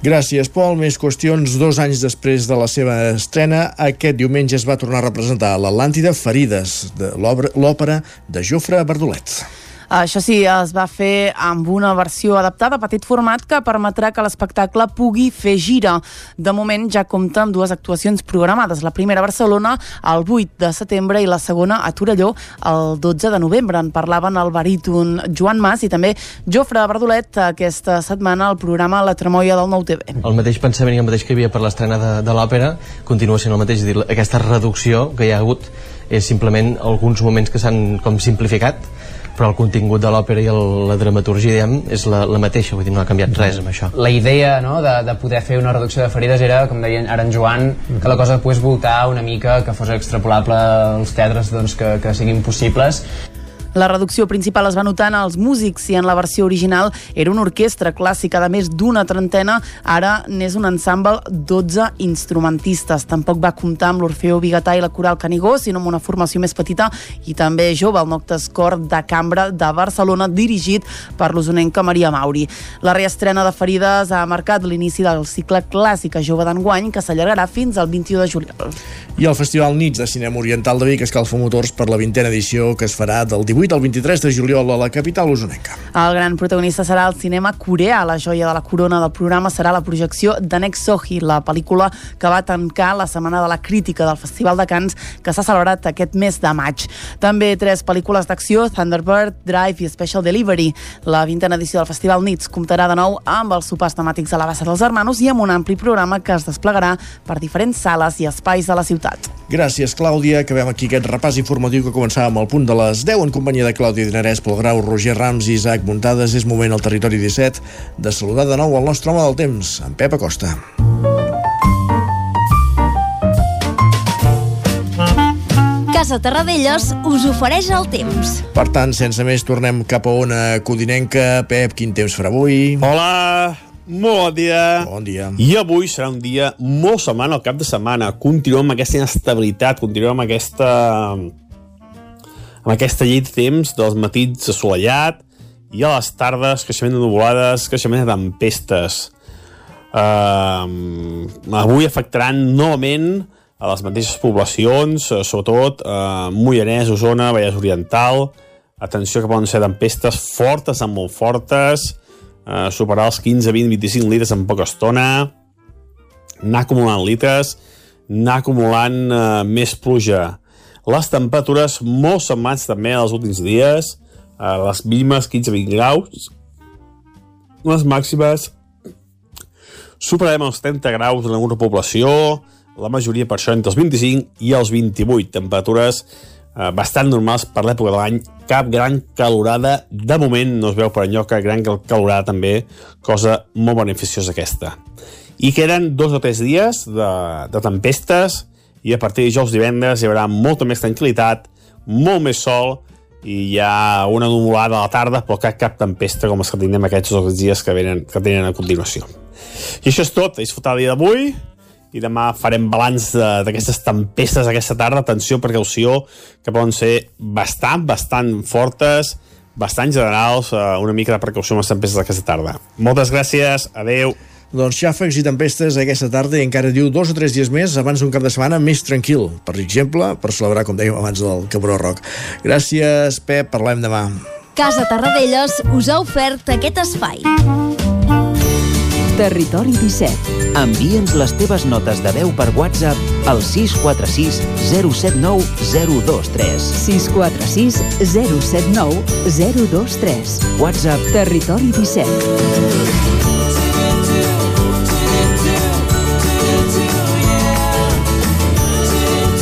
Gràcies, Pol. Més qüestions. Dos anys després de la seva estrena, aquest diumenge es va tornar a representar l'Atlàntida Ferides, de l'òpera de Jofre Bardolet. Això sí, es va fer amb una versió adaptada a petit format que permetrà que l'espectacle pugui fer gira. De moment ja compta amb dues actuacions programades, la primera a Barcelona el 8 de setembre i la segona a Torelló el 12 de novembre. En parlaven el baríton Joan Mas i també Jofre Bardolet aquesta setmana al programa La Tremoia del Nou TV. El mateix pensament i el mateix que hi havia per l'estrena de, de l'òpera continua sent el mateix, dir, aquesta reducció que hi ha hagut és simplement alguns moments que s'han com simplificat però el contingut de l'òpera i el, la dramaturgia diguem, és la, la mateixa, vull dir, no ha canviat res amb això. La idea no, de, de poder fer una reducció de ferides era, com deia ara en Joan, que la cosa pogués voltar una mica, que fos extrapolable als teatres doncs, que, que siguin possibles la reducció principal es va notar en els músics i en la versió original era una orquestra clàssica de més d'una trentena, ara n'és un ensemble 12 instrumentistes. Tampoc va comptar amb l'Orfeo Bigatà i la Coral Canigó, sinó amb una formació més petita i també jove, el Noctes Cor de Cambra de Barcelona, dirigit per l'usonenca Maria Mauri. La reestrena de Ferides ha marcat l'inici del cicle Clàssica Jove d'enguany, que s'allargarà fins al 21 de juliol. I el Festival Nits de Cinema Oriental de Vic escalfa motors per la vintena edició que es farà del 18 18 al 23 de juliol a la capital usonenca. El gran protagonista serà el cinema coreà. La joia de la corona del programa serà la projecció de Next Sohi, la pel·lícula que va tancar la Setmana de la Crítica del Festival de Cants que s'ha celebrat aquest mes de maig. També tres pel·lícules d'acció, Thunderbird, Drive i Special Delivery. La vintena edició del Festival Nits comptarà de nou amb els sopars temàtics a la bassa dels Hermanos i amb un ampli programa que es desplegarà per diferents sales i espais de la ciutat. Gràcies, Clàudia. Acabem aquí aquest repàs informatiu que començava amb el punt de les 10 en companyia companyia de Clàudia Dinarès, Pol Grau, Roger Rams i Isaac Muntades, és moment al territori 17 de saludar de nou el nostre home del temps, en Pep Acosta. Casa Terradellos us ofereix el temps. Per tant, sense més, tornem cap a ona codinenca. Pep, quin temps farà avui? Hola, molt bon dia. Bon dia. I avui serà un dia molt semblant al cap de setmana. Continuem amb aquesta inestabilitat, continuem amb aquesta amb aquesta llei de temps dels matins assolellat i a les tardes creixement de nuvolades, creixement de tempestes. Uh, avui afectaran novament a les mateixes poblacions, uh, sobretot uh, Moianès, Osona, Vallès Oriental. Atenció que poden ser tempestes fortes, amb molt fortes, uh, superar els 15, 20, 25 litres en poca estona, anar acumulant litres, anar acumulant uh, més pluja. Les temperatures molt semblants també als últims dies, a les mínimes 15-20 graus, les màximes superarem els 30 graus en alguna població, la majoria per això entre els 25 i els 28, temperatures eh, bastant normals per l'època de l'any, cap gran calorada, de moment no es veu per enlloc que gran calorada també, cosa molt beneficiosa aquesta. I queden dos o tres dies de, de tempestes, i a partir de dijous divendres hi haurà molta més tranquil·litat, molt més sol i hi ha una nuvolada a la tarda però cap, cap tempesta com els que tindrem aquests dos dies que, venen, que tenen a continuació. I això és tot, a disfrutar el dia d'avui i demà farem balanç d'aquestes tempestes aquesta tarda, atenció, precaució que poden ser bastant, bastant fortes, bastant generals, eh, una mica de precaució amb les tempestes d'aquesta tarda. Moltes gràcies, adeu. Doncs xàfecs i tempestes aquesta tarda i encara diu dos o tres dies més abans d'un cap de setmana més tranquil, per exemple, per celebrar, com dèiem abans, del Cabró Rock. Gràcies, Pep, parlem demà. Casa Tarradellas us ha ofert aquest espai. Territori 17. Envia'ns les teves notes de veu per WhatsApp al 646 079 023. 646 079 023. WhatsApp Territori 17.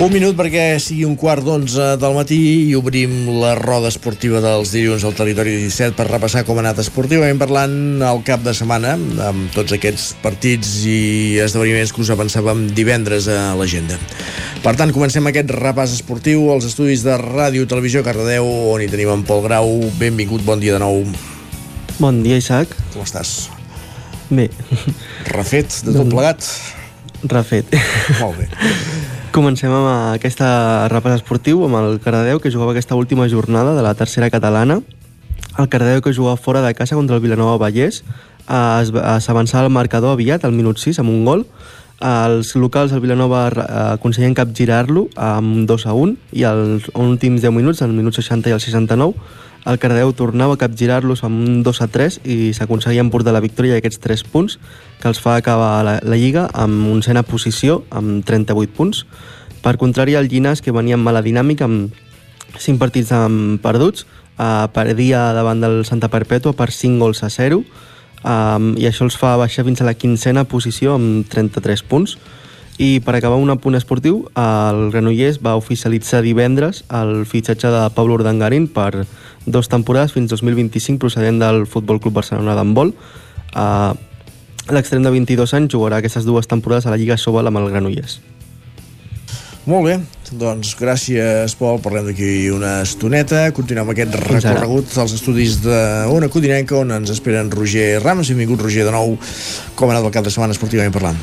Un minut perquè sigui un quart d'onze del matí i obrim la roda esportiva dels dilluns al territori 17 per repassar com ha anat esportivament parlant el cap de setmana amb tots aquests partits i esdeveniments que us avançàvem divendres a l'agenda. Per tant, comencem aquest repàs esportiu als estudis de Ràdio Televisió Cardedeu on hi tenim en Pol Grau. Benvingut, bon dia de nou. Bon dia, Isaac. Com estàs? Bé. Refet de tot plegat? Refet. Molt bé. Comencem amb aquesta repàs esportiu amb el Cardedeu que jugava aquesta última jornada de la tercera catalana. El Cardedeu que jugava fora de casa contra el Vilanova Vallès eh, s'avançava al marcador aviat, al minut 6, amb un gol. Els locals del Vilanova eh, aconseguien capgirar-lo amb 2 a 1 i als últims 10 minuts, al minut 60 i al 69, el Cardedeu tornava a capgirar-los amb un 2 a 3 i s'aconseguia emportar la victòria d'aquests 3 punts que els fa acabar la, la Lliga amb oncena posició amb 38 punts. Per contrari, el Llinàs, que venia amb mala dinàmica, amb 5 partits amb perduts, eh, perdia davant del Santa Perpètua per 5 gols a 0 um, i això els fa baixar fins a la quinzena posició amb 33 punts. I per acabar un apunt esportiu, el Granollers va oficialitzar divendres el fitxatge de Pablo Urdangarín per dos temporades fins 2025 procedent del Futbol Club Barcelona d'handbol. Uh, L'extrem de 22 anys jugarà aquestes dues temporades a la Lliga Sobal amb el Granollers. Molt bé, doncs gràcies Pol, parlem d'aquí una estoneta. Continuem aquest recorregut als estudis d'Ona Codinenca on ens esperen Roger Rams, benvingut Roger de nou. Com ha anat el cap de setmana esportivament parlant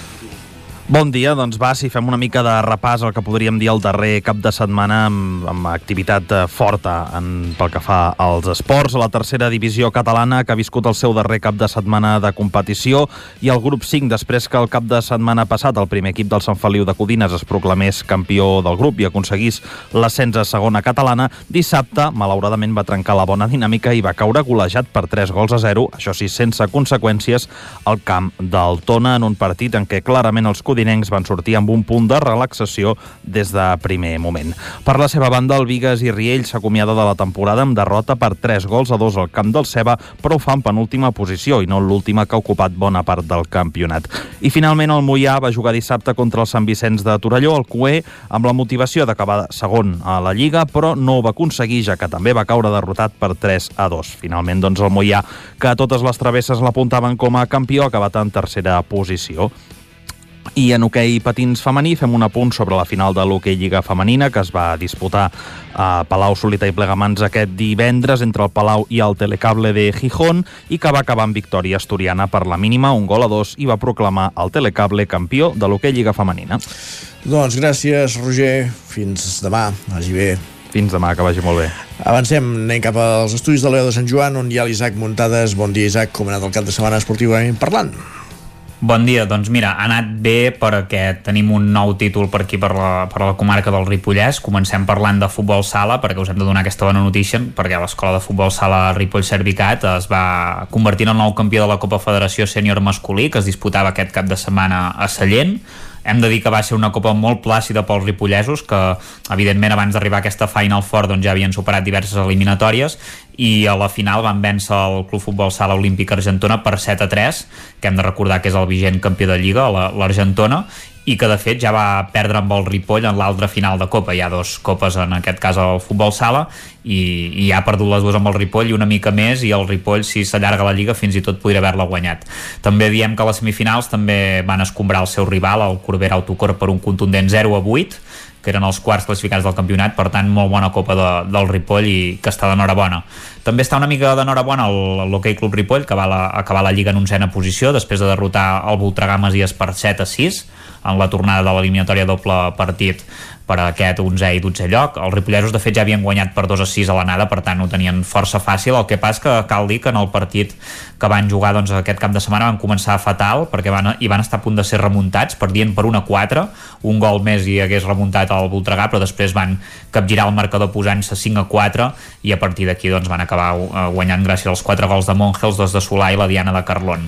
Bon dia, doncs va, si fem una mica de repàs el que podríem dir el darrer cap de setmana amb, amb activitat eh, forta en, pel que fa als esports. La tercera divisió catalana que ha viscut el seu darrer cap de setmana de competició i el grup 5 després que el cap de setmana passat el primer equip del Sant Feliu de Codines es proclamés campió del grup i aconseguís l'ascens a segona catalana, dissabte, malauradament, va trencar la bona dinàmica i va caure golejat per 3 gols a 0, això sí, sense conseqüències, al camp del Tona en un partit en què clarament els codinencs van sortir amb un punt de relaxació des de primer moment. Per la seva banda, el Vigues i Riell s'acomiada de la temporada amb derrota per 3 gols a 2 al camp del Ceba, però ho fa en penúltima posició i no l'última que ha ocupat bona part del campionat. I finalment el Mollà va jugar dissabte contra el Sant Vicenç de Torelló, el Cué, amb la motivació d'acabar segon a la Lliga, però no ho va aconseguir, ja que també va caure derrotat per 3 a 2. Finalment, doncs, el Mollà, que a totes les travesses l'apuntaven com a campió, ha acabat en tercera posició. I en hoquei patins femení fem un apunt sobre la final de l'hoquei Lliga Femenina que es va disputar a Palau Solita i Plegamans aquest divendres entre el Palau i el Telecable de Gijón i que va acabar amb victòria asturiana per la mínima, un gol a dos, i va proclamar el Telecable campió de l'hoquei Lliga Femenina. Doncs gràcies Roger, fins demà, vagi bé fins demà, que vagi molt bé. Avancem, anem cap als estudis de l'Eu de Sant Joan, on hi ha l'Isaac Muntades. Bon dia, Isaac, com ha anat el cap de setmana esportivament parlant? Bon dia, doncs mira, ha anat bé perquè tenim un nou títol per aquí, per la, per la comarca del Ripollès. Comencem parlant de futbol sala, perquè us hem de donar aquesta bona notícia, perquè l'escola de futbol sala Ripoll Servicat es va convertir en el nou campió de la Copa Federació Sènior Masculí, que es disputava aquest cap de setmana a Sallent hem de dir que va ser una copa molt plàcida pels ripollesos que evidentment abans d'arribar a aquesta Final Four doncs, ja havien superat diverses eliminatòries i a la final van vèncer el Club Futbol Sala Olímpic Argentona per 7 a 3 que hem de recordar que és el vigent campió de Lliga l'Argentona i que de fet ja va perdre amb el Ripoll en l'altra final de Copa. Hi ha dos copes, en aquest cas el futbol sala, i, i ha perdut les dues amb el Ripoll i una mica més, i el Ripoll, si s'allarga la Lliga, fins i tot podria haver-la guanyat. També diem que a les semifinals també van escombrar el seu rival, el Corbera Autocor, per un contundent 0 a 8, que eren els quarts classificats del campionat, per tant, molt bona copa de, del Ripoll i que està d'enhorabona. També està una mica d'enhorabona l'Hockey Club Ripoll, que va la, acabar la Lliga en onzena posició, després de derrotar el Voltregà Masies per 7 a 6, en la tornada de l'eliminatòria doble partit per a aquest 11è i 12è lloc. Els ripollesos, de fet, ja havien guanyat per 2 a 6 a l'anada, per tant, ho tenien força fàcil. El que passa que cal dir que en el partit que van jugar doncs, aquest cap de setmana van començar fatal, perquè van, i van estar a punt de ser remuntats, perdien per 1 a 4, un gol més i hagués remuntat el Voltregà, però després van capgirar el marcador posant-se 5 a 4 i a partir d'aquí doncs, van acabar uh, guanyant gràcies als 4 gols de Monge, els dos de Solà i la Diana de Carlon.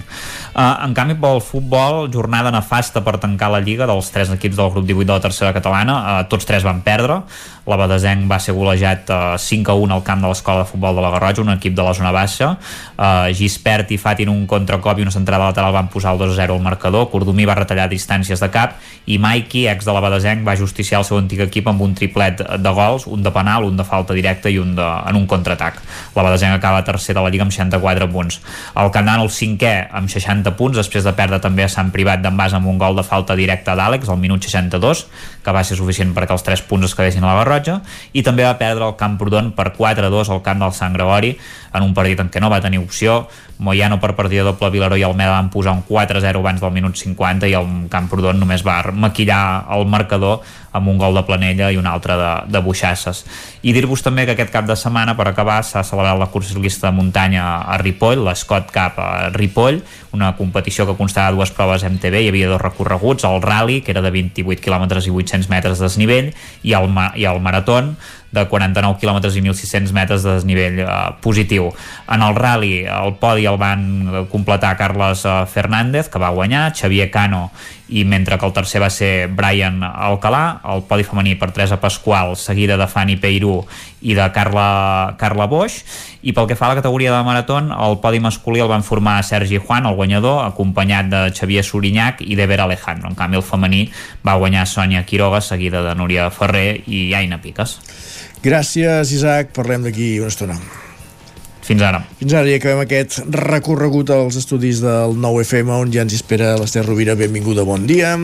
Uh, en canvi, pel futbol, jornada nefasta per tancar la Lliga dels tres equips del grup 18 de la tercera catalana, uh, tots tres van perdre, la Badesenc va ser golejat uh, 5 a 1 al camp de l'escola de futbol de la Garrotxa, un equip de la zona baixa, uh, Gispert i Fatin un contracop i una centrada lateral van posar el 2 a 0 al marcador, Cordomí va retallar distàncies de cap i Mikey, ex de la Badesenc, va justiciar el seu antic equip amb un triplet de gols, un de penal, un de falta directa i un de, en un contraatac. La Badesenc acaba tercer de la Lliga amb 64 punts. El Candan el cinquè amb 60 punts, després de perdre també a Sant Privat d'en amb un gol de falta directa d'Àlex al minut 62, que va ser suficient perquè els 3 punts es quedessin a la Garrotxa, i també va perdre el Camprodon per 4-2 al camp del Sant Gregori, en un partit en què no va tenir opció, Moyano per partida doble Vilaró i Almeda van posar un 4-0 abans del minut 50 i el Camprodon només va maquillar el marcador amb un gol de Planella i un altre de, de Buixasses. I dir-vos també que aquest cap de setmana, per acabar, s'ha celebrat la ciclista de muntanya a Ripoll, l'Escot Cup a Ripoll, una competició que constava de dues proves MTB, hi havia dos recorreguts, el rally, que era de 28 km i 800 metres de desnivell, i el, i el maratón, de 49 km i 1.600 metres de desnivell eh, positiu. En el rally el podi el van completar Carles eh, Fernández, que va guanyar, Xavier Cano i mentre que el tercer va ser Brian Alcalà, el podi femení per Teresa Pasqual, seguida de Fanny Peirú i de Carla, Carla Boix. I pel que fa a la categoria de maratón el podi masculí el van formar Sergi Juan el guanyador, acompanyat de Xavier Sorinyac i d'Ever Alejandro, en canvi el femení va guanyar Sònia Quiroga seguida de Núria Ferrer i Aina Piques Gràcies, Isaac. Parlem d'aquí una estona. Fins ara. Fins ara i acabem aquest recorregut als estudis del 9FM on ja ens espera l'Ester Rovira. Benvinguda, bon dia.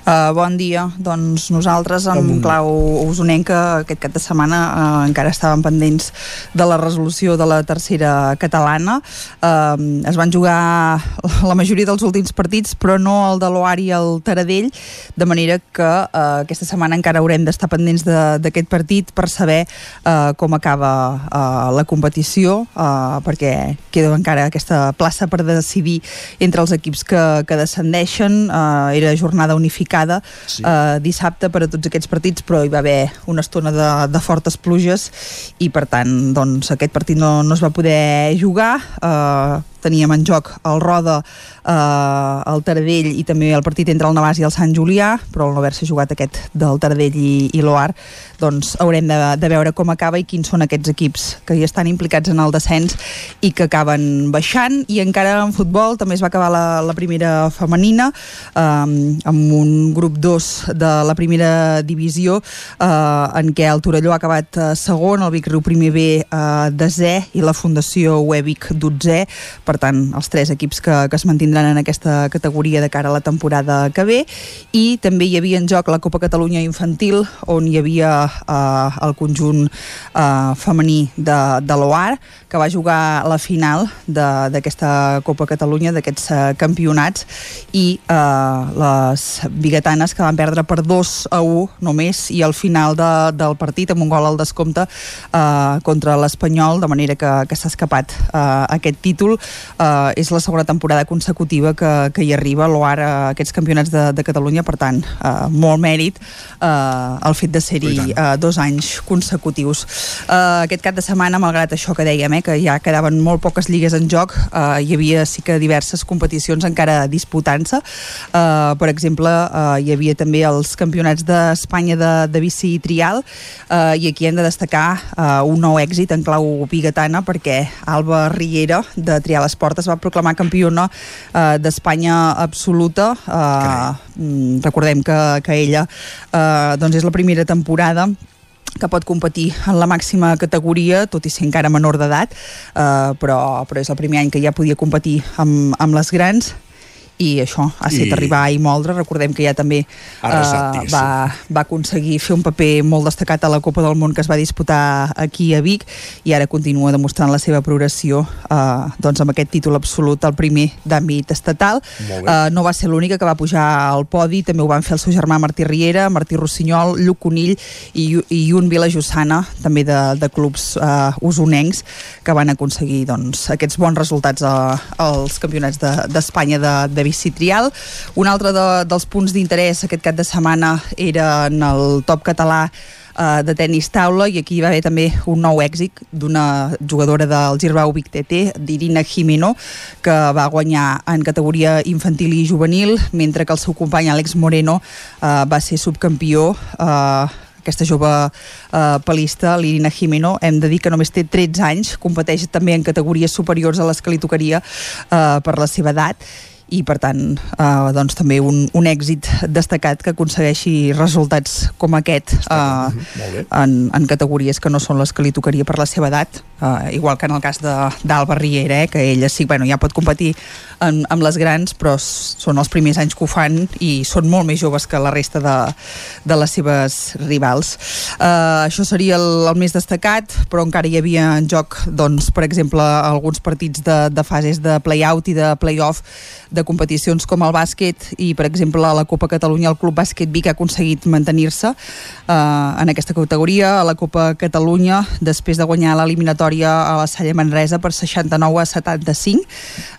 Uh, bon dia, doncs nosaltres en um... clau usonenca aquest cap de setmana uh, encara estàvem pendents de la resolució de la tercera catalana. Uh, es van jugar la majoria dels últims partits però no el de l'Oar i el Taradell de manera que uh, aquesta setmana encara haurem d'estar pendents d'aquest partit per saber uh, com acaba uh, la competició uh, perquè queda encara aquesta plaça per decidir entre els equips que, que descendeixen. Uh, era jornada unificada complicada sí. eh, dissabte per a tots aquests partits, però hi va haver una estona de, de fortes pluges i per tant doncs, aquest partit no, no es va poder jugar. Eh, teníem en joc el Roda, eh, el Taradell i també el partit entre el Navàs i el Sant Julià, però al no haver-se jugat aquest del Taradell i, i l'Oar, doncs haurem de, de veure com acaba i quins són aquests equips que hi estan implicats en el descens i que acaben baixant. I encara en futbol també es va acabar la, la primera femenina eh, amb un grup 2 de la primera divisió eh, en què el Torelló ha acabat eh, segon, el Vic Riu primer B eh, desè i la Fundació Webic 12 per tant els tres equips que, que es mantindran en aquesta categoria de cara a la temporada que ve. I també hi havia en joc la Copa Catalunya Infantil on hi havia eh, el conjunt eh, femení de, de l'OAR que va jugar la final d'aquesta Copa Catalunya, d'aquests eh, campionats. I eh, les biguetanes que van perdre per 2 a 1 només i al final de, del partit amb un gol al descompte eh, contra l'Espanyol, de manera que, que s'ha escapat eh, aquest títol eh, és la segona temporada consecutiva que, que hi arriba l'OAR a aquests campionats de, de Catalunya, per tant, eh, molt mèrit eh, el fet de ser-hi eh, dos anys consecutius. Eh, aquest cap de setmana, malgrat això que dèiem, eh, que ja quedaven molt poques lligues en joc, eh, hi havia sí que diverses competicions encara disputant-se. Eh, per exemple, eh, hi havia també els campionats d'Espanya de, de bici trial. Eh, i aquí hem de destacar eh, un nou èxit en clau bigatana perquè Alba Riera de Trial Esport es va proclamar campiona eh, d'Espanya absoluta. Eh, mm, recordem que, que ella eh, doncs és la primera temporada que pot competir en la màxima categoria, tot i ser encara menor d'edat, eh, però, però és el primer any que ja podia competir amb, amb les grans i això ha set I... arribar i moldre. Recordem que ja també uh, va, va aconseguir fer un paper molt destacat a la Copa del Món que es va disputar aquí a Vic i ara continua demostrant la seva progressió uh, doncs amb aquest títol absolut el primer d'àmbit estatal. Uh, no va ser l'única que va pujar al podi. També ho van fer el seu germà Martí Riera Martí Rossinyol, Lluc Conill i, i un Vila Jussana també de, de clubs uh, usonencs que van aconseguir doncs, aquests bons resultats uh, als campionats d'Espanya de, de Maurici Trial. Un altre de, dels punts d'interès aquest cap de setmana era en el top català eh, de tennis taula i aquí hi va haver també un nou èxit d'una jugadora del Girbau Vic TT, d'Irina Jimeno, que va guanyar en categoria infantil i juvenil, mentre que el seu company Àlex Moreno eh, va ser subcampió eh, aquesta jove eh, palista, l'Irina Jimeno, hem de dir que només té 13 anys, competeix també en categories superiors a les que li tocaria eh, per la seva edat i per tant eh, doncs també un, un èxit destacat que aconsegueixi resultats com aquest eh, en, en categories que no són les que li tocaria per la seva edat eh, igual que en el cas d'Alba Riera eh, que ella sí, bueno, ja pot competir en, amb les grans però són els primers anys que ho fan i són molt més joves que la resta de, de les seves rivals. Eh, això seria el, el més destacat però encara hi havia en joc doncs, per exemple alguns partits de, de fases de play-out i de play-off de competicions com el bàsquet i, per exemple, a la Copa Catalunya el Club Bàsquet Vic ha aconseguit mantenir-se eh, en aquesta categoria. A la Copa Catalunya, després de guanyar l'eliminatòria a la Salle Manresa per 69 a 75,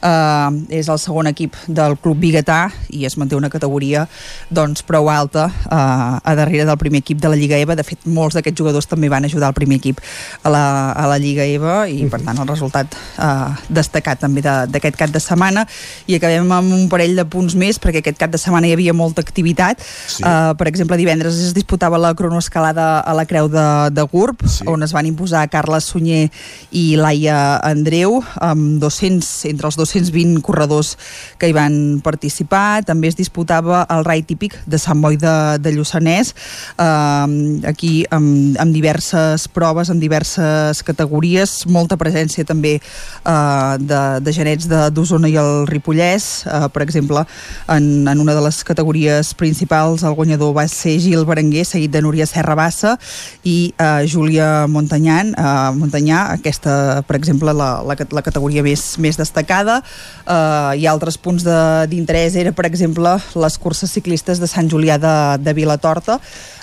eh, és el segon equip del Club Biguetà i es manté una categoria doncs, prou alta eh, a darrere del primer equip de la Lliga EVA. De fet, molts d'aquests jugadors també van ajudar el primer equip a la, a la Lliga EVA i, per tant, el resultat eh, destacat també d'aquest cap de setmana i acabem amb un parell de punts més perquè aquest cap de setmana hi havia molta activitat sí. uh, per exemple divendres es disputava la cronoescalada a la Creu de, de Gurb sí. on es van imposar Carles Sunyer i Laia Andreu amb 200, entre els 220 corredors que hi van participar també es disputava el rai típic de Sant Boi de, de Lluçanès uh, aquí amb, amb diverses proves, amb diverses categories, molta presència també uh, de, de genets d'Osona i el Ripollès eh, per exemple, en, en una de les categories principals el guanyador va ser Gil Berenguer, seguit de Núria Serra Bassa i eh, Júlia Montanyan, eh, Montanyà, aquesta, per exemple, la, la, la categoria més, més destacada. Eh, I altres punts d'interès era, per exemple, les curses ciclistes de Sant Julià de, de Vilatorta,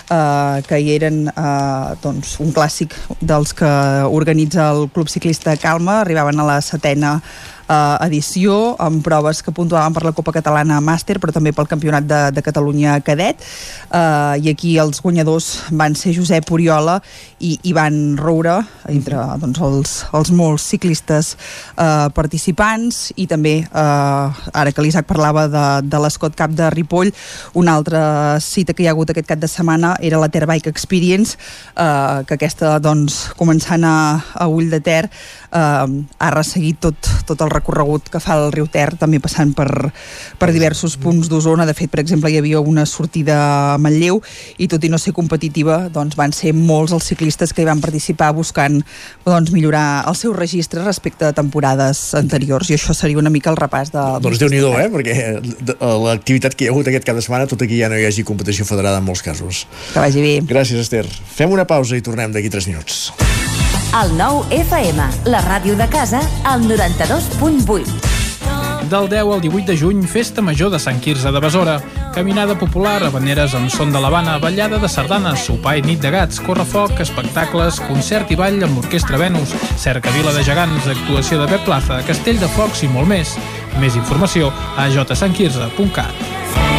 eh, que hi eren eh, doncs, un clàssic dels que organitza el Club Ciclista Calma, arribaven a la setena edició, amb proves que puntuaven per la Copa Catalana Màster, però també pel Campionat de, de Catalunya Cadet, eh, i aquí els guanyadors van ser Josep Oriola i Ivan Roura, entre doncs, els, els molts ciclistes eh, participants, i també, eh, ara que l'Isaac parlava de, de l'Escot Cup de Ripoll, una altra cita que hi ha hagut aquest cap de setmana era la Terbike Experience, eh, que aquesta, doncs, començant a, a Ull de Ter, eh, ha resseguit tot, tot el recorregut que fa el riu Ter, també passant per, per diversos punts d'Osona. De fet, per exemple, hi havia una sortida a Manlleu i tot i no ser competitiva, doncs van ser molts els ciclistes que hi van participar buscant doncs, millorar el seu registre respecte a temporades anteriors i això seria una mica el repàs de... Doncs déu nhi eh? Perquè l'activitat que hi ha hagut aquest cap de setmana, tot aquí ja no hi hagi competició federada en molts casos. Que vagi bé. Gràcies, Esther. Fem una pausa i tornem d'aquí 3 minuts. El nou FM, la ràdio de casa, al 92.8. Del 10 al 18 de juny, Festa Major de Sant Quirze de Besora. Caminada popular, habaneres amb son de l'Havana, ballada de sardanes, sopar i nit de gats, correfoc, espectacles, concert i ball amb l'Orquestra Venus, cerca Vila de Gegants, actuació de Pep Plaza, Castell de Focs i molt més. Més informació a jsantquirze.cat.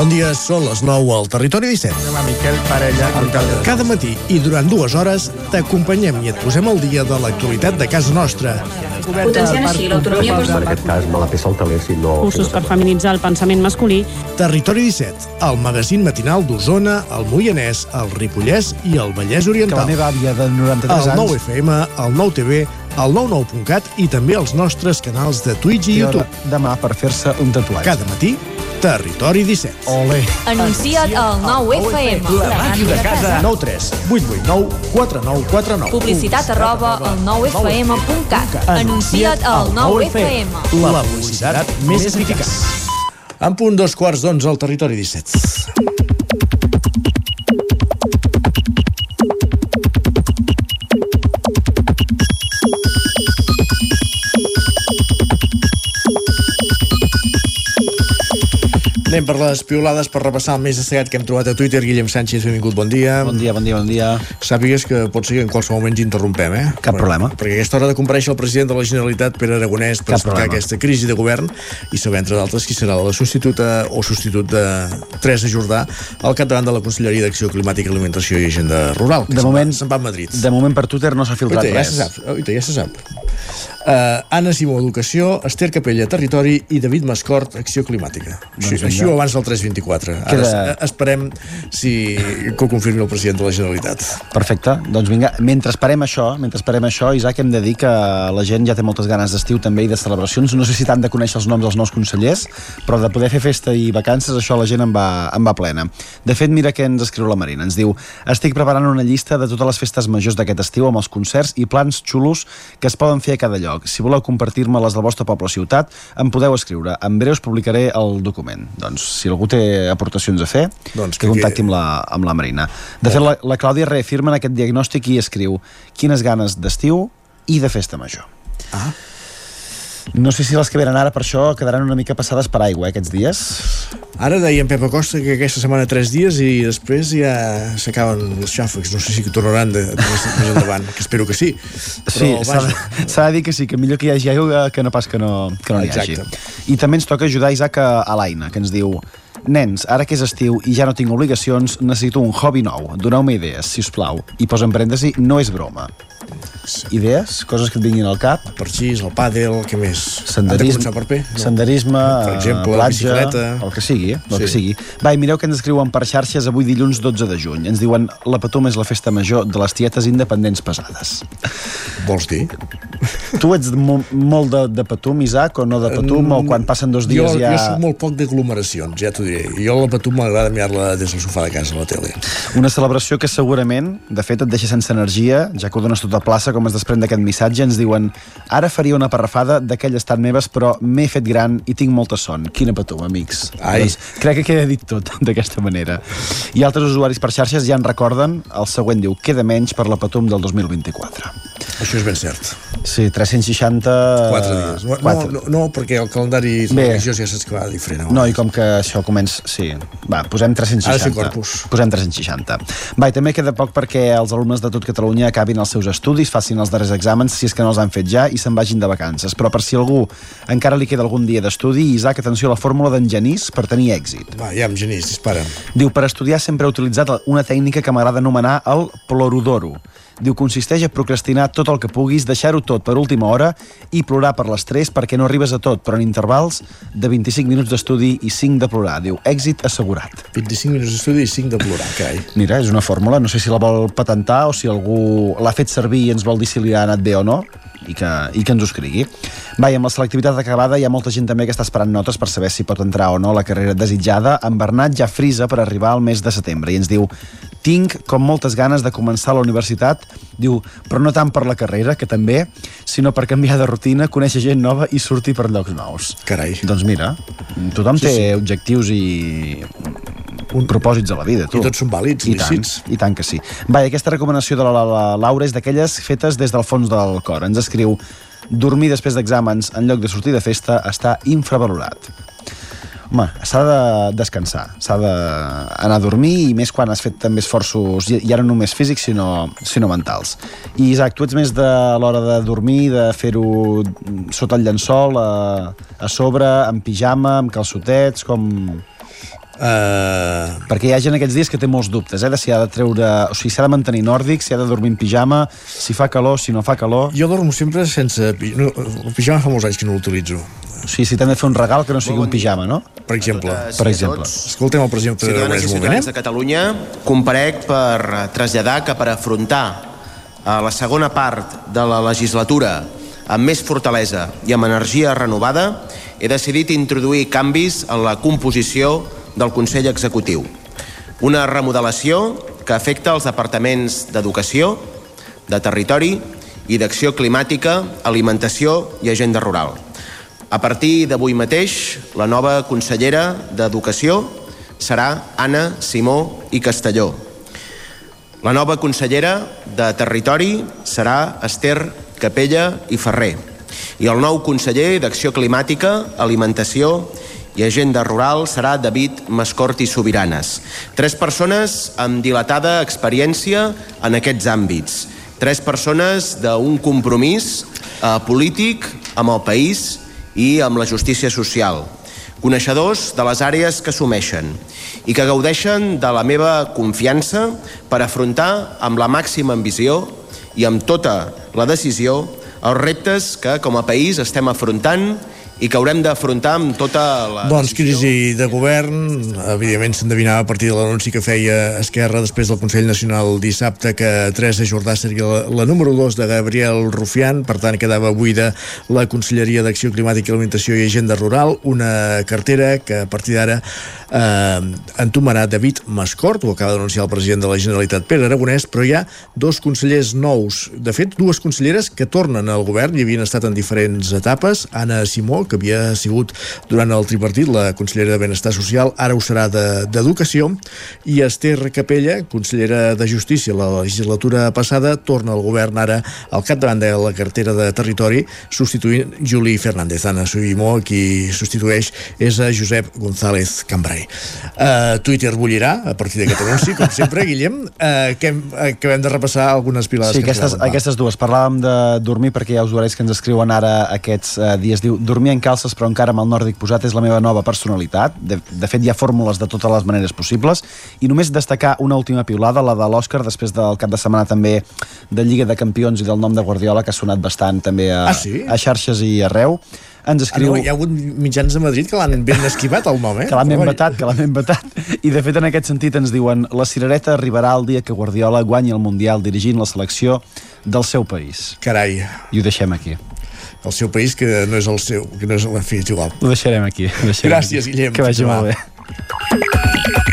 Bon dia, són les 9 al Territori 17. Demà Miquel Parella, alcalde. Cada matí i durant dues hores t'acompanyem i et posem al dia de l'actualitat de casa nostra. Potenciant així l'autonomia En aquest cas me la peça el taler si no... Usos per feminitzar el pensament masculí. Territori 17, el magazín matinal d'Osona, el Moianès, el Ripollès i el Vallès Que Oriental. la meva àvia de 93 El anys... 9 FM, el 9 TV, el 99.cat i també els nostres canals de Twitch i hora YouTube. Demà per fer-se un tatuatge. Cada matí, Territori 17. Ole. Anuncia't al 9FM. La màquina de casa. 9 3 8 8 9 4 9 4 9. Publicitat arroba al 9fm.cat. Anuncia't al 9FM. La publicitat més eficaç. En punt dos quarts d'onze al Territori 17. Anem per les piolades per repassar el més destacat que hem trobat a Twitter. Guillem Sánchez, benvingut, bon dia. Bon dia, bon dia, bon dia. Sàpigues que pot ser que en qualsevol moment t'interrompem, eh? Cap problema. Perquè a aquesta hora de compareixer el president de la Generalitat, Pere Aragonès, per Cap explicar problema. aquesta crisi de govern i saber, entre d'altres, qui serà la substituta o substitut de Teresa Jordà al capdavant de la Conselleria d'Acció Climàtica, Alimentació i Agenda Rural. De moment- se'n va a Madrid. De moment per Twitter no s'ha filtrat Oita, ja res. se sap, oita, ja se sap. Uh, Anna Simó, Educació, Esther Capella, Territori i David Mascort, Acció Climàtica. Així, Doncs així vinga. o abans del 324. Ara Queda- es- esperem si que ho confirmi el president de la Generalitat. Perfecte, doncs vinga, mentre esperem això, mentre esperem això, Isaac, hem de dir que la gent ja té moltes ganes d'estiu també i de celebracions. No sé si tant de conèixer els noms dels nous consellers, però de poder fer festa i vacances, això la gent en va, en va plena. De fet, mira què ens escriu la Marina. Ens diu, estic preparant una llista de totes les festes majors d'aquest estiu amb els concerts i plans xulos que es poden fer a cada lloc. Si voleu compartir-me les del vostre poble o ciutat, em podeu escriure. En breu us publicaré el document. Doncs, si algú té aportacions a fer, Doncs que que- contacti amb la, amb la Marina. De fet, la, la Clàudia reafirma en aquest diagnòstic i escriu quines ganes d'estiu i de festa major. Ah. No sé si les que venen ara per això quedaran una mica passades per aigua, eh, aquests dies. Ara deia en Pep Acosta que aquesta setmana tres dies i després ja s'acaben els xàfecs. No sé si tornaran de, de més, més endavant, que espero que sí. Sí, Però, de, s'ha de dir que sí, que millor que hi hagi aigua que no pas que no, que no n'hi hagi. Exacte. I també ens toca ajudar Isaac a, a l'Aina, que ens diu Nens, ara que és estiu i ja no tinc obligacions, necessito un hobby nou. Doneu-me idees, si us plau. I posa en parèntesi, no és broma. Idees? Coses que et vinguin al cap? El parxís, el pàdel, què més? Senderisme, per P? No. senderisme, Per exemple, platja, bicicleta. el que sigui, el Sí. que sigui. Va, i mireu que ens escriuen per xarxes avui dilluns 12 de juny. Ens diuen la Patum és la festa major de les tietes independents pesades. Vols dir? Tu ets mo molt de, de Patum, Isaac, o no de Patum, o quan passen dos dies jo, ja... Jo soc molt poc d'aglomeracions, ja t'ho diré. Jo la Patum m'agrada mirar-la des del sofà de casa a la tele. Una celebració que segurament, de fet, et deixa sense energia, ja que ho dones tot a plaça, com es desprèn d'aquest missatge, ens diuen ara faria una parrafada d'aquelles tan meves, però m'he fet gran i tinc molta son. Quina patum, amics. Ai. Doncs crec que queda dit tot [LAUGHS] d'aquesta manera. I altres usuaris per xarxes ja en recorden, el següent diu, queda menys per la patum del 2024. Això és ben cert. Sí, 360... Quatre dies. No, Quatre. no, no, perquè el calendari religiós ja saps que va diferent. No, i com que això comença... Sí, va, posem 360. Ha de fer corpus. Posem 360. Va, i també queda poc perquè els alumnes de tot Catalunya acabin els seus estudis, facin els darrers exàmens, si és que no els han fet ja, i se'n vagin de vacances. Però per si algú encara li queda algun dia d'estudi, Isaac, atenció a la fórmula d'en Genís per tenir èxit. Va, ja, amb Genís, dispara'm. Diu, per estudiar sempre he utilitzat una tècnica que m'agrada anomenar el plorodoro. Diu, consisteix a procrastinar tot el que puguis, deixar-ho tot per última hora i plorar per l'estrès perquè no arribes a tot, però en intervals de 25 minuts d'estudi i 5 de plorar. Diu, èxit assegurat. 25 minuts d'estudi i 5 de plorar, carai. Mira, és una fórmula, no sé si la vol patentar o si algú l'ha fet servir i ens vol dir si li ha anat bé o no i que, i que ens ho escrigui. Va, i amb la selectivitat acabada hi ha molta gent també que està esperant notes per saber si pot entrar o no a la carrera desitjada. En Bernat ja frisa per arribar al mes de setembre i ens diu tinc com moltes ganes de començar la universitat, diu, però no tant per la carrera, que també, sinó per canviar de rutina, conèixer gent nova i sortir per llocs nous. Carai. Doncs mira, tothom Sí, té sí. objectius i un propòsits a la vida, tu. I tots són vàlids, I tant, lícits. I tant que sí. Va, aquesta recomanació de la, la, la Laura és d'aquelles fetes des del fons del cor. Ens escriu dormir després d'exàmens en lloc de sortir de festa està infravalorat. Home, s'ha de descansar, s'ha d'anar a dormir i més quan has fet també esforços, ara no només físics, sinó, sinó mentals. I Isaac, tu ets més de l'hora de dormir, de fer-ho sota el llençol, a, a sobre, amb pijama, amb calçotets, com... Uh... Perquè hi ha gent aquests dies que té molts dubtes, eh, de si ha de treure... O sigui, s'ha de mantenir nòrdic, si ha de dormir en pijama, si fa calor, si no fa calor... Jo dormo sempre sense... No, el pijama fa molts anys que no l'utilitzo. O sigui, si t'han de fer un regal que no sigui un pijama, no? Per exemple. Per exemple. Escoltem el president Aragonès un moment, ciutadans eh? de Catalunya, comparec per eh, traslladar que per afrontar a la segona part de la legislatura amb més fortalesa i amb energia renovada, he decidit introduir canvis en la composició del Consell Executiu. Una remodelació que afecta els departaments d'Educació, de Territori i d'Acció Climàtica, Alimentació i Agenda Rural. A partir d'avui mateix, la nova consellera d'Educació serà Anna Simó i Castelló. La nova consellera de Territori serà Esther Capella i Ferrer. I el nou conseller d'Acció Climàtica, Alimentació i Agenda Rural serà David Mascort i Sobiranes. Tres persones amb dilatada experiència en aquests àmbits. Tres persones d'un compromís eh, polític amb el país i amb la justícia social. Coneixedors de les àrees que assumeixen i que gaudeixen de la meva confiança per afrontar amb la màxima ambició i amb tota la decisió els reptes que com a país estem afrontant i que haurem d'afrontar amb tota la... Doncs crisi de govern, evidentment s'endevinava a partir de l'anunci que feia Esquerra després del Consell Nacional dissabte que Teresa Jordà seria la, la número 2 de Gabriel Rufián, per tant quedava buida la Conselleria d'Acció Climàtica, Alimentació i Agenda Rural, una cartera que a partir d'ara eh, entomarà David Mascort, ho acaba d'anunciar el president de la Generalitat Pere Aragonès, però hi ha dos consellers nous, de fet dues conselleres que tornen al govern i havien estat en diferents etapes, Anna Simó, que havia sigut durant el tripartit la consellera de Benestar Social, ara ho serà de- d'Educació, i Esther Capella, consellera de Justícia la legislatura passada, torna al govern ara al capdavant de la cartera de Territori, substituint Juli Fernández. Anna Subimó, qui substitueix, és a Josep González Cambrai. Uh, Twitter bullirà a partir d'aquest anunci, com sempre, Guillem, uh, que hem, acabem de repassar algunes pilades Sí, que aquestes, aquestes dues. Parlàvem de dormir perquè hi ha usuaris que ens escriuen ara aquests eh, dies. Diu, dormir en calces però encara amb el nòrdic posat és la meva nova personalitat. De, de fet, hi ha fórmules de totes les maneres possibles. I només destacar una última piulada, la de l'Òscar, després del cap de setmana també de Lliga de Campions i del nom de Guardiola, que ha sonat bastant també a, Ah, sí? a xarxes i arreu. Ens escriu... Ah, no, hi ha hagut mitjans de Madrid que l'han ben esquivat el nom, eh? que l'han ben vetat, que l'han ben vetat. I de fet en aquest sentit ens diuen la cirereta arribarà el dia que Guardiola guanyi el Mundial dirigint la selecció del seu país. Carai. I ho deixem aquí. El seu país que no és el seu, que no és, en fi, és igual. Ho deixarem aquí. Ho deixarem Gràcies, aquí. Guillem. Que vagi molt bé.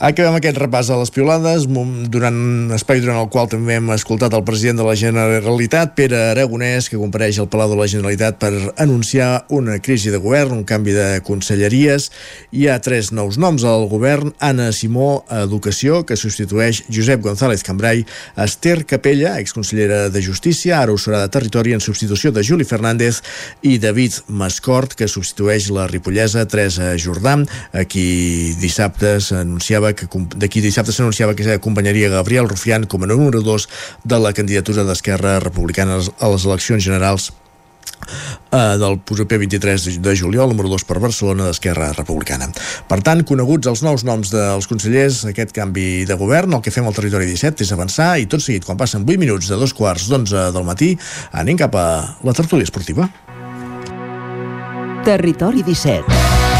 Acabem aquest repàs a les piolades durant un espai durant el qual també hem escoltat el president de la Generalitat, Pere Aragonès, que compareix al Palau de la Generalitat per anunciar una crisi de govern, un canvi de conselleries. Hi ha tres nous noms al govern, Anna Simó, a Educació, que substitueix Josep González Cambrai, Esther Capella, exconsellera de Justícia, ara ho serà de Territori en substitució de Juli Fernández, i David Mascort, que substitueix la ripollesa Teresa Jordà, a qui dissabte s'anunciava que d'aquí dissabte s'anunciava que acompanyaria Gabriel Rufián com a número 2 de la candidatura d'Esquerra Republicana a les- eleccions generals eh, del proper 23 de- juliol, número 2 per Barcelona d'Esquerra Republicana. Per tant, coneguts els nous noms dels consellers, aquest canvi de govern, el que fem al territori 17 és avançar i tot seguit, quan passen 8 minuts de dos quarts d'onze del matí, anem cap a la tertúlia esportiva. Territori 17.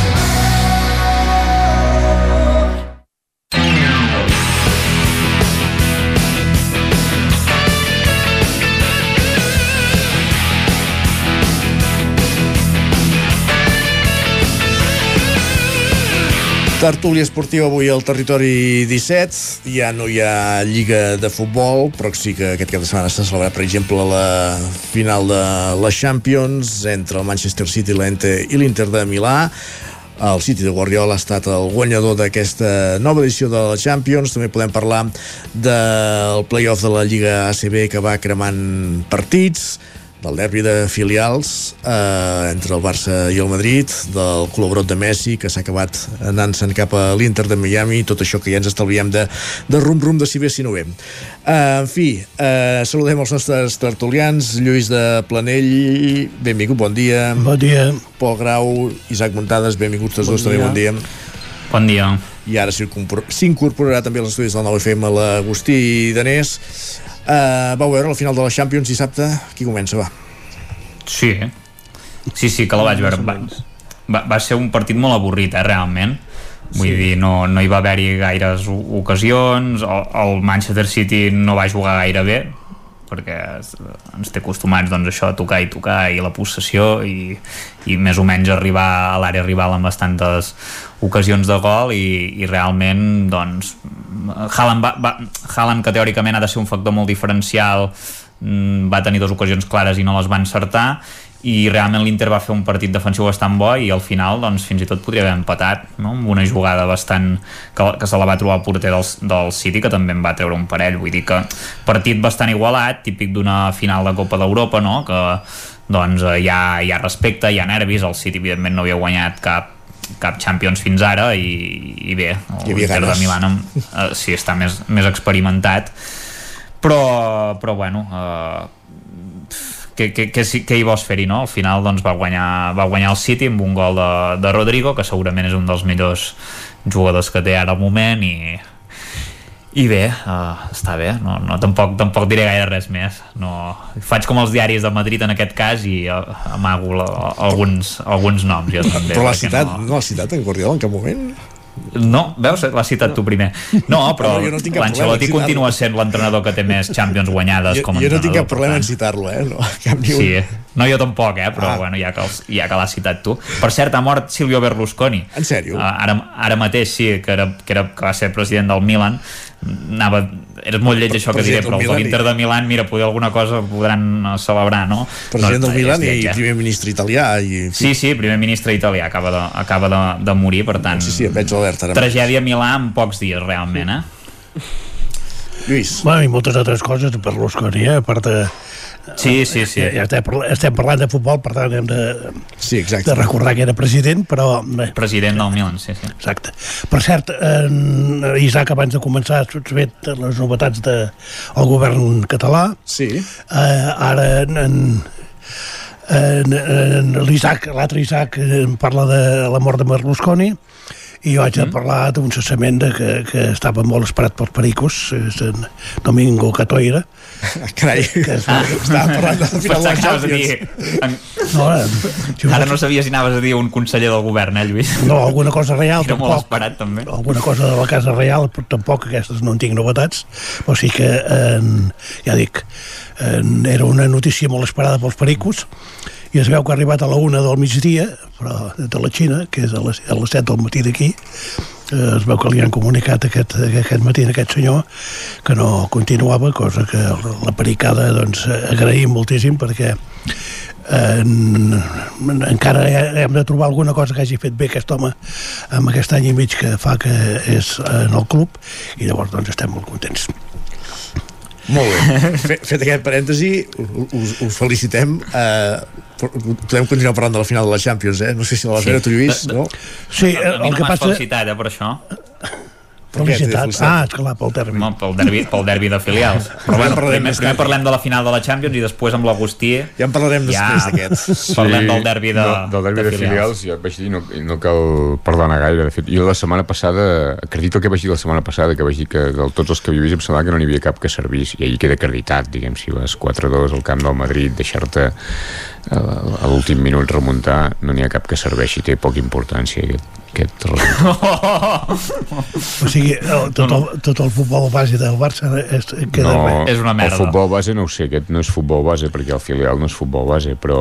Tertúlia esportiva avui al territori 17 ja no hi ha lliga de futbol però sí que aquest cap de setmana s'ha celebrat per exemple la final de la Champions entre el Manchester City i l'Inter de Milà. El City de Guardiola ha estat el guanyador d'aquesta nova edició de la Champions. També podem parlar del playoff de la Lliga ACB que va cremant partits del derbi de filials eh, entre el Barça i el Madrid, del col·laborat de Messi, que s'ha acabat anant-se'n cap a l'Inter de Miami, tot això que ja ens estalviem de, de rum-rum de si bé si no bé. Eh, en fi, eh, saludem els nostres tertulians, Lluís de Planell, benvingut, bon dia. Bon dia. Pol Grau, Isaac Muntades, benvinguts tots bon dos, també bon dia. Bon dia. I ara s'incorporarà també als estudis del 9FM l'Agustí Danés. Uh, vau veure la final de la Champions dissabte? Qui comença, va? Sí, sí, sí, que la vaig veure. Va, va, va ser un partit molt avorrit, eh, realment. Vull sí. dir, no, no hi va haver-hi gaires ocasions, el, el Manchester City no va jugar gaire bé, perquè ens té acostumats doncs, això a tocar i tocar i la possessió i, i més o menys arribar a l'àrea rival amb bastantes ocasions de gol i, i realment doncs Haaland, va, va, Haaland que teòricament ha de ser un factor molt diferencial mm, va tenir dues ocasions clares i no les va encertar i realment l'Inter va fer un partit defensiu bastant bo i al final doncs, fins i tot podria haver empatat no? amb una jugada bastant que, que se la va trobar el porter del, del City que també en va treure un parell vull dir que partit bastant igualat típic d'una final de Copa d'Europa no? que doncs hi ha, hi ha respecte, hi ha nervis el City evidentment no havia guanyat cap cap Champions fins ara i, i bé, l'Inter de Milan eh, sí està més, més experimentat però, però bueno eh, què, què, què, què hi vols fer-hi, no? Al final doncs, va, guanyar, va guanyar el City amb un gol de, de Rodrigo, que segurament és un dels millors jugadors que té ara al moment i, i bé, uh, està bé no, no, tampoc, tampoc diré gaire res més no, faig com els diaris de Madrid en aquest cas i uh, amago la, alguns, alguns noms jo també, però l'ha citat, no... no l'ha citat en Guardiola en cap moment? No, veus? L'has citat tu primer. No, [LAUGHS] però no, no l'Ancelotti continua sent l'entrenador que té més Champions guanyades jo, com a Jo no tinc cap problema en citar-lo, eh? No, cap ni un... Sí, no jo tampoc, eh? Però ah. bueno, ja que, els, ja que l'has citat tu. Per cert, ha mort Silvio Berlusconi. En sèrio? Uh, ara, ara mateix sí, que, era, que, era, que va ser president del Milan anava, era molt lleig això que diré però els de l'Inter de Milan, mira, poder alguna cosa podran eh, celebrar, no? President no, del Milan i eh? primer ministre italià i... Sí, sí, primer ministre italià acaba de, acaba de, de morir, per tant sí, sí, veig alerta, tragèdia a Milà en pocs dies realment, eh? Lluís. Bueno, i moltes altres coses per l'Osconi, eh? a part de Sí, sí, sí. Ja estem, estem parlant de futbol, per tant hem de, sí, exacte. de recordar que era president, però... President del Milan, sí, sí. Exacte. Per cert, en Isaac, abans de començar, has fet les novetats del de, govern català. Sí. Eh, ara en, en, en, en l'Isaac, l'altre Isaac, en parla de la mort de Berlusconi, i vaig mm. a parlar d'un cessament de que, que estava molt esperat pels pericos, és en Domingo Catoira. [LAUGHS] Carai, que es, ah. estava parlant de la final de Champions. No, eh, Ara no sabies si anaves a dir un conseller del govern, eh, Lluís? No, alguna cosa real, Era tampoc. molt esperat, també. Alguna cosa de la Casa Real, però tampoc aquestes no en tinc novetats. O sigui que, eh, ja dic, eh, era una notícia molt esperada pels pericos, i es veu que ha arribat a la una del migdia, però de la Xina, que és a les, a les 7 del matí d'aquí, eh, es veu que li han comunicat aquest, aquest matí a aquest senyor que no continuava, cosa que la pericada doncs, agraïm moltíssim perquè eh, encara hem de trobar alguna cosa que hagi fet bé aquest home amb aquest any i mig que fa que és en el club i llavors doncs estem molt contents molt bé. [LAUGHS] Fet, fet aquest parèntesi, us, us felicitem. Uh, podem continuar parlant de la final de la Champions, eh? No sé si la vas sí. veure tu, Lluís, no? Sí, el, el que passa... felicitat, eh, per això. Felicitat. Ah, esclar, pel derbi. No, pel derbi, pel derbi de filials. [LAUGHS] Però bueno, primer, primer parlem de la final de la Champions i després amb l'Agustí... Ja en parlarem després ja d'aquest. [LAUGHS] Parlem del derbi de, no, del derbi de, de filials. Ja vaig dir, no, no cal parlar gaire. De fet, jo la setmana passada, acredito que vaig dir la setmana passada, que vaig dir que de tots els que havia vist em semblava que no n'hi havia cap que servís. I ahir queda acreditat, diguem, si les 4-2 al camp del Madrid, deixar-te a l'últim minut remuntar, no n'hi ha cap que serveixi, té poca importància aquest aquest resultat. O sigui, el, tot, el, tot el futbol base del Barça és, queda no, bé. El futbol base no ho sé, aquest no és futbol base perquè el filial no és futbol base, però...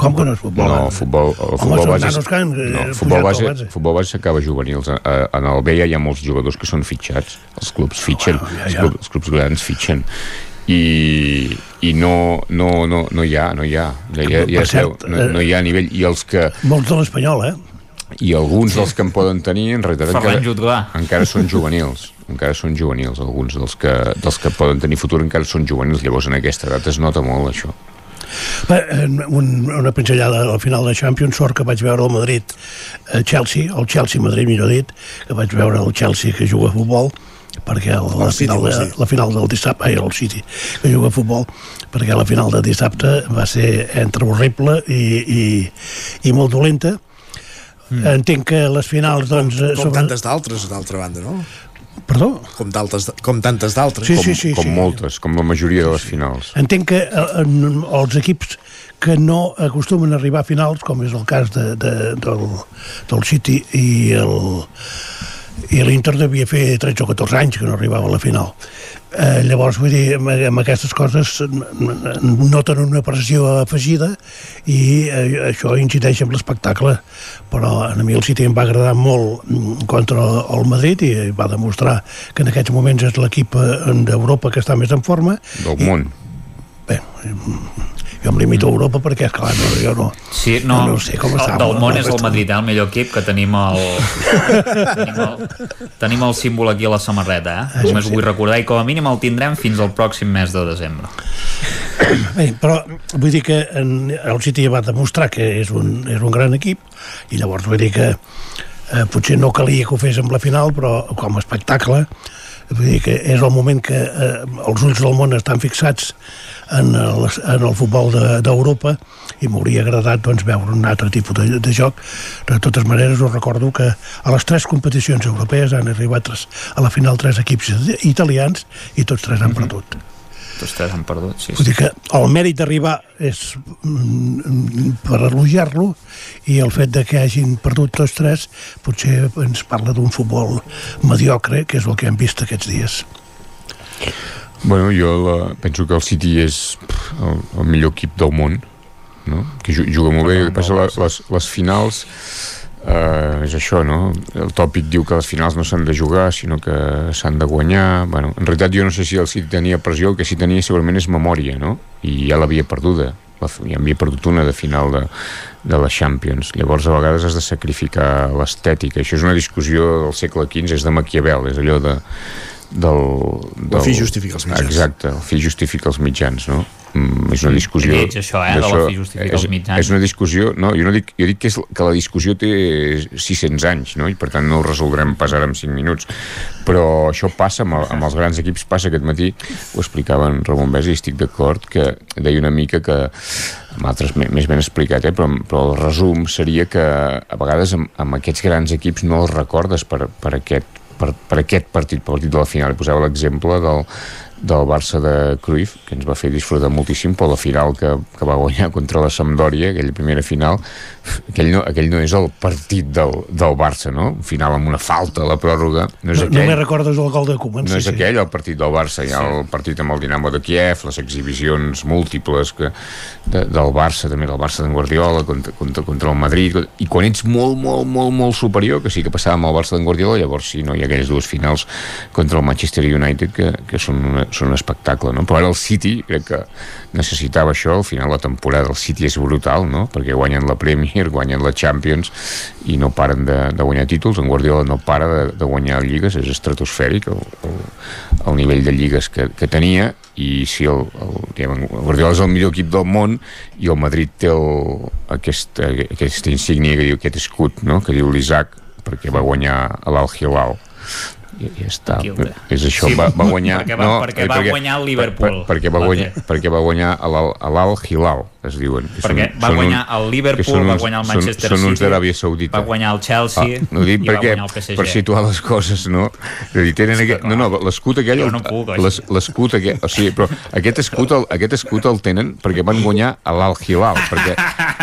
Com que no és futbol no, base? Futbol, el Home, futbol són base... nanos que han, eh, no, futbol base, base. futbol base s'acaba juvenils. A- a- En el B ja hi ha molts jugadors que són fitxats. Els clubs fitxen, Bueno, ja, els, ja. clubs, els clubs grans fitxen. I, i no, no, no, no hi ha, no hi ha. Ja, ja, ja cert, no, no hi ha nivell. I els que, Molts de l'Espanyol, eh? I alguns dels que en poden tenir en realitat Ferran encara, encara són juvenils. Encara són juvenils alguns dels que, dels que poden tenir futur encara són juvenils. Llavors en aquesta edat es nota molt això. Un, una pinzellada al final de Champions, sort que vaig veure el Madrid eh, Chelsea, el Chelsea-Madrid millor dit, que vaig veure el Chelsea que juga a futbol perquè el, la, City, final de, la final del dissabte, ai, el City que juga a futbol, perquè la final de dissabte va ser entre horrible i, i, i molt dolenta mm. entenc que les finals doncs, eh, Com tantes d'altres, d'altra banda, no? Perdó? Com, com tantes d'altres. Sí, com, sí, sí, com sí. moltes, com la majoria de les finals Entenc que eh, en, els equips que no acostumen a arribar a finals, com és el cas de, de, del, del City i el i l'Inter devia fer 13 o 14 anys que no arribava a la final. Eh, llavors, vull dir, amb, amb aquestes coses noten una pressió afegida i eh, això incideix en l'espectacle. Però a mi el City em va agradar molt mm, contra el Madrid i va demostrar que en aquests moments és l'equip eh, d'Europa que està més en forma del món Bé, jo em limito a Europa perquè, esclar, no, jo no, Sí, no, no, no sé com el, està. del món no, és el Madrid, el millor equip que tenim el, tenim el, tenim el símbol aquí a la samarreta eh? només ho vull recordar i com a mínim el tindrem fins al pròxim mes de desembre Bé, però vull dir que en, el City va demostrar que és un, és un gran equip i llavors vull dir que eh, potser no calia que ho fes amb la final però com a espectacle vull dir que és el moment que eh, els ulls del món estan fixats en el, en el futbol de- d'Europa i m'hauria agradat doncs, veure un altre tipus de, de joc. De totes maneres us recordo que a les tres competicions europees han arribat tres, a la final tres equips italians i tots tres han perdut tots tres han perdut sí, Vull sí. dir que el mèrit d'arribar és mm, per elogiar-lo i el fet de que hagin perdut tots tres potser ens parla d'un futbol mediocre, que és el que hem vist aquests dies. Bueno, jo la, penso que el City és el, el millor equip del món, no? que ju- juga molt bé. Que passa, les, les finals eh, és això, no? El tòpic diu que les finals no s'han de jugar, sinó que s'han de guanyar. Bueno, en realitat jo no sé si el City tenia pressió, el que sí tenia segurament és memòria, no? I ja l'havia perduda. La, ja havia perdut una de final de, de la Champions. Llavors, a vegades has de sacrificar l'estètica. Això és una discussió del segle XV, és de Maquiavel, és allò de, del, del... El fi justifica els mitjans. Exacte, el fi justifica els mitjans, no? Mm, és una discussió... Lleig, això, eh, de d'això. la fi justifica és, els mitjans. És una discussió... No, jo no dic, jo dic que, és, que la discussió té 600 anys, no? I per tant no ho resoldrem pas ara en 5 minuts. Però això passa amb, el, amb els grans equips, passa aquest matí, ho explicava en Ramon Besa i estic d'acord, que deia una mica que amb altres més ben explicat, eh? però, però el resum seria que a vegades amb, amb aquests grans equips no els recordes per, per, aquest, per, per aquest partit, per partit de la final. Posava l'exemple del, del Barça de Cruyff, que ens va fer disfrutar moltíssim, però la final que, que va guanyar contra la Sampdoria, aquella primera final, aquell no, aquell no és el partit del, del Barça, no? Un final amb una falta a la pròrroga, no és No, aquell. només recordes el gol de Koeman. No és aquell el partit del Barça, hi ha el partit amb el Dinamo de Kiev, les exhibicions múltiples que, de, del Barça, també del Barça d'en Guardiola contra, contra, contra el Madrid, i quan ets molt, molt, molt, molt superior, que sí que passava amb el Barça d'en Guardiola, llavors sí, no hi ha aquelles dues finals contra el Manchester United que, que són, una, són un espectacle, no? Però ara el City crec que necessitava això, al final la temporada del City és brutal, no? Perquè guanyen la Premier, guanyen la Champions i no paren de, de guanyar títols, en Guardiola no para de, de guanyar lligues, és estratosfèric el, el, el nivell de lligues que, que tenia i si el, el, diguem, el Guardiola és el millor equip del món i el Madrid té el, aquesta, aquesta insígnia que diu aquest escut, no? que diu l'Isaac perquè va guanyar a l'Al-Hilal i ja està, Quilde. és això Sí, va, va guanyar perquè va- perquè va guanyar el Liverpool. per, perquè, va guanyar, perquè va guanyar l'Al- a l'Al-Hilal es diuen. Que Perquè va guanyar el Liverpool, va guanyar el Manchester són, són uns City, d'Aràbia Saudita. va guanyar el Chelsea ah, no dic i va perquè, guanyar el PSG. per situar les coses, no? És a dir, tenen aquest, no, no, l'escut aquell... Jo no puc, L'escut aquell... O sigui, però aquest escut, el, aquest escut el tenen perquè van guanyar a l'Al-Hilal, perquè,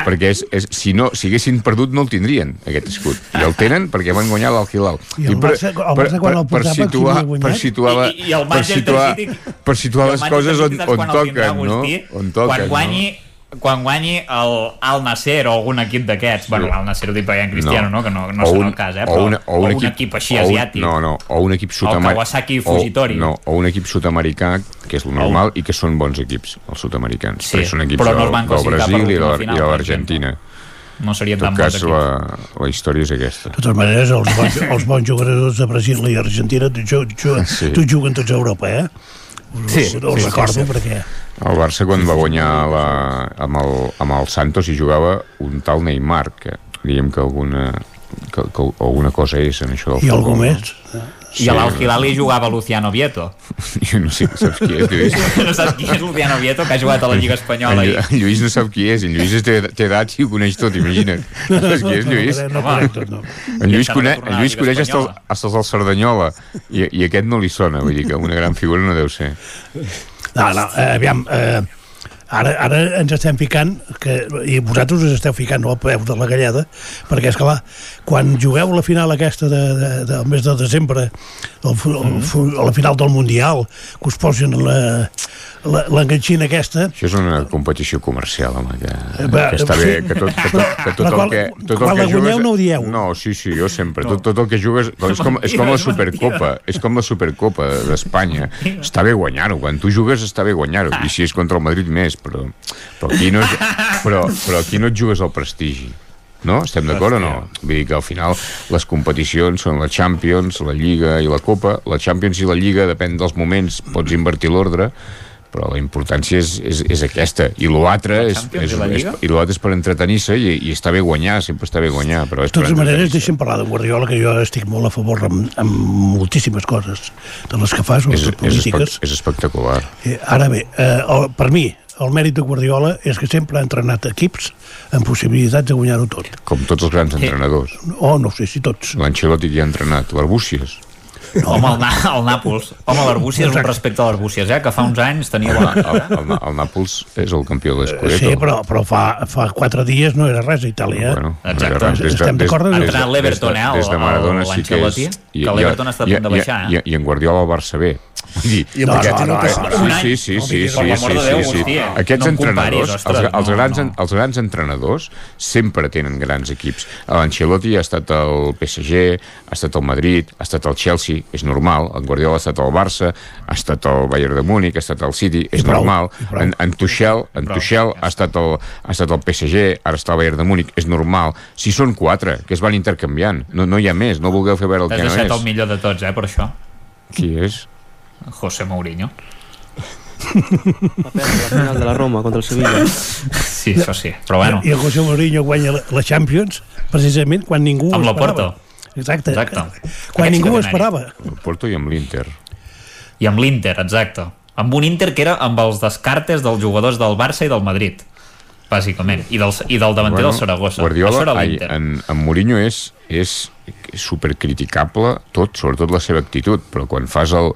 perquè és, és, si, no, si haguessin perdut no el tindrien, aquest escut. I el tenen perquè van guanyar a l'Al-Hilal. I el Barça- el Barça quan el per, portava, qui situar, per situar, la, I- i el per situar, per situar I les coses on, on toquen, no? On toquen, quan guanyi, quan guanyi el Al Nasser o algun equip d'aquests, bueno, l'Al Nasser ho dic perquè hi ha en Cristiano, no, que no, no O serà un- el cas, eh, o però, una- o un equip- així o un- asiàtic. no, no, o un equip sud-americà. Kawasaki Fujitori. O, no, o un equip sud-americà, que és el normal, i que són bons equips, els sud-americans. Sí, perquè són equips però no del, es van del Brasil i de, l'Argentina. No serien tan bons cas, equips. la, la història és aquesta. De totes maneres, els bons, els bons jugadors de Brasil i Argentina tots, juguen, [LAUGHS] Sí. tots juguen tots a Europa, eh? Sí, us, sí, us sí, recordo sí. perquè... El Barça, quan va guanyar la, amb, el, amb el Santos, hi jugava un tal Neymar, que diguem que alguna, que, que alguna cosa és en això del I algú futbol, més? I a l'Al-Hilal hi jugava Luciano Vieto. [LAUGHS] Jo no sé, saps qui és, Lluís? [LAUGHS] no saps qui és Luciano Vieto, que ha jugat a la Lliga Espanyola. En, en Lluís no sap qui és, en Lluís té, té edat i ho coneix tot, imagina't. No saps qui és, Lluís? No, no, no tot, no. En Lluís, no tornarà en a Lluís coneix els del Cerdanyola i, i aquest no li sona, vull dir que una gran figura no deu ser. No, no, eh, aviam, eh, ara, ara ens estem ficant, que, i vosaltres us esteu ficant al peu de la galleda, perquè, és clar, quan jugueu la final aquesta de, de, del mes de desembre, el, el, fu- a la final del Mundial, que us posen la- la- l'enganxina aquesta, Això és una competició comercial, home, que, va, que està sí. bé, que tot, que tot, que tot Però el que, tot quan el la que guanyeu jugues... no ho dieu. No, sí, sí, jo sempre. Tot, tot el que jugues... [LAUGHS] És com, és com la Supercopa, és com la Supercopa d'Espanya. Està bé guanyar-ho, quan tu jugues està bé guanyar-ho, i si és contra el Madrid més, però, però, aquí, no, és- però, però aquí no et jugues al prestigi. No? Estem d'acord o no? Vull dir que al final les competicions són la Champions, la Lliga i la Copa. La Champions i la Lliga, depèn dels moments, pots invertir l'ordre, però la importància és, és, és aquesta i l'altre és, és, és, Lliga? i l'altre és per entretenir-se i, i està bé guanyar, sempre està bé guanyar però és de totes maneres, deixem parlar de Guardiola, que jo estic molt a favor amb, amb moltíssimes coses de les que fa, és, sobretot és, polítiques. espec és espectacular Eh, ara bé, eh, per mi, el mèrit de Guardiola és que sempre ha entrenat equips amb possibilitats de guanyar-ho tot. com tots els grans entrenadors O no sé si tots. l'Ancelotti que ha entrenat, l'Arbúcies Home, el, Na el Nàpols. Home, l'Arbúcies, un respecte a l'Arbúcies, eh? Que fa uns anys tenia el, bona... el, el, el Nàpols és el campió de l'Escudeto Sí, però, però fa, fa quatre dies no era res a Itàlia. Eh? Bueno, Exacte. res, des de- Estem des- d'acord? Ha entrenat l'Everton, eh, Des de el- Maradona sí que és... l'Ancelotti, que l'Everton està a punt de baixar, I, eh? i, i en Guardiola el Barça bé. I amb no, aquest no, no no, passa sí, un any. sí, sí, No sí, sí, sí, sí, sí. hòstia. Aquests No entrenadors, els, els, no, grans, no. els grans entrenadors sempre tenen grans equips. L'Ancelotti ha estat al PSG, ha estat al Madrid, ha estat al Chelsea, és normal. El Guardiola ha estat al Barça, ha estat al Bayern de Múnich, ha estat al City, és prou, normal. i prou. En, en Tuchel, en Tuchel ha, estat al, ha estat al PSG, ara està al Bayern de Múnich, és normal. Si són quatre, que es van intercanviant, no, no hi ha més, no vulgueu fer veure el T'has que no deixat el és. millor de tots, eh, per això. Qui és? José Mourinho. La final de la Roma contra el Sevilla. [LAUGHS] Sí, això sí. Però bueno, I el José Mourinho guanya la, Champions precisament quan ningú amb ho l'Oporto. esperava. Exacte. Exacte. Quan Aquest ningú esperava. El Porto i amb l'Inter. I amb l'Inter, exacte. Amb un Inter que era amb els descartes dels jugadors del Barça i del Madrid, bàsicament. I del, i del davanter del Saragossa. Això Guardiola, era ai, l'Inter. en, en Mourinho és, és supercriticable tot, sobretot la seva actitud, però quan fas el,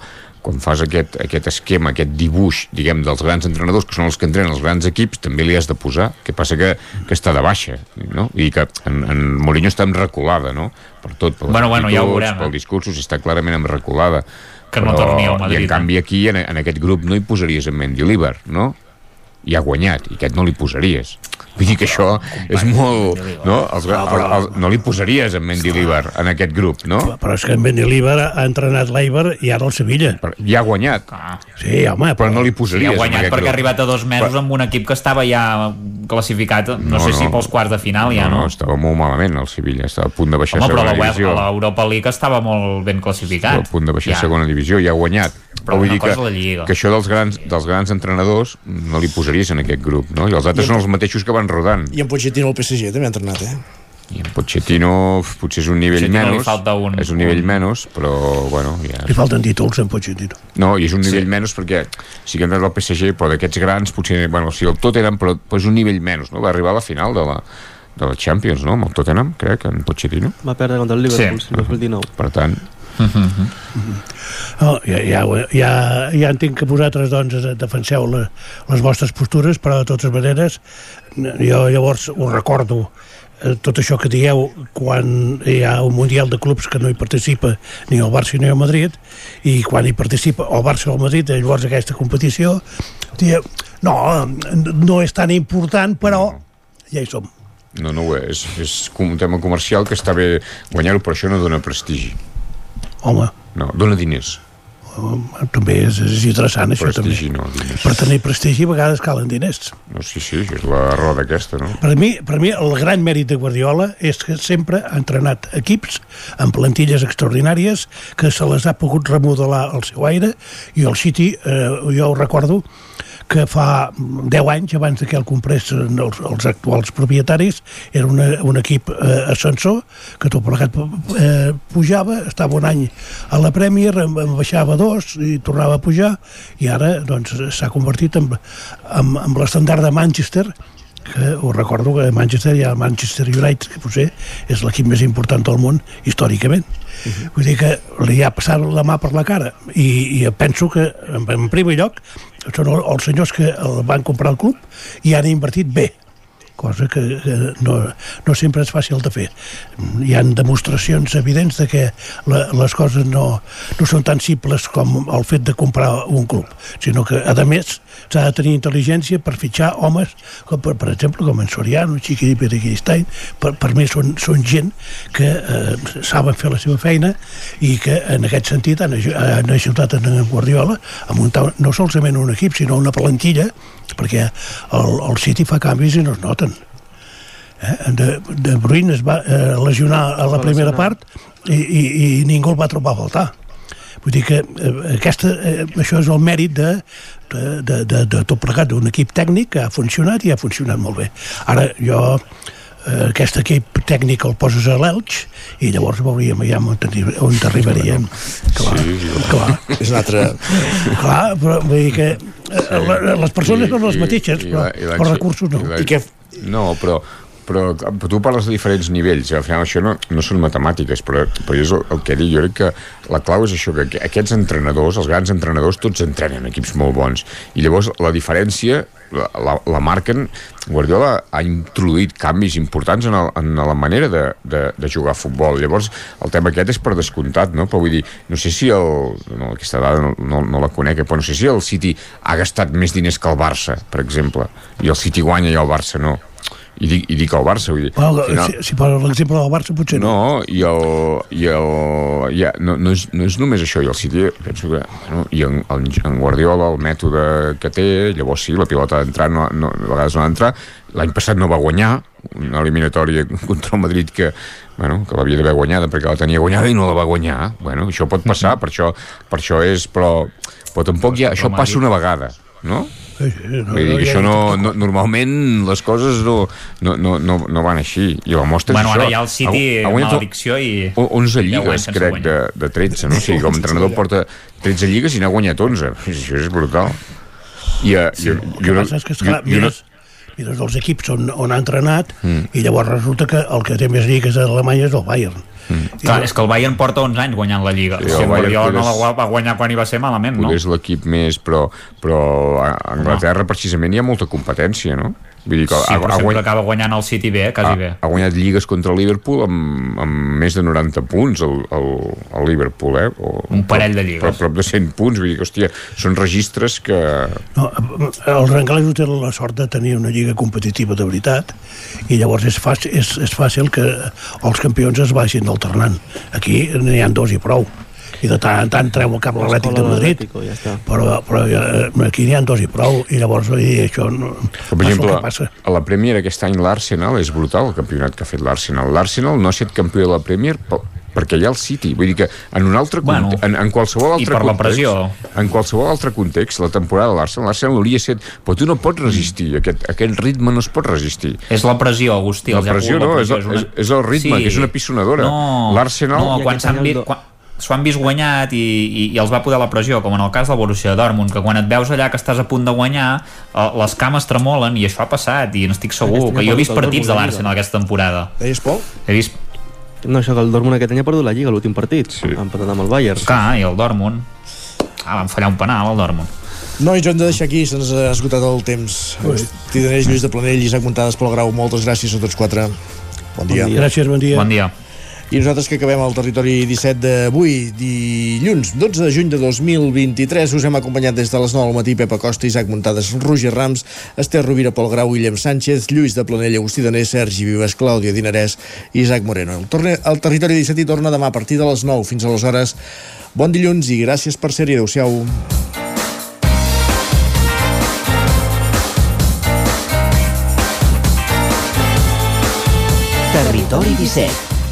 quan fas aquest, aquest esquema, aquest dibuix, diguem, dels grans entrenadors, que són els que entrenen els grans equips, també li has de posar. que passa que, que està de baixa, no? I que en, en Mourinho està en reculada, no? Per tot, per Bueno, bueno, ja ho veurem, eh? pel discursos, està clarament en reculada. Que no torni al Madrid, I en eh? canvi aquí, en, en aquest grup, no hi posaries en Mendilibar, no? i ha guanyat, i aquest no li posaries. Vull dir que això és molt... No, els, el, el, no li posaries en Mendilibar en aquest grup, no? Però és que en Benilibar ha entrenat l'Eibar i ara el Sevilla. Però ja ha guanyat. Sí, home, Però no li posaries ha en guanyat perquè ha grup. arribat a dos mesos amb un equip que estava ja classificat, no, No, sé si no. pels quarts de final ja, no, no? no, estava molt malament el Sevilla, estava a punt de baixar Home, però segona la, web, divisió. a l'Europa League estava molt ben Estava classificat. a punt de baixar Ja. a segona divisió i ha guanyat. Però vull una dir que, la Lliga. que això dels grans, dels grans entrenadors no li posaries en aquest grup, no? I els altres I són els mateixos que van rodant. I en Pochettino al PSG també ha entrenat, eh? i en Pochettino potser és un nivell Pochettino menys falta un- és un nivell menys però bueno ja Li falten títols en Pochettino. no, i és un nivell sí. menys perquè sí que ha entrat al PSG, però d'aquests grans potser, bueno, sí, el Tottenham, però, però és un nivell menys, no? Va arribar a la final de la, de la Champions, no? Amb el Tottenham, crec, en Pochettino. Va perdre contra el Liverpool, sí. 2019. Per tant, Oh, ja, ja, ja, ja entenc que vosaltres doncs, defenseu la, les vostres postures, però de totes maneres jo llavors ho recordo eh, tot això que dieu quan hi ha un Mundial de Clubs que no hi participa ni el Barça ni el Madrid i quan hi participa el Barça o el Madrid llavors aquesta competició dieu, no, no és tan important però ja hi som no, no ho és. És un tema comercial que està bé guanyar-ho, però això no dona prestigi. Home, No, dona diners. també és, és interessant això també. Prestigi, no, diners. per tenir prestigi a vegades calen diners No, sí, sí, és la roda aquesta, no? Per mi, per mi el gran mèrit de Guardiola és que sempre ha entrenat equips amb plantilles extraordinàries que se les ha pogut remodelar al seu aire i el City, eh, jo ho recordo que fa 10 anys abans que el comprés els, els actuals propietaris era una, un equip eh, ascensor que tot plegat eh, pujava estava un any a la Premier en en baixava dos i tornava a pujar i ara doncs s'ha convertit en, en, en l'estandard de Manchester que ho recordo que Manchester hi ha el Manchester United, que potser és l'equip més important del món històricament. Uh -huh. Vull dir que li ha passat la mà per la cara i, i penso que, en, en primer lloc, són el- els senyors que el van comprar el club i han invertit bé cosa que, no, no sempre és fàcil de fer. Hi han demostracions evidents de que la, les coses no, no són tan simples com el fet de comprar un club, sinó que, a més, s'ha de tenir intel·ligència per fitxar homes, com per, per exemple, com en Soriano, Chiqui Periquistain, per, per mi són, són gent que eh, saben fer la seva feina i que en aquest sentit han, han ajudat en Guardiola a muntar no solament un equip, sinó una plantilla perquè el, el City fa canvis i no es noten. Eh? De, de Bruyne es va eh, lesionar a la primera part i, i, i ningú el va trobar a faltar. Vull dir que eh, aquesta, eh, això és el mèrit de, de, de, de, de tot plegat d'un equip tècnic que ha funcionat i ha funcionat molt bé. Ara jo eh, aquest equip tècnic el poses a l'Elx i llavors veuríem ja on, on arribaríem. Clar, clar. És un altre... Clar, però vull dir que eh, les persones són les mateixes, però la- i la- els recursos no. I què... No, però, però, tu parles de diferents nivells, al final això no, no són matemàtiques, però, però és el, el que dic, jo crec que la clau és això, que aqu- aquests entrenadors, els grans entrenadors, tots entrenen equips molt bons, i llavors la diferència la, la, la marquen, Guardiola ha introduït canvis importants en, el, en la manera de, de, de jugar a futbol, llavors el tema aquest és per descomptat, no? però vull dir, no sé si el, no, aquesta dada no, no, no la conec, però no sé si el City ha gastat més diners que el Barça, per exemple, i el City guanya i el Barça no i dic, i dic el Barça, vull dir Bueno, al final- si, si posa l'exemple del Barça potser no. no, i el, i el ja, no, no, és, no és només això, i el City penso que, bueno, i en, en, en Guardiola el mètode que té, llavors sí, la pilota ha d'entrar, no, no, a vegades no ha d'entrar l'any passat no va guanyar una eliminatòria [LAUGHS] contra el Madrid que bueno, que l'havia d'haver guanyada perquè la tenia guanyada i no la va guanyar bueno, això pot passar, per això, per això és però, però tampoc hi ha, això passa una vegada no? Sí, sí, no, Vull dir que això no, no, normalment les coses no, no, no, no, no van així i la mostra Bueno, és ara això ja el City Ha- ha maledicció i... o- 11 deu anys lligues, crec, de, de 13, no? O sigui, com a [LAUGHS] entrenador porta 13 lligues i n'ha guanyat 11. Això és brutal. I, uh, i, El que passa és que, i, i una, mires, mires els equips on, on ha entrenat Mm. i llavors resulta que el que té més lligues a Alemanya és el Bayern. Clar, és que el Bayern porta 11 anys guanyant la Lliga. Sí, Sí, el el Bayern Guardiola no la va guanyar quan hi va ser malament, no? és l'equip més, però, però a Anglaterra precisament hi ha molta competència, no? Vull dir que Sí, però sempre acaba guanyant el City bé, quasi bé. ha, ha guanyat lligues contra el Liverpool amb, amb més de 90 punts el, el, el Liverpool, eh? O, Un parell de lligues. Prop, prop de 100 punts, vull dir que, hòstia, són registres que... No, els anglesos tenen la sort de tenir una lliga competitiva de veritat i llavors és fàcil, és, és fàcil que els campions es vagin alternant. Aquí n'hi ha dos i prou i de tant en tant treu el cap l'Atlètic de Madrid ja està. però, però eh, aquí n'hi ha dos i prou i llavors i això no, Però, per exemple, que passa. a la Premier aquest any l'Arsenal és brutal el campionat que ha fet l'Arsenal. L'Arsenal no ha estat campió de la Premier pel, perquè hi ha el City. Vull dir que en un altre Bueno, context, en, en qualsevol altre per la context, pressió. en qualsevol altre context, la temporada de l'Arsenal, l'Arsenal hauria set, però tu no pots resistir, aquest, aquest ritme no es pot resistir. És la pressió, Agustí. La pressió no, és, el, una- és, és el ritme, que és una pissonadora. No, L'Arsenal... no, quan s'han vist... Quan, s'ho han vist guanyat i, i, i els va poder la pressió, com en el cas del Borussia Dortmund, que quan et veus allà que estàs a punt de guanyar, eh, les cames tremolen i això ha passat, i n'estic segur, Aquest que jo he vist partits de l'Arsenal aquesta temporada. Deies, Pol? He vist... No, això que el Dortmund aquest any ha perdut la Lliga, l'últim partit. Sí. Han empatat amb el Bayern. Clar, i el Dortmund... Ah, van fallar un penal, el Dortmund. Nois, ho hem de deixar aquí, se'ns ha esgotat el temps. Tidanells, Lluís de Planell, Isaac Muntades, Pol Grau, moltes gràcies a tots quatre. Bon dia. Bon dia. Gràcies, bon dia. Bon dia. I nosaltres que acabem el territori 17 d'avui, dilluns 12 de juny de 2023, us hem acompanyat des de les 9 al matí Pepa Costa, Isaac Muntades, Roger Rams, Esther Rovira, Pol Grau, Guillem Sánchez, Lluís de Planell, Agustí Donés, Sergi Vives, Clàudia Dinarès i Isaac Moreno. El, torne, el territori 17 hi torna demà a partir de les 9 fins aleshores. Bon dilluns i gràcies per ser-hi. Adéu-siau. Territori 17,